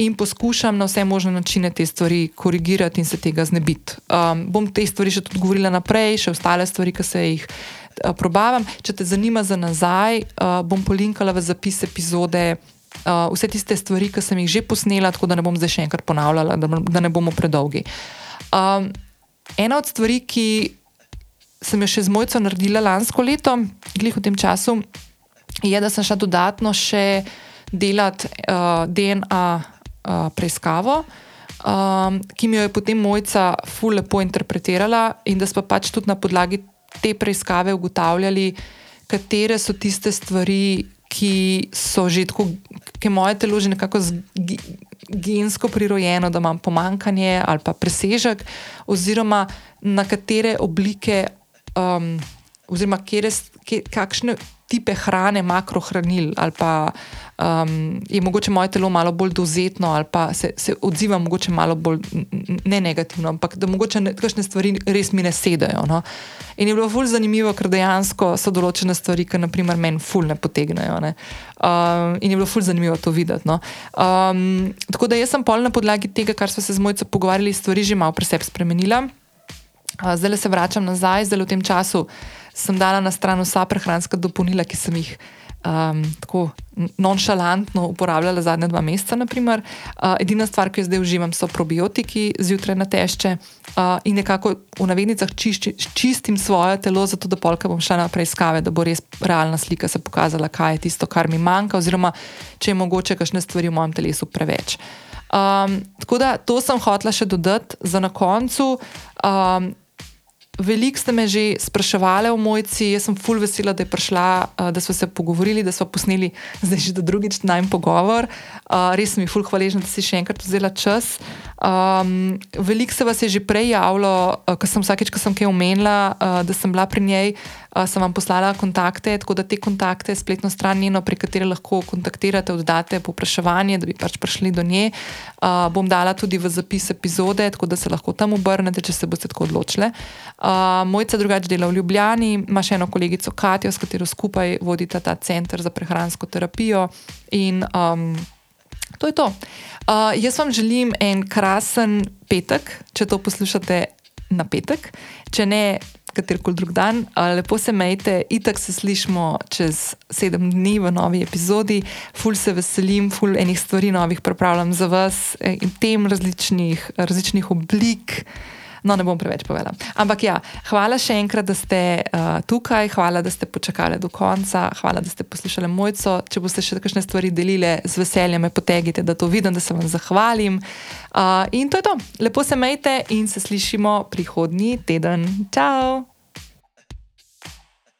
in poskušam na vse možne načine te stvari korigirati in se tega znebiti. Um, bom te stvari še tudi govorila naprej, še ostale stvari, ki se jih uh, probavam. Če te zanima za nazaj, uh, bom polinkala v zapis epizode. Uh, vse tiste stvari, ki sem jih že posnela, tako da ne bom zdaj še enkrat ponavljala, da, da ne bomo predolgi. Um, ena od stvari, ki sem jo še z mojco naredila lansko leto, glih v tem času, je, da sem šla dodatno še delati uh, DNA uh, preiskavo. Um, ki mi jo je potem mojca ful lepo interpretirala, in da smo pač tudi na podlagi te preiskave ugotavljali, katere so tiste stvari, ki so že tako, ki je moje telo že nekako gensko prirojeno, da imam pomankanje ali pa presežek, oziroma na katere oblike, um, oziroma kere, kje, kakšne tipe hrane, makrohranil ali pa um, je mogoče moje telo malo bolj dozetno ali pa se, se odziva mogoče malo bolj ne negativno, ampak da mogoče nekakšne stvari res mi ne sedajo. No? In je bilo ful zanimivo, ker dejansko so določene stvari, ki naprimer meni ful ne potegnejo. Ne? Um, in je bilo ful zanimivo to videti. No? Um, tako da jaz sem pol na podlagi tega, kar smo se z mojco pogovarjali, stvari že malo pri sebi spremenila. Uh, zdaj se vračam nazaj, zdaj v tem času sem dala na stran vsa prehranska dopolnila, ki sem jih um, tako nonšalantno uporabljala zadnja dva meseca. Uh, edina stvar, ki jo zdaj uživam, so probiotiki zjutraj na tešče uh, in nekako v navednicah čišči, čistim svoje telo, zato da polka bom šla na preiskave, da bo res realna slika se pokazala, kaj je tisto, kar mi manjka, oziroma če je mogoče kakšne stvari v mojem telesu preveč. Um, tako da to sem hotla še dodati za na koncu. Um, Veliko ste me že spraševali o mojci, jaz sem full vesela, da je prišla, uh, da smo se pogovorili, da smo posneli zdaj že drugič najem pogovor. Uh, res sem ji full hvaležna, da si še enkrat vzela čas. Um, Veliko se vas je že prej javilo, uh, ko sem vsakeč, ko sem kaj omenila, da sem bila pri njej, sem vam poslala kontakte, tako da te kontakte, spletno stran njeno, pri kateri lahko kontaktirate, oddate popraševanje, da bi pač prišli do nje. Uh, bom dala tudi v zapis epizode, tako da se lahko tam obrnete, če se boste tako odločili. Uh, Mojca drugače dela v Ljubljani, ima še eno kolegico Katijo, s katero skupaj vodita ta center za prehransko terapijo. In um, to je to. Uh, jaz vam želim en krasen petek, če to poslušate na petek, če ne katerkoli drug dan. Uh, lepo se majte, itak se slišmo čez sedem dni v novi epizodi. Ful se veselim, ful enih stvari novih pripravljam za vas eh, in tem različnih, različnih oblik. No, ne bom preveč povedala. Ampak ja, hvala še enkrat, da ste uh, tukaj, hvala, da ste počakali do konca, hvala, da ste poslušali mojco. Če boste še kakšne stvari delili, z veseljem me potegite, da to vidim, da se vam zahvalim. Uh, in to je to. Lepo se majte in se slišimo prihodnji teden. Ciao!